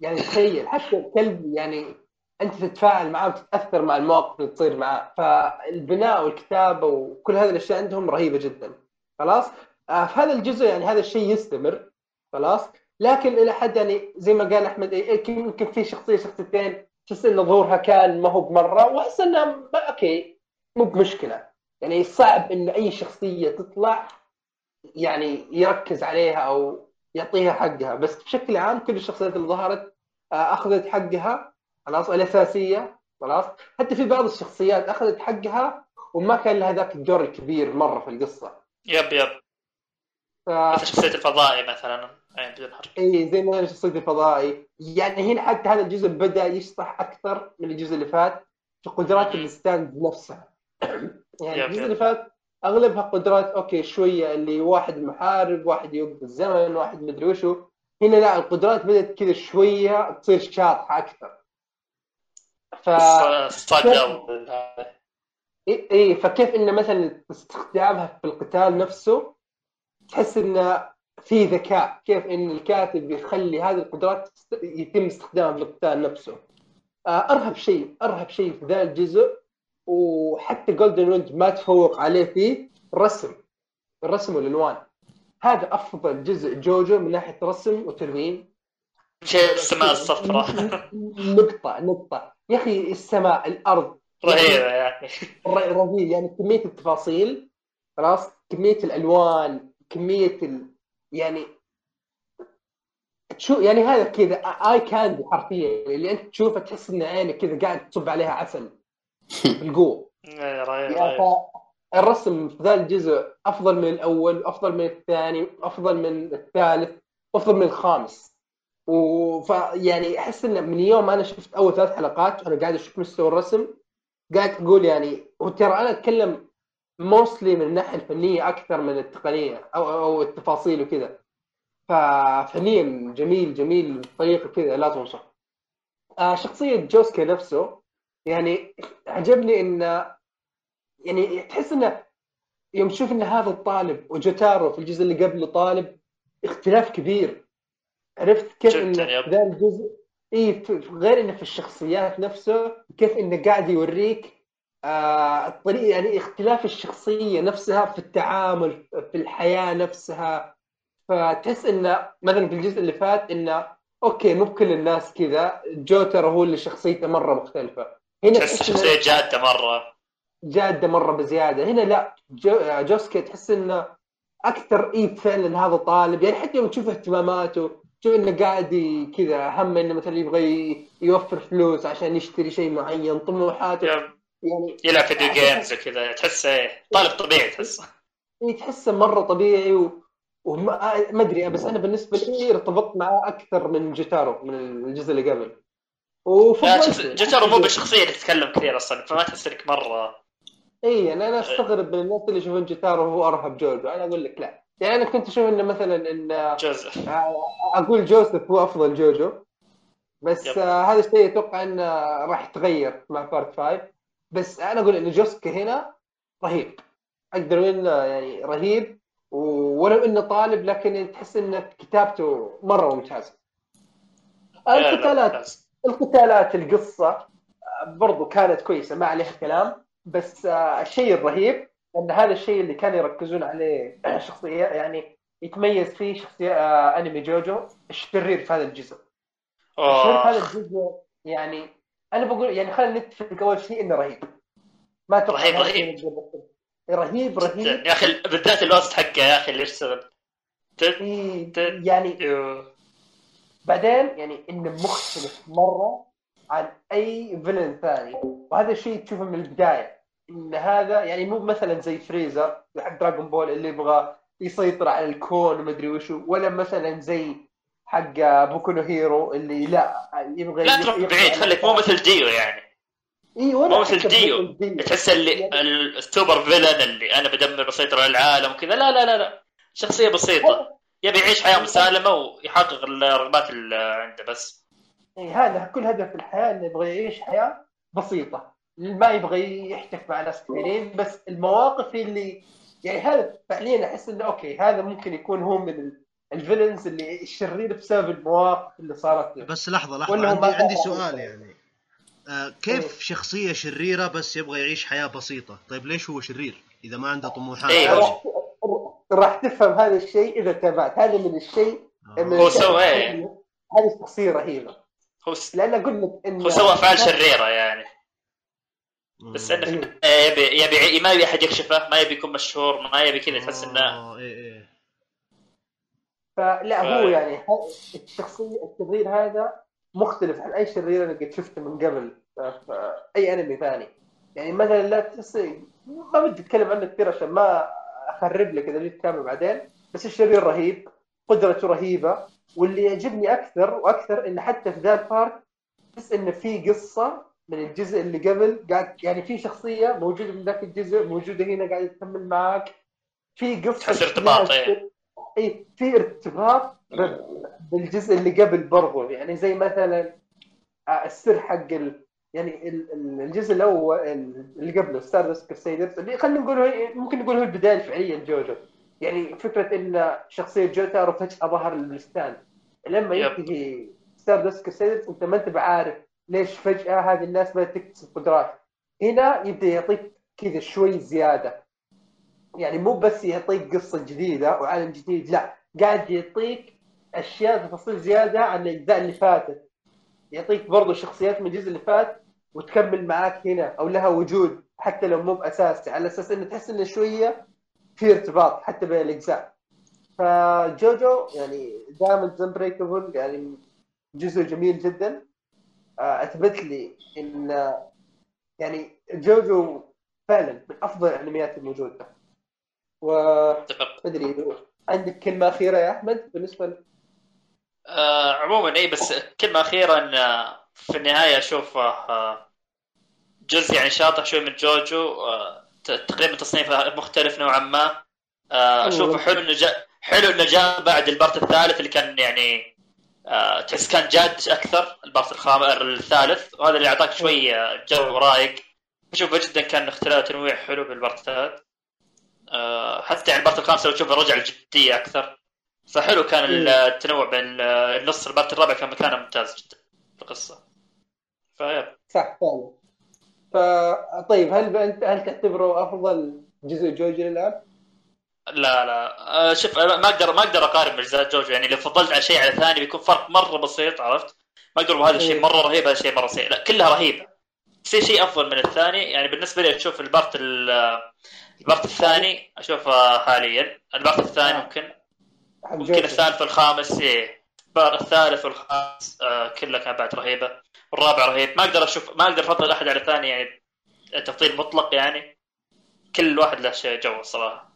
يعني تخيل حتى الكلب يعني أنت تتفاعل معاه وتتأثر مع المواقف اللي تصير معاه فالبناء والكتابة وكل هذه الأشياء عندهم رهيبة جدا. خلاص؟ آه في هذا الجزء يعني هذا الشيء يستمر. خلاص؟ لكن إلى حد يعني زي ما قال أحمد إيه، يمكن في شخصية شخصيتين تحس إن ظهورها كان ما هو بمرة وأحس انه أوكي مو بمشكلة. يعني صعب إن أي شخصية تطلع يعني يركز عليها أو يعطيها حقها. بس بشكل عام كل الشخصيات اللي ظهرت آه، أخذت حقها. خلاص الاساسيه خلاص. حتى في بعض الشخصيات أخذت حقها وما كان لها ذاك الدور الكبير مرة في القصة. yep yep. ف... شخصية الفضائي مثلا اي حرج. إي زي ما شخصية الفضائي. يعني هنا حتى هذا الجزء بدأ يشطح أكثر من الجزء اللي فات في قدرات. ال Stand نفسها. يعني yep الجزء yep. اللي فات أغلبها قدرات okay شوية اللي واحد محارب واحد يوقف الزمن واحد مدري وشو. هنا لا القدرات بدأت كذا شوية تصير شاطحة أكثر. ف اي إيه فكيف إنه مثلا استخدامها في القتال نفسه؟ تحس إنه في ذكاء. كيف إن الكاتب يخلي هذه القدرات يتم استخدامها في القتال نفسه؟ آه، أرهب شيء أرهب شيء في ذا الجزء وحتى Golden Wind ما تفوق عليه فيه الرسم الرسم والالوان هذا أفضل جزء جوجو من ناحية رسم وتلوين. شيء السماء الصفراء نقطة نقطة. يا أخي السماء الأرض رهيبة يعني ر- رهيب يعني كمية التفاصيل خلاص؟ كمية الألوان كمية ال... يعني تشوف يعني هذا كذا اي كاندي حرفيا. اللي أنت تشوفه تحس إن عينك كذا قاعد تصب عليها عسل بالقوه إيه، يعني رهيب. الرسم في ذا الجزء أفضل من الأول أفضل من الثاني أفضل من الثالث أفضل من الخامس. وف يعني أحس إن من يوم أنا شفت أول ثلاث حلقات وأنا قاعد أشوف مستوى الرسم قاعد أقول يعني وترى أنا أتكلم موستلي من الناحية الفنية أكثر من التقنية أو أو التفاصيل وكذا. ففنيا جميل جميل بطريقه كذا لا توصف آه شخصية جوسكا نفسه يعني عجبني انه يعني تحس إنه يوم تشوف إن هذا طالب وجوتارو في الجزء اللي قبله طالب اختلاف كبير. عرفت كيف إنه ذا الجزء؟ اي غير إنه في الشخصيات نفسه كيف إنه قاعد يوريك آه الطريقة يعني اختلاف الشخصية نفسها في التعامل في الحياة نفسها. فتحس إنه مثلا في الجزء اللي فات إنه okay مو بكل الناس كذا. جوتارو هو اللي شخصيته مرة مختلفة. هنا تحس شخصية جادة مرة. جادة مرة بزيادة. هنا لا جو جوسكي تحس إنه أكثر اي فعلا هذا طالب. يعني حتى يوم تشوف اهتماماته تشوف إنه قاعد كذا هم إنه مثلا يبغى يوفر فلوس عشان يشتري شيء معين طموحاته. يعني يلعب video games وكذا تحس إيه طالب طبيعي تحس. إيه تحسه مرة طبيعي و... وما ما أدري بس أنا بالنسبة لي ارتبطت معاه أكثر من جوتارو من الجزء اللي قبل. جوتارو مو بالشخصية اللي تتكلم كثير أصلا فما تحس إنك مرة. إي يعني أنا أستغرب من الناس اللي يشوفون جوتارو هو أرهب جوجو أنا أقول لك لا. يعني أنا كنت أشوف إنه مثلا إن جزء أقول جوزيف هو أفضل جوجو بس yep. آه هذا الشيء أتوقع إنه راح يتغير مع part 5 بس أنا أقول إن جوسكي هنا رهيب. أقدر أقول إنه يعني رهيب ولو إنه طالب لكن تحس إن كتابته مرة ممتازة. القتالات القتالات القصة آه، برضو كانت كويسة ما عليها كلام بس آه، الشيء الرهيب ان هذا الشيء اللي كانوا يركزون عليه شخصية يعني يتميز فيه شخصية آه، أنمي جوجو الشرير في هذا الجزء. الشرير في هذا الجزء يعني أنا بقول يعني خلينا نتفق أول شيء إنه رهيب. ما رهيب، رهيب. رهيب رهيب. يا أخي بالذات الوسط حقه يا أخي اللي يرسم ت- إيه، يعني. بعدين يعني إنه مختلف مرة عن أي villain ثاني. وهذا الشيء تشوفه من البداية. إن هذا يعني مو مثلا زي Frieza حق Dragon Ball اللي يبغى يسيطر على الكون ومدري وشو ولا مثلا زي حق Boku no Hero اللي لا يبغى لا تروح بعيد خليك مو مثل ديو يعني. إي ولا مو مثل ديو. تحس اللي ال- ال super villain اللي أنا بدمر بسيطر على العالم وكذا. لا لا لا لا. شخصية بسيطة. يبي يعيش حياة مسالمة ويحقق الرغبات اللي عنده بس. إيه هذا كل هدف الحياة إنه يبغى يعيش حياة بسيطة. ما يبغى يحتك مع ناس كثيرين بس المواقف اللي يعني هذا فعليا أحس إنه okay هذا ممكن يكون هو من ال- ال villains اللي الشرير بسبب المواقف اللي صارت له بس لحظة لحظة عندي عندي سؤال يعني آه إيه. كيف شخصية شريرة بس يبغى يعيش حياة بسيطة طيب ليش هو شرير إذا ما عنده طموحات إيه، شيء؟ راح راح تفهم هذا الشيء إذا تابعت هذا من الشيء آه. هو سوى إيه؟ هذه شخصية رهيبة هو س... لأن أقول لك إن هو سوى أفعال شريرة يعني. بس انه إيه. آه، يبي يبي ما يبي أحد يكشفه ما يبي يكون مشهور ما يبي كذا تحس إنه آه إيه إيه. فلا ف- هو يعني الشخصيه الشرير هذا مختلف عن أي شرير أنا قد شفته من قبل في أي أنمي ثاني. يعني مثلا لا تحس ما بدي أتكلم عنه كثير عشان ما أخرب لك إذا جيت تكمل بعدين بس الشرير رهيب قدرته رهيبة واللي يعجبني أكثر وأكثر إنه حتى في ذا ال part تحس إنه في قصة من الجزء اللي قبل. قاعد يعني في شخصية موجودة من ذاك الجزء موجودة هنا قاعدة تكمل معك في قصه تحس ارتباط، إيه. اي في ارتباط بالجزء اللي قبل برضو. يعني زي مثلا آه، السر حق ال... يعني ال- ال- الجزء الأول اللي قبله Stardust Crusaders اللي خلينا نقول ممكن نقول هو البداية الفعلية لجوجو. يعني فكرة إن شخصية جوتارو فجأة ظهر ال Stand لما. ينتهي Stardust Crusaders أنت ما أنت بعارف ليش فجأة هذه الناس بدأت تكتسب قدرات؟ هنا يبدأ يعطيك كذا شوي زيادة. يعني مو بس يعطيك قصة جديدة وعالم جديد لا. قاعد يعطيك أشياء تفاصيل زيادة عن الأجزاء اللي فاتت. يعطيك برضو شخصيات من الجزء اللي فات وتكمل معاك هنا أو لها وجود حتى لو مو باساس على أساس إنه تحس إنه شوية في ارتباط حتى بين الأجزاء. فجوجو يعني Diamond is Unbreakable يعني جزء جميل جدا. أثبت لي إن يعني جوجو فعلا من أفضل الأنميات الموجودة. و أدري عندك كلمة أخيرة يا أحمد بالنسبة ل... آه عموما اي بس كلمة أخيرة إن آه، في النهاية أشوف آه جزء يعني شاطح شوي من جوجو آه تقريبا تصنيفه مختلف نوعا ما. آه اشوفه حلو إنه جاء حلو إنه جاء بعد ال part الثالث اللي كان يعني آه تحس كان جاد أكثر ال part الخامس الثالث. وهذا اللي أعطاك شوي آه، جو رايق. أشوفه جدا كان اختلاف تنويع حلو بال part الثالث. آه حتى يعني ال part الخامس لو تشوفه رجع الجديه أكثر. فحلو كان ال- التنوع بين ال- النص ال part الرابع كان مكانه ممتاز جدا في القصة. ف yep. صح فعلا. ف طيب هل انت هل تعتبره أفضل جزء جوجو الان؟ لا لا. آه، شوف ما أقدر ما أقدر أقارن اجزاء جوجو. يعني لو فضلت على شيء على ثاني بيكون فرق مرة بسيط عرفت؟ ما أقدر هذا الشيء إيه. مرة رهيب هذا الشيء مرة سيء. لا كلها رهيبة. في شيء أفضل من الثاني يعني بالنسبة لي أشوف ال part ال- ال part الثاني أشوفه حاليا. ال part الثاني آه. ممكن ممكن. الثالث والخامس إيه. الثالث والخامس آه كلها كانت بعد رهيبة. والرابع رهيب. ما أقدر أشوف ما أقدر أفضل أحد على الثاني يعني تفضيل مطلق يعني. كل واحد له شيء جو الصراحة.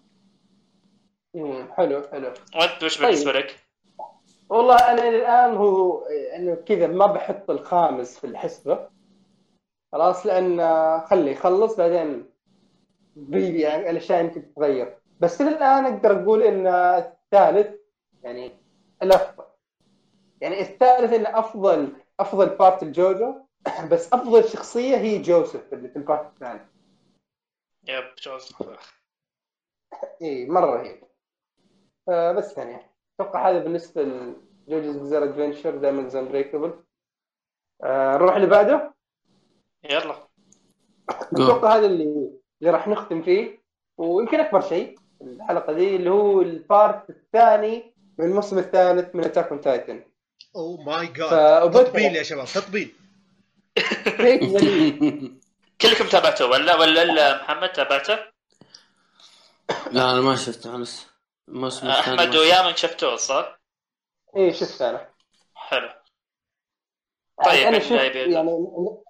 مم، حلو حلو. وانت وش طيب. بالنسبة لك؟ والله أنا الآن هو إنه كذا ما بحط الخامس في الحسبة. خلاص لأن آه، خلي يخلص بعدين بي يعني الأشياء يمكن تتغير. بس الآن أقدر أقول إن الثالث يعني الأفضل. يعني الثالث إنه أفضل أفضل part الجوجو بس أفضل شخصية هي جوزيف اللي في ال part الثاني. yep جوز اي مرة رهيب. فبس يعني أتوقع هذا بالنسبة ل JoJo's Bizarre Adventure Diamond is Unbreakable آه نروح اللي بعده؟ يلا. أتوقع هذا اللي اللي راح نختم فيه. ويمكن أكبر شيء الحلقة دي اللي هو ال part الثاني من الموسم الثالث من Attack on Titan oh my God. تطبيل يا شباب تطبيل. كلكم تابعته ولا ولا محمد تابعته؟ لا أنا ما شفته أنا الثاني أحمد ما شفته. ويامن شفتوه صح؟ إيه شفت أنا حلو طيب، أنا شفت؟ يعني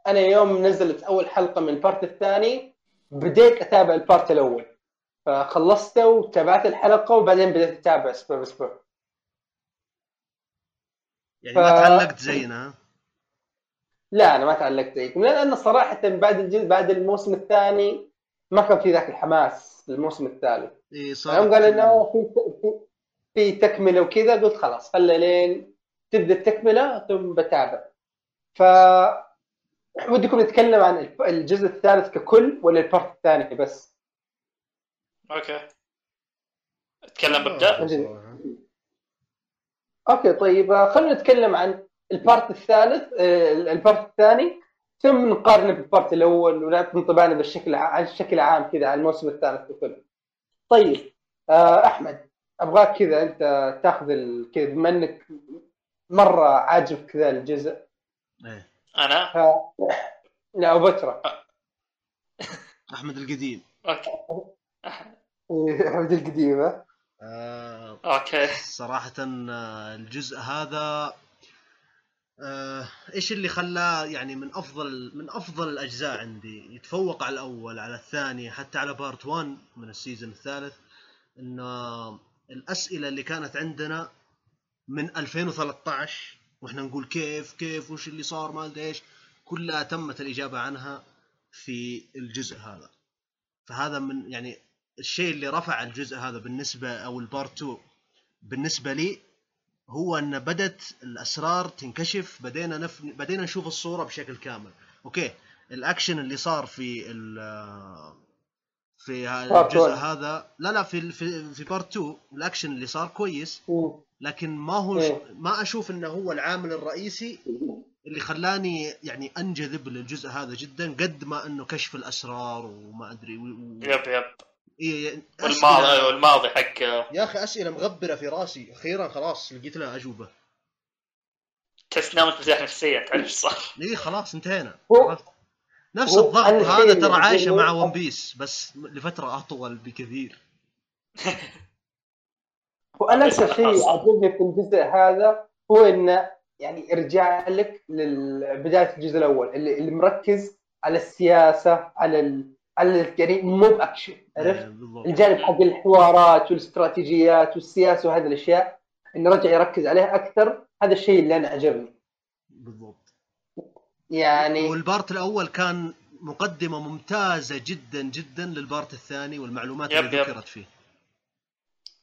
أنا يوم نزلت أول حلقة من ال part الثاني بديت أتابع ال part الأول فخلصته وتابعت الحلقة وبعدين بديت أتابع أسبوع بأسبوع يعني ما ف- تعلقت زينا؟ لا أنا ما تعلقت زيكم لأن صراحة بعد الجزء بعد الموسم الثاني ما كان في ذاك الحماس للموسم الثالث إيه صار يوم قال إنه في في- تكملة وكذا قلت خلاص خلي لين تبدأ التكملة ثم بتابع. ف ودكم نتكلم عن الجزء الثالث ككل ولا ال part الثاني بس؟ okay. أتكلم ببدا صراحة. okay طيب آه، خلينا نتكلم عن ال part الثالث آه، ال part الثاني. ثم نقارنه بال part الأول ونعطي انطباعنا بالشكل ع- عن الشكل عام كذا على الموسم الثالث ككل. طيب آه، أحمد أبغاك كذا أنت تأخذ ال- كذا بما إنك مرة عاجبك كذا الجزء. إيه. أنا؟ ف... لا وبترا أحمد القديم. okay. عبد القديمه آه okay. صراحة آه، الجزء هذا آه، إيش اللي خلاه يعني من أفضل من أفضل الأجزاء عندي؟ يتفوق على الأول على الثاني حتى على part 1 من ال season الثالث ان الأسئلة اللي كانت عندنا من 2013 وإحنا نقول كيف كيف وش اللي صار ما أدري إيش كلها تمت الإجابة عنها في الجزء هذا. فهذا من يعني الشيء اللي رفع الجزء هذا بالنسبة أو ال part 2 بالنسبة لي هو أن بدت الأسرار تنكشف بدينا نف... بدينا نشوف الصورة بشكل كامل okay ال action اللي صار في ال... في ها- part الجزء. هذا لا لا في في, في part 2 الأكشن اللي صار كويس. لكن ما هو. ما أشوف إنه هو العامل الرئيسي اللي خلاني يعني أنجذب للجزء هذا جدا قد ما إنه كشف الأسرار وما أدري و... و... يب يب إيه والماضي أسئلة- والماضي حق يا أخي أسئلة مغبرة في راسي. أخيرا خلاص لقيت لها أجوبة. تحس نامت مرتاح نفسيا تعرف صار؟ إيه خلاص انتهينا؟ نفس الضغط هذا ترى عايشة يعجبني- مع ون بيس بس لفترة أطول بكثير. وأنا أكثر شيء. عجبني في الجزء هذا هو انه يعني ارجع لك لبدايه الجزء الأول اللي, اللي مركز على السياسة على ال... يعني مو بأكشن إيه، عرفت؟ بالضبط. الجانب حق الحوارات والاستراتيجيات والسياسة وهذه الأشياء انه رجع يركز عليها أكثر هذا الشيء اللي أنا عجبني. بالضبط. يعني وال part الأول كان مقدمة ممتازة جدا جدا لل part الثاني والمعلومات yep اللي yep. ذكرت فيه.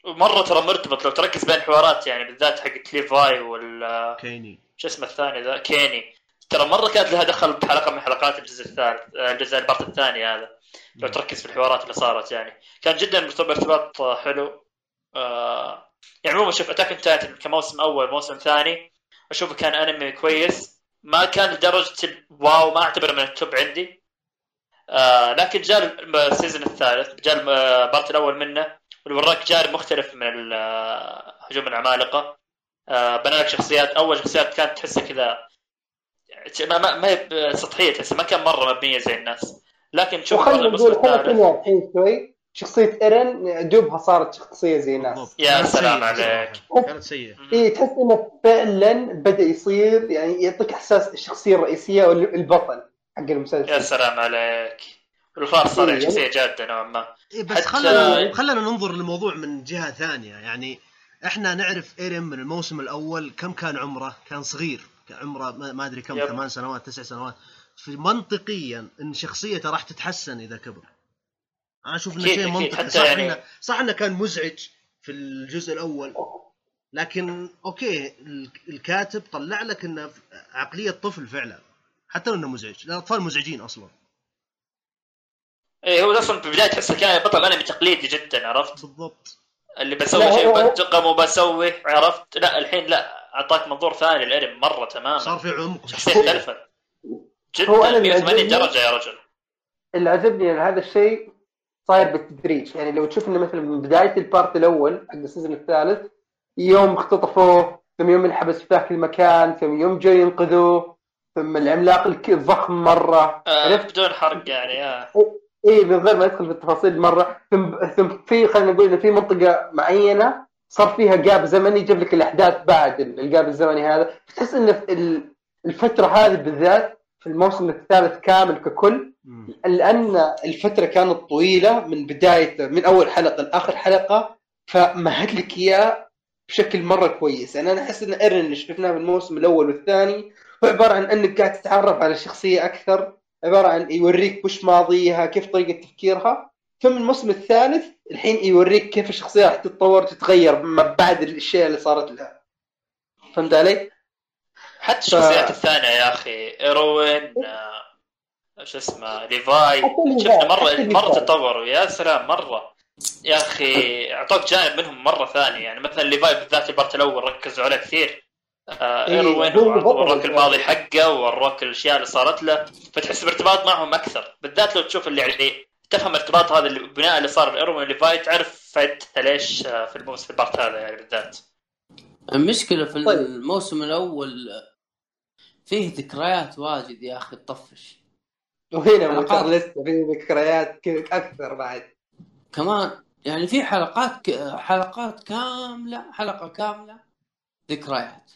مرة ترى مرتبط لو تركز بين الحوارات يعني بالذات حقت ليفاي وال كيني. شو اسمه الثاني ذا؟ كيني. ترى مرة كانت لها دخل بحلقة من حلقات الجزء الثالث الجزء ال part الثاني هذا. لو تركز في الحوارات اللي صارت يعني. كان جدا ارتباط آه، حلو. آه يعني عموما شوف Attack Titan كموسم أول موسم ثاني أشوفه كان انمي كويس. ما كان لدرجة ال wow ما أعتبره من ال top عندي. آه لكن جاء ال season الثالث جاء ال part الأول منه والوراك جانب مختلف من آه، هجوم العمالقة. آه بنى لك شخصيات. أول شخصيات كانت تحسها كذا ما, ما هي سطحية تحسها ما كان مرة مبنية زي الناس. لكن تشوف وخلينا الموسم نقول خلينا الحين شوي. شخصية إيرن دوبها صارت شخصية زي الناس بالضبط. يا سلام سيئة عليك. كانت سيئة. اي تحس انه فعلا بدأ يصير يعني يعطيك إحساس الشخصية الرئيسية والبطل حق المسلسل. يا سلام عليك. والخلاص صار إيه، شخصية جادة نوعا ما. إيه بس حتى- خلنا خلنا ننظر للموضوع من جهة ثانية. يعني إحنا نعرف ايرين من الموسم الأول كم كان عمره؟ كان صغير. عمره ما أدري كم يب. ثمان سنوات تسع سنوات. في منطقيا إن شخصيته راح تتحسن إذا كبر. أنا أشوف إنه شيء. منطقي. صح يعني- انه صح إنه كان مزعج في الجزء الأول. لكن أوكي ال- الكاتب طلع لك إنه عقلية طفل فعلا. حتى لو إنه مزعج. الاطفال مزعجين أصلا. إيه هو أصلا في البداية تحسه كان بطل انمي تقليدي جدا عرفت؟ بالضبط. اللي بسوي شيء بنتقم وبسوي عرفت؟ لا الحين لا. أعطاك منظور ثاني الانمي مرة تماما. صار في عمق. شخصية اختلفت هو جدا أنا اللي 180 عجبني- درجة يا رجل. اللي عجبني إن هذا الشيء صاير بالتدريج. يعني لو تشوف إنه مثلا من بداية ال part الأول حق ال season الثالث يوم اختطفوه ثم يوم انحبس في ذاك المكان ثم يوم جو ينقذوه ثم العملاق الك- الضخم مرة. آه عرفت؟ بدون حرق يعني آه. اي من غير ما ندخل في التفاصيل مرة. ثم ثم في خلينا نقول انه في منطقة معينة صار فيها جاب زمني جاب لك الأحداث بعد الجاب الزمني هذا. تحس إن ال- الفترة هذه بالذات في الموسم الثالث كامل ككل. لأن الفترة كانت طويلة من بداية من أول حلقة لآخر حلقة فمهد لك إياه بشكل مرة كويس. يعني أنا أحس إن إيرن اللي شفناه في الموسم الأول والثاني هو عبارة عن إنك قاعد تتعرف على الشخصية أكثر عبارة عن يوريك وش ماضيها كيف طريقة تفكيرها. ثم الموسم الثالث الحين يوريك كيف الشخصية راح تتطور وتتغير ما بعد الأشياء اللي صارت لها. فهمت علي؟ حتى الشخصيات الثانية يا أخي إيروين آه شو اسمه ليفاي. شفنا مره مرة. تطوروا. يا سلام مرة. يا أخي أعطوك جانب منهم مرة ثاني. يعني مثلا ليفاي بالذات ال part الأول ركزوا عليه كثير. آه إيه، إيروين ال part. الماضي حقه ووروك الأشياء اللي صارت له. فتحس بارتباط معهم أكثر. بالذات لو تشوف اللي يعني تفهم الارتباط هذا اللي بناء اللي صار لايروين وليفاي تعرف فائدتها ليش آه، في الموسم في ال part هذا يعني بالذات المشكلة في طيب. الموسم الأول فيه ذكريات واجد يا أخي تطفش وهنا حلقات. مكر لسه في ذكريات أكثر بعد كمان يعني في حلقات ك... حلقات كاملة حلقة كاملة ذكريات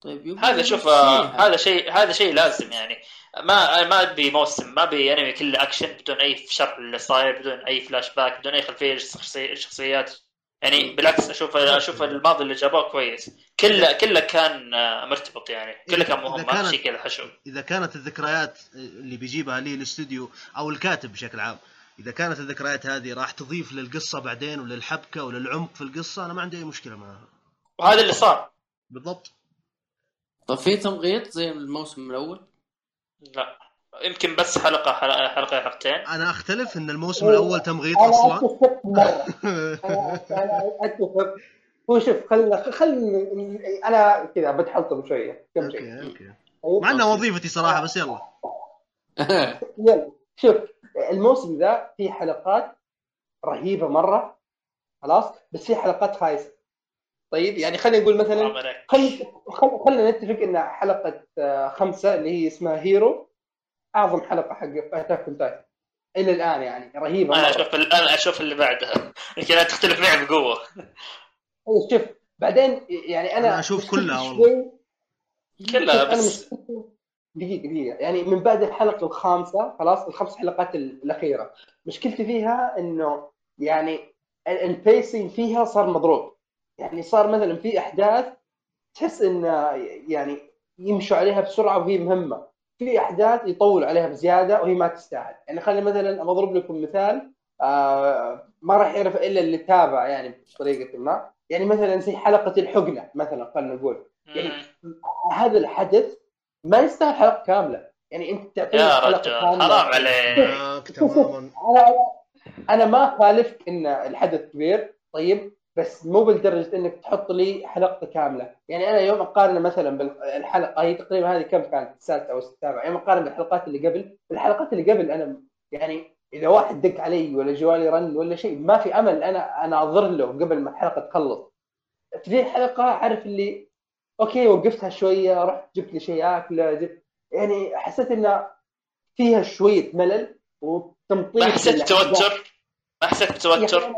طيب هذا شوف آه،. هذا شيء هذا شيء لازم يعني ما ما ابي موسم ما ابي انمي كله اكشن بدون أي شرح اللي صاير بدون أي فلاش باك بدون أي خلفية الشخصيات يعني بالعكس أشوف أشوف الماضي اللي جابوه كويس. كله كله كان آه، مرتبط يعني. كله كان مهم ما شيء كذا حشو. إذا كانت الذكريات اللي بيجيبها لي الاستوديو أو الكاتب بشكل عام إذا كانت الذكريات هذه راح تضيف للقصة بعدين وللحبكة وللعمق في القصة أنا ما عندي أي مشكلة معها. وهذا اللي صار. بالضبط. طب في تمغيط زي الموسم الأول؟ لا. يمكن بس حلقة حلقة حلقة حلقتين. أنا أختلف إن الموسم الأول تمغيط أنا أصلا. أتفق مره أنا أنا أتفق. هو شوف خل خل أنا كذا بتحلطم شوية. كم شيء. Okay. Okay طيب؟ مع انها وظيفتي صراحة بس يلا. يلا. شوف الموسم ذا فيه حلقات رهيبة مرة. خلاص؟ بس في حلقات خايسة. طيب يعني خلينا نقول مثلا حرام عليك. خل... خل... خلينا نتفق إن حلقة آه، خمسة اللي هي اسمها Hero أعظم حلقة حق Attack on Titan إلى الآن يعني رهيبة أنا. أشوف أنا أشوف اللي بعدها يمكن تختلف معي بقوة شوف بعدين يعني أنا أنا مشكلتي كلها والله. شوي- كلها بس مشكلتي دقيقة دقيقة يعني من بعد الحلقة الخامسة خلاص الخمس حلقات الأخيرة مشكلتي فيها إنه يعني ال- ال pacing فيها صار مضروب يعني صار مثلا في أحداث تحس انه يعني يمشوا عليها بسرعة وهي مهمة. في أحداث يطول عليها بزيادة وهي ما تستاهل. يعني خلينا مثلا أضرب لكم مثال آه ما راح يعرف إلا اللي تابع يعني بطريقة ما. يعني مثلا زي حلقة الحقنة مثلا خلينا نقول. يعني. هذا الحدث ما يستاهل حلقة كاملة. يعني أنت تعطيني يا حلقة رجال كاملة. حرام عليك. معاك تماما. أنا أنا ما خالفك إن الحدث كبير. طيب بس مو بالدرجة إنك تحط لي حلقة كاملة. يعني أنا يوم اقارن مثلا بالحلقة هي تقريبا هذه كم كانت؟ السادسة أو السابعة. يوم اقارن بالحلقات اللي قبل الحلقات اللي قبل أنا يعني إذا واحد دق علي ولا جوالي رن ولا شيء ما في أمل أنا أنا انظر له قبل ما الحلقة تخلص. في حلقه عارف اللي okay وقفتها شوية رحت جبت لي شيء أكلة جبت يعني حسيت انها فيها شوية ملل وتمطيط ما حسيت. بتوتر؟ ما حسيت بتوتر؟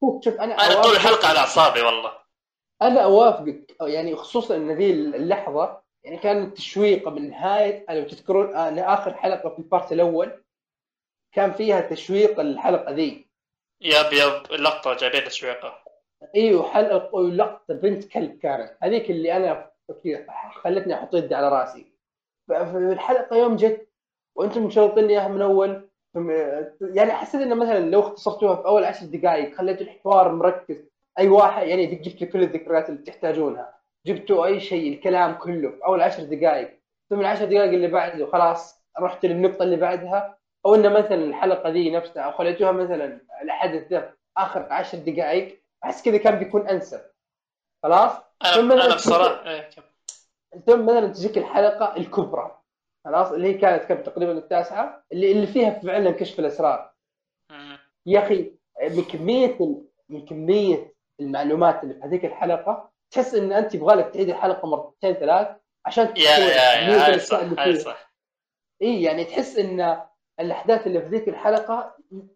شوف شوف أنا أنا طول الحلقة على أعصابي والله. أنا أوافقك يعني خصوصا إن ذي اللحظة يعني كانت تشويقه من نهايه لو تذكرون آه، اخر حلقة في ال part الأول كان فيها تشويق الحلقة ذي. يب يب اللقطه جايبين تشويقة. إيوه حلقة لقطة بنت كلب كانت. هذيك اللي أنا خلتني أحط يدي على رأسي. في الحلقة يوم جت وأنتم مشوطين إياها من أول يعني حسيت إنه مثلا لو اختصرتوها في أول عشر دقائق خليتوا الحوار مركز. أي واحد يعني جبت لي كل الذكريات اللي تحتاجونها جبتوا أي شيء الكلام كله في أول عشر دقائق ثم العشر دقائق اللي بعده خلاص رحت للنقطة اللي بعدها. أو ان مثلا الحلقة ذي نفسها أو خليتوها مثلا الحدث ذا آخر عشر دقائق أحس كذا كان بيكون أنسب. خلاص؟ ثم أنا أنا بصراحة إيه،. ثم مثلا تجيك الحلقة الكبرى. خلاص اللي هي كانت كم تقريبا التاسعة اللي اللي فيها فعلا كشف الأسرار. يا أخي من كميه من كميه المعلومات اللي في هذيك الحلقة تحس إن أنت يبغى لك تعيد الحلقة مرتين ثلاث عشان يا يا يا صح. صح إي يعني تحس إن الأحداث اللي في ذيك الحلقة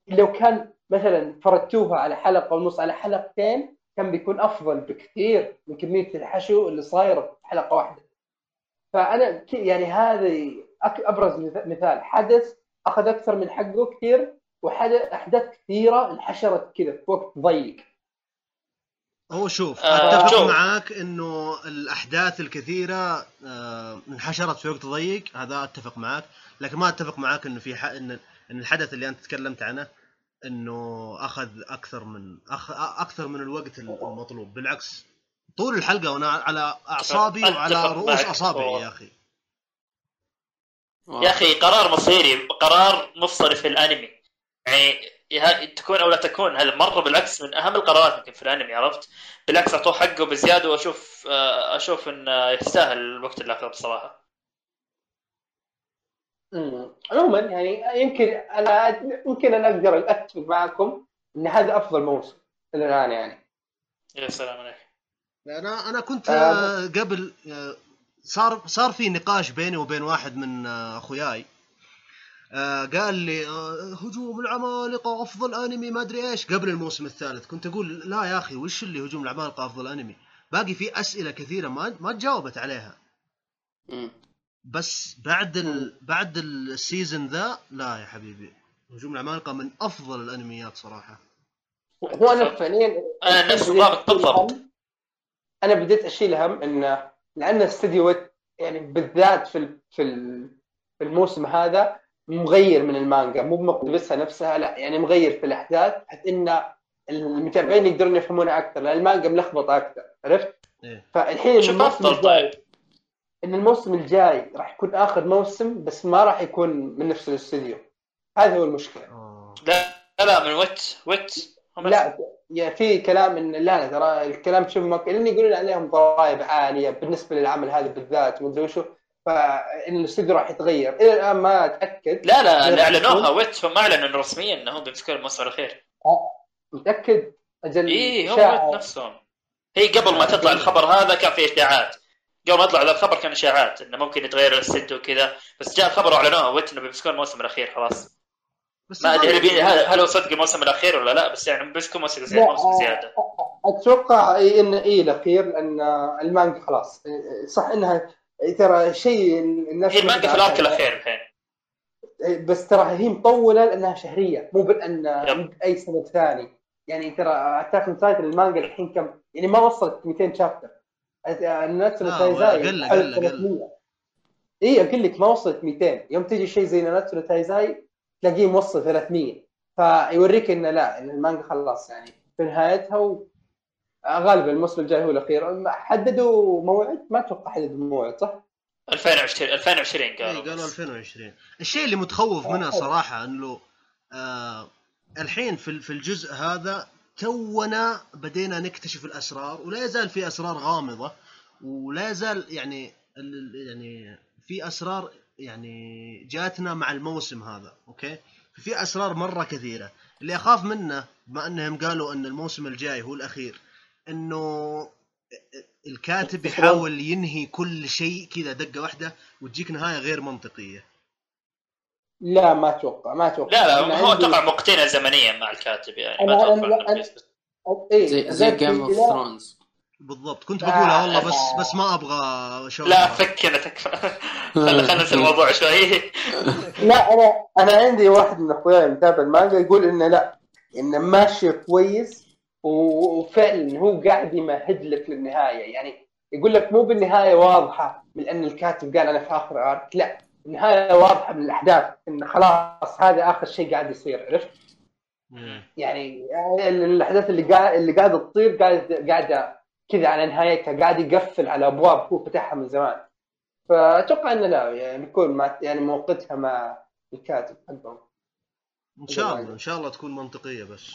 لو كان مثلا فردتوها على حلقة ونص على حلقتين كان بيكون أفضل بكثير من كمية الحشو اللي صايرة في حلقة واحدة. فأنا ك- يعني هذا أك- أبرز مث- مثال حدث أخذ أكثر من حقه كثير وحدث احداث كثيرة انحشرت كذا في وقت ضيق. هو شوف آه، أتفق شوف. معاك إنه الأحداث الكثيرة آه، انحشرت في وقت ضيق هذا أتفق معاك لكن ما أتفق معاك إنه في ح... ان إن الحدث اللي أنت تكلمت عنه إنه أخذ أكثر من أخ... أكثر من الوقت المطلوب بالعكس طول الحلقة وأنا على أعصابي وعلى. رؤوس اصابعي يا أخي. يا أخي قرار مصيري قرار مفصلي في الأنمي. يعني تكون أو لا تكون هذا مره بالعكس من أهم القرارات يمكن في الأنمي عرفت؟ بالعكس أعطوه حقه بزيادة وأشوف آه، أشوف انه يستاهل الوقت اللي أخذه بصراحة. أمم. عموما يعني يمكن أنا يمكن أنا أقدر أتفق معكم إن هذا أفضل موسم إلى الآن يعني. يا سلام عليك. أنا أنا كنت آه. آه، قبل آه، صار صار في نقاش بيني وبين واحد من آه، أخوياي. قال لي هجوم العمالقة افضل أنمي ما أدري إيش. قبل الموسم الثالث كنت أقول لا يا أخي وش اللي هجوم العمالقة أفضل أنمي؟ باقي في أسئلة كثيرة ما ما تجاوبت عليها. بس بعد ال... بعد ال season ذا لا يا حبيبي. هجوم العمالقة من أفضل الأنميات صراحة. هو أنا فعليا أنا نفس بالضبط أنا بديت أشيل هم إن لأن استديو Wit يعني بالذات في ال- في ال- في الموسم هذا مغير من المانجا مو مقتبسها نفسها لا يعني مغير في الأحداث بحيث إن المتابعين يقدرون يفهمونها أكثر لأن المانجا ملخبطة أكثر عرفت؟ إيه. فالحين شوف الموسم افضل الجاي طيب إن الموسم الجاي راح يكون آخر موسم بس ما راح يكون من نفس الاستديو هذا هو المشكلة آه. لا لا من Wit Wit هم لا يا في كلام ان لا لا ترى الكلام شوف مك... لأن يقولون عليهم ضرائب عالية بالنسبة للعمل هذا بالذات ومدري وشو. فإن الاستوديو راح يتغير. إلى الآن ما أتأكد. لا لا اللي أعلنوها ويت هم أعلنوا رسميا انهم بيمسكون الموسم الأخير. متأكد؟ أجل اي هم. Wit نفسهم. هي قبل ما تطلع الخبر هذا كان في إشاعات. قبل ما يطلع هذا الخبر كان إشاعات إنه ممكن يتغير الاستد وكذا. بس جاء الخبر وأعلنوها Wit إنه بيمسكون الموسم الأخير خلاص. بس ما أدري هل بي- هل هل هو صدق الموسم الأخير ولا لا؟ بس يعني بيمسكون موسم لا، زياده موسم آه، زيادة. أتوقع إن إي الأخير لأن المانجا خلاص. صح إنها ترى شيء الناس هي المانجا في ال arc الأخير الحين. بس ترى هي مطولة لأنها شهرية مو بان. أي سنة ثاني يعني ترى Attack on Titan المانجا الحين كم؟ يعني ما وصلت 200 chapter. ناتسو آه، تايزاي أقل. 300 إي أقول لك ما وصلت 200 يوم تجي شيء زي ناتسو تايزاي تلاقيه موصل 300 فيوريك إنه لا إن المانجا خلاص يعني في نهايتها و... غالبا الموسم الجاي هو الأخير حددوا موعد ما أتوقع حددوا موعد صح؟ 2020 2020 إيه، قالوا قالوا بس. 2020 الشيء اللي متخوف منه آه. صراحة إنه آه الحين في في الجزء هذا تونا بدينا نكتشف الأسرار ولا يزال في أسرار غامضة ولا يزال يعني ال- يعني في أسرار يعني جاتنا مع الموسم هذا أوكي؟ في أسرار مرة كثيرة. اللي أخاف منه بما أنهم قالوا إن الموسم الجاي هو الأخير إنه الكاتب يحاول ينهي كل شيء كذا دقة واحدة وتجيك نهاية غير منطقية. لا ما أتوقع ما أتوقع. لا أنا لا هو عندي- أتوقع مقتنع زمنيا مع الكاتب يعني ما أنا- أتوقع أنا- أنا- بيثبت. إيه، زي Game of Thrones بالضبط. كنت بقولها والله. بس بس ما أبغى شو لا فكنا تكفى. خلينا خلينا ننسى الموضوع شوي. لا أنا أنا عندي واحد من أخوياي متابع المانجا يقول إنه لا إنه ماشي كويس وفعلا هو قاعد يمهد لك للنهاية. يعني يقول لك مو بالنهاية واضحة من أن الكاتب قال أنا في آخر ارك لا النهاية واضحة من الأحداث انه خلاص هذا آخر شيء قاعد يصير عرفت؟ يعني الأحداث اللي قاعد اللي قاعدة تصير قاعد قاعدة كذا على نهايتها قاعد يقفل على أبواب هو فتحها من زمان. فأتوقع إنه لا يعني بيكون مع يعني موقتها مع الكاتب حقهم. إن شاء الله إن شاء الله تكون منطقية بس.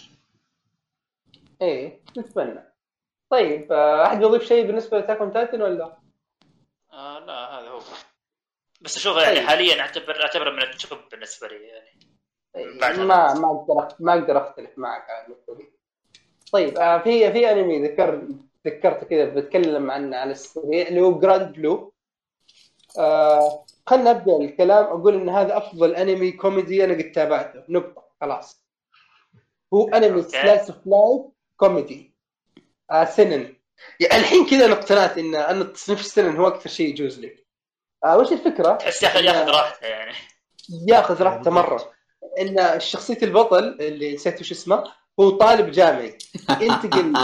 إيه نتمنى. طيب آه، أحد يضيف شيء بالنسبة ل Attack on Titan ولا؟ آه لا هذا هو. بس أشوف يعني طيب. حاليا أعتبر أعتبره من ال top بالنسبة لي يعني. بعد ما ما أقدر ما أقدر أختلف معك على النقطه دي. طيب آه، في في أنمي ذكر ذكرت كذا بتكلم عنه على السريع اللي هو Grand Blue آه خلنا نبدأ الكلام. أقول إن هذا أفضل انمي كوميدي أنا قد تابعته. نقطة. خلاص. هو انمي. slice of life كوميدي آه seinen. يعني الحين كذا أنا اقتنعت إن أن التصنيف ال seinen هو أكثر شيء يجوز لي. آه وش الفكرة؟ تحس ياخذ ياخذ راحته يعني. ياخذ راحته مرة. إن شخصية البطل اللي نسيت وش اسمه هو طالب جامعي. ينتقل.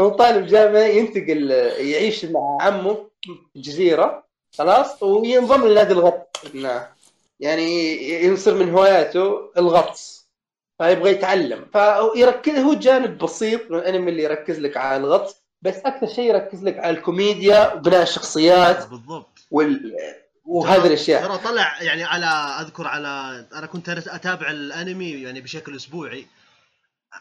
هو طالب جامعي ينتقل يعيش مع عمه في جزيره خلاص وينضم لنادي الغطس إنه يعني يصير من هواياته الغطس. فيبغى يتعلم. فيركز هو جانب بسيط من الأنمي اللي يركز لك على الغطس بس أكثر شيء يركز لك على الكوميديا وبناء الشخصيات بالضبط. وال... وهذه الأشياء ترى طلع يعني على أذكر على أنا كنت أتابع الأنمي يعني بشكل أسبوعي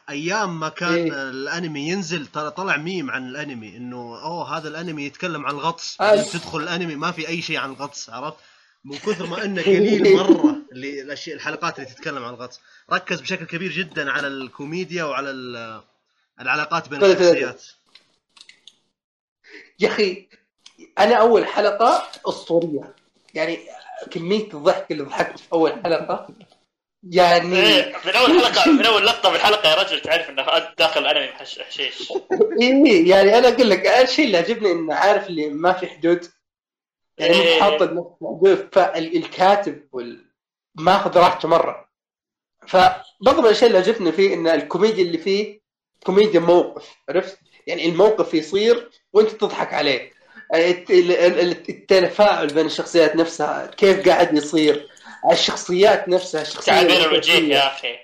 أيام ما كان إيه. الأنمي ينزل ترى طلع ميم عن الأنمي إنه أوه هذا الأنمي يتكلم عن الغطس آه. تدخل الأنمي ما في أي شيء عن الغطس عرفت من كثر ما إنه قليل مرة اللي الاشياء الحلقات اللي تتكلم عن الغطس ركز بشكل كبير جدا على الكوميديا وعلى ال- العلاقات بين. الشخصيات يا أخي أنا أول حلقة أسطورية يعني كمية الضحك اللي ضحكت في أول حلقة. يعني إيه، من اول حلقة من اول لقطة بالحلقة يا رجل تعرف إنه داخل محش- حشيش. إيه يعني أنا أقول لك الشيء اللي عجبني إنه عارف اللي ما في حدود. يعني إيه. حاط لنفسه حدود فالكاتب وال... ماخذ راحته مرة. فبرضه من الأشياء اللي عجبني فيه إن الكوميديا اللي فيه كوميديا موقف عرفت؟ يعني الموقف يصير وأنت تضحك عليه. التفاعل بين الشخصيات نفسها كيف قاعد يصير الشخصيات نفسها الشخصية تعابير الأساسية. يا أخي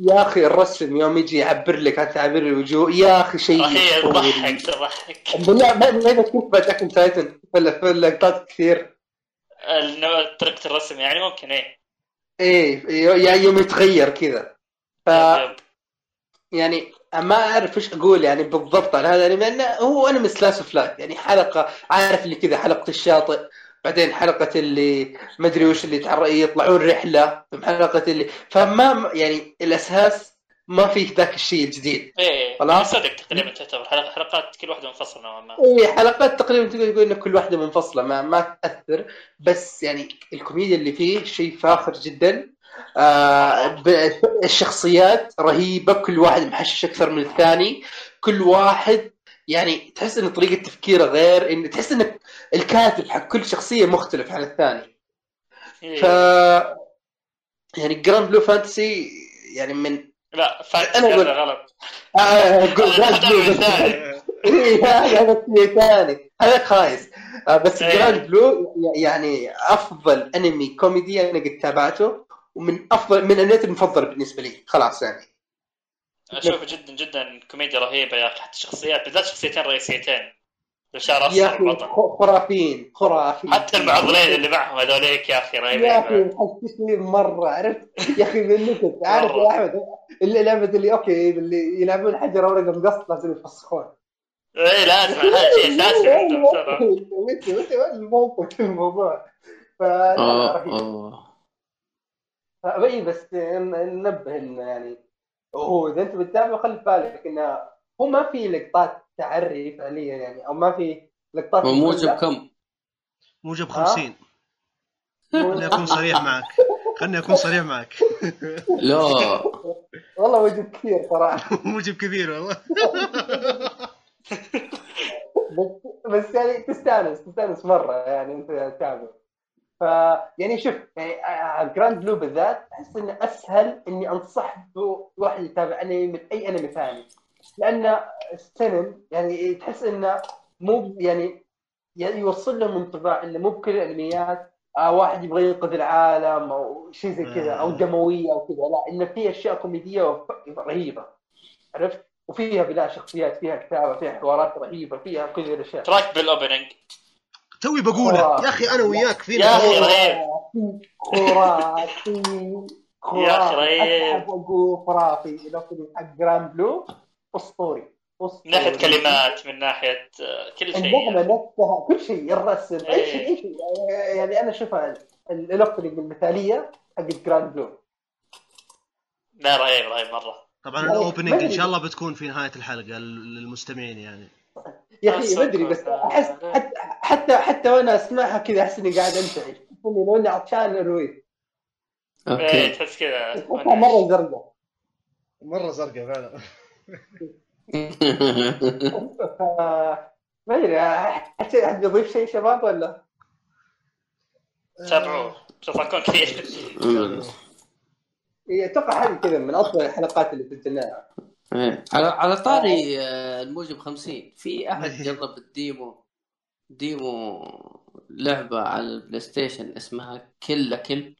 يا أخي الرسم يوم يجي يعبر لك عن تعابير الوجوه يا أخي شيء هي أسطوري. تضحك تضحك بالله ما كنت ب Attack on Titan في اللقطات كثير طريقة الرسم يعني ممكن إيه إيه يعني يوم يتغير كذا ف. يعني ما أعرف إيش أقول يعني بالضبط على هذا الانمي لأنه هو أنمي سلاش فلات يعني حلقة عارف اللي كذا حلقة الشاطئ بعدين حلقة اللي ما أدري وش اللي يطلعون رحلة ثم حلقة اللي فما يعني الأساس ما فيه ذاك الشيء الجديد. إيه خلاص. صدق تقريبا تعتبر. حلقة حلقات كل واحدة منفصلة نوعا ما. اي حلقات تقريبا تقول تقول إن كل واحدة منفصلة ما ما تأثر. بس يعني الكوميديا اللي فيه شيء فاخر جدا. آه الشخصيات رهيبة كل واحد محشش أكثر من الثاني. كل واحد يعني تحس إن طريقة تفكيره غير إن تحس إن الكاتب حق كل شخصية مختلف عن الثاني. إيه. ف يعني Granblue Fantasy يعني من لا أقول- هذا غلط. آه الثاني. إيه، هذا ثاني. هذا خايس آه، بس إيه. Grand Blue يعني أفضل أنمي كوميدي أنا قد تابعته. ومن افضل من الأنميات المفضلة بالنسبة لي. خلاص يعني. أشوفه جدا جدا كوميديا رهيبة يا أخي. حتى الشخصيات بالذات شخصيتين رئيسيتين. بشار يا اصفر خرافيين خرافيين. حتى المعضلين اللي معهم هذوليك يا أخي يا رهيبين أخي حسسني مره عرفت؟ يا أخي من نكت. عارف يا احمد اللي لعبة اللي okay اللي يلعبون حجر ورقه مقص لازم يفسخون. إيه لازم هذا شيء اساسي عندهم ترى الموقف الموضوع؟ ف رهيب. اوه اي بس ن- ننبه انه يعني هو إذا أنت بتتابع خلي في بالك انه هو ما في لقطات تعري فعليا يعني أو ما في لقطات هو موجب. كم؟ موجب 50 خليني أكون صريح معك. خليني أكون صريح معك. لا. والله وجد كثير صراحة. موجب كبير والله. بس بس يعني تستانس تستانس مرة يعني أنت تتابع. ف يعني شوف يعني Grand Blue بالذات أحس إنه أسهل إني أنصح بواحد يتابع أنمي من أي أنمي ثاني. لأن ال seinen يعني تحس إنه مو يعني يعني يوصل لهم انطباع إنه مو بكل الأنميات آه واحد يبغى ينقذ العالم أو شيء زي كذا أو دموية أو كذا لا إنه في أشياء كوميدية رهيبة عرفت؟ وفيها بناء شخصيات فيها كتابة فيها حوارات رهيبة فيها كل الأشياء. تراك بال opening توي بقوله يا أخي أنا وياك فينا. يا أخي شيء. خرافي. خرافي. يا أخي رهيب. خرافي. ال opening حق Grand Blue أسطوري. أسطوري. من ناحية كلمات من ناحية آه، كل شيء النغمه نفسها كل شيء الرسم أي إيه. شيء أي شيء. يعني أنا أشوفها ال- ال opening المثالية حق Grand Blue. لا رهيب رهيب مرة. طبعا يعني ال opening إن. شاء الله بتكون في نهاية الحلقة للمستمعين يعني. يا أخي ما أدري بس احس حتى حتى حتى وأنا اسمعها كذا احس اني قاعد انتعش. اني لو إني عطشان اروي إيه أوكي تحس كذا. احسها مرة زرقاء. مرة زرقاء فعلا. ما أدري حد حد يضيف شيء شباب ولا؟ تابعوه تضحكون كثير. إيه، أتوقع هذه كذا من أفضل الحلقات اللي سجلناها إيه. على على طاري آه، الموجب 50 في أحد جرب ال demo demo لعبة على ال PlayStation اسمها Kill la Kill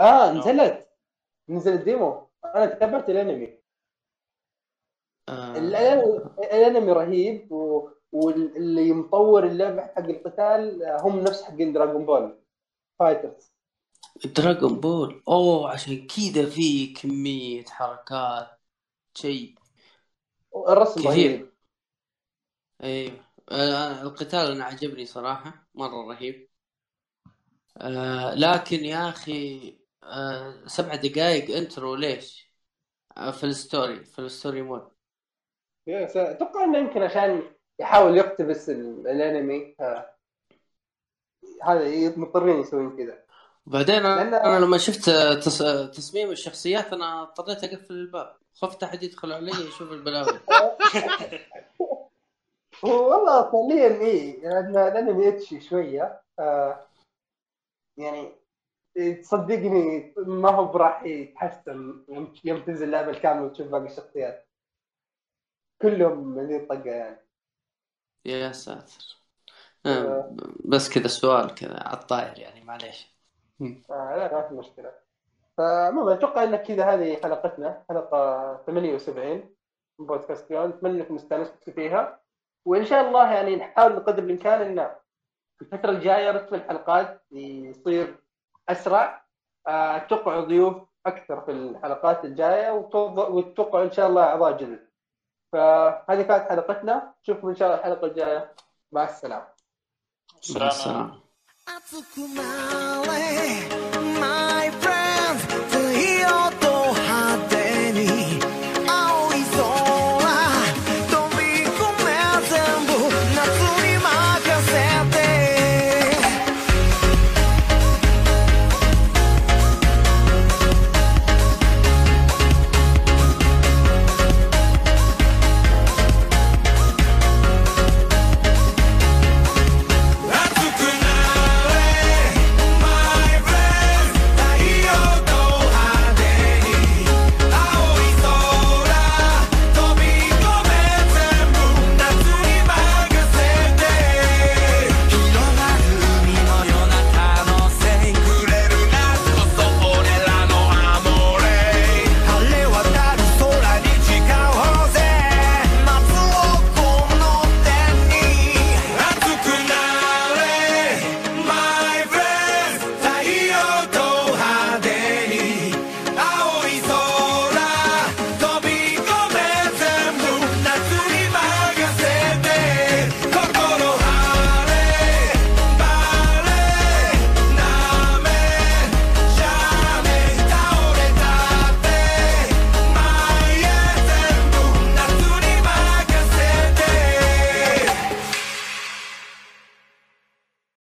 آه نزلت. نزل ال demo أنا تابعت الأنمي. آه. الأنمي رهيب و... واللي مطور اللعبة حق القتال آه، هم نفس حقين Dragon Ball FighterZ Dragon Ball أوه عشان كذا في كمية حركات شيء الرسم كثير. رهيب أيوه آه القتال أنا عجبني صراحة مرة رهيب. آه لكن يا أخي آه سبع دقائق intro ليش؟ آه في ال story في ال story mode. أتوقع إنه يمكن عشان يحاول يقتبس ال- الأنمي هذا مضطرين يسوون كذا. وبعدين لأن- أنا لما شفت تص... تصميم الشخصيات أنا اضطريت أقفل الباب. خفت احد يدخل علي يشوف البلاوي. والله فعليا إيه لأن الانمي يتشي شوية. آه يعني تصدقني ما هو براح يتحسن يوم يوم تنزل اللعبه الكامله وتشوف باقي الشخصيات. كلهم ذي الطقه يعني. يا ساتر. آه، بس كذا سؤال كذا على الطاير يعني معليش. آه لا ما في مشكلة. فعموما أتوقع إن كذا هذه حلقتنا حلقة 78 من بودكاست بيوند أتمنى انكم استانستوا فيها. وإن شاء الله يعني نحاول بقدر الإمكان إن في الفترة الجاية رتم الحلقات يصير أسرع. آه، أتوقع ضيوف أكثر في الحلقات الجاية وتوض- وأتوقع إن شاء الله أعضاء جدد. فهذه كانت حلقتنا. نشوفكم إن شاء الله الحلقة الجاية. مع السلامة. مع السلامة.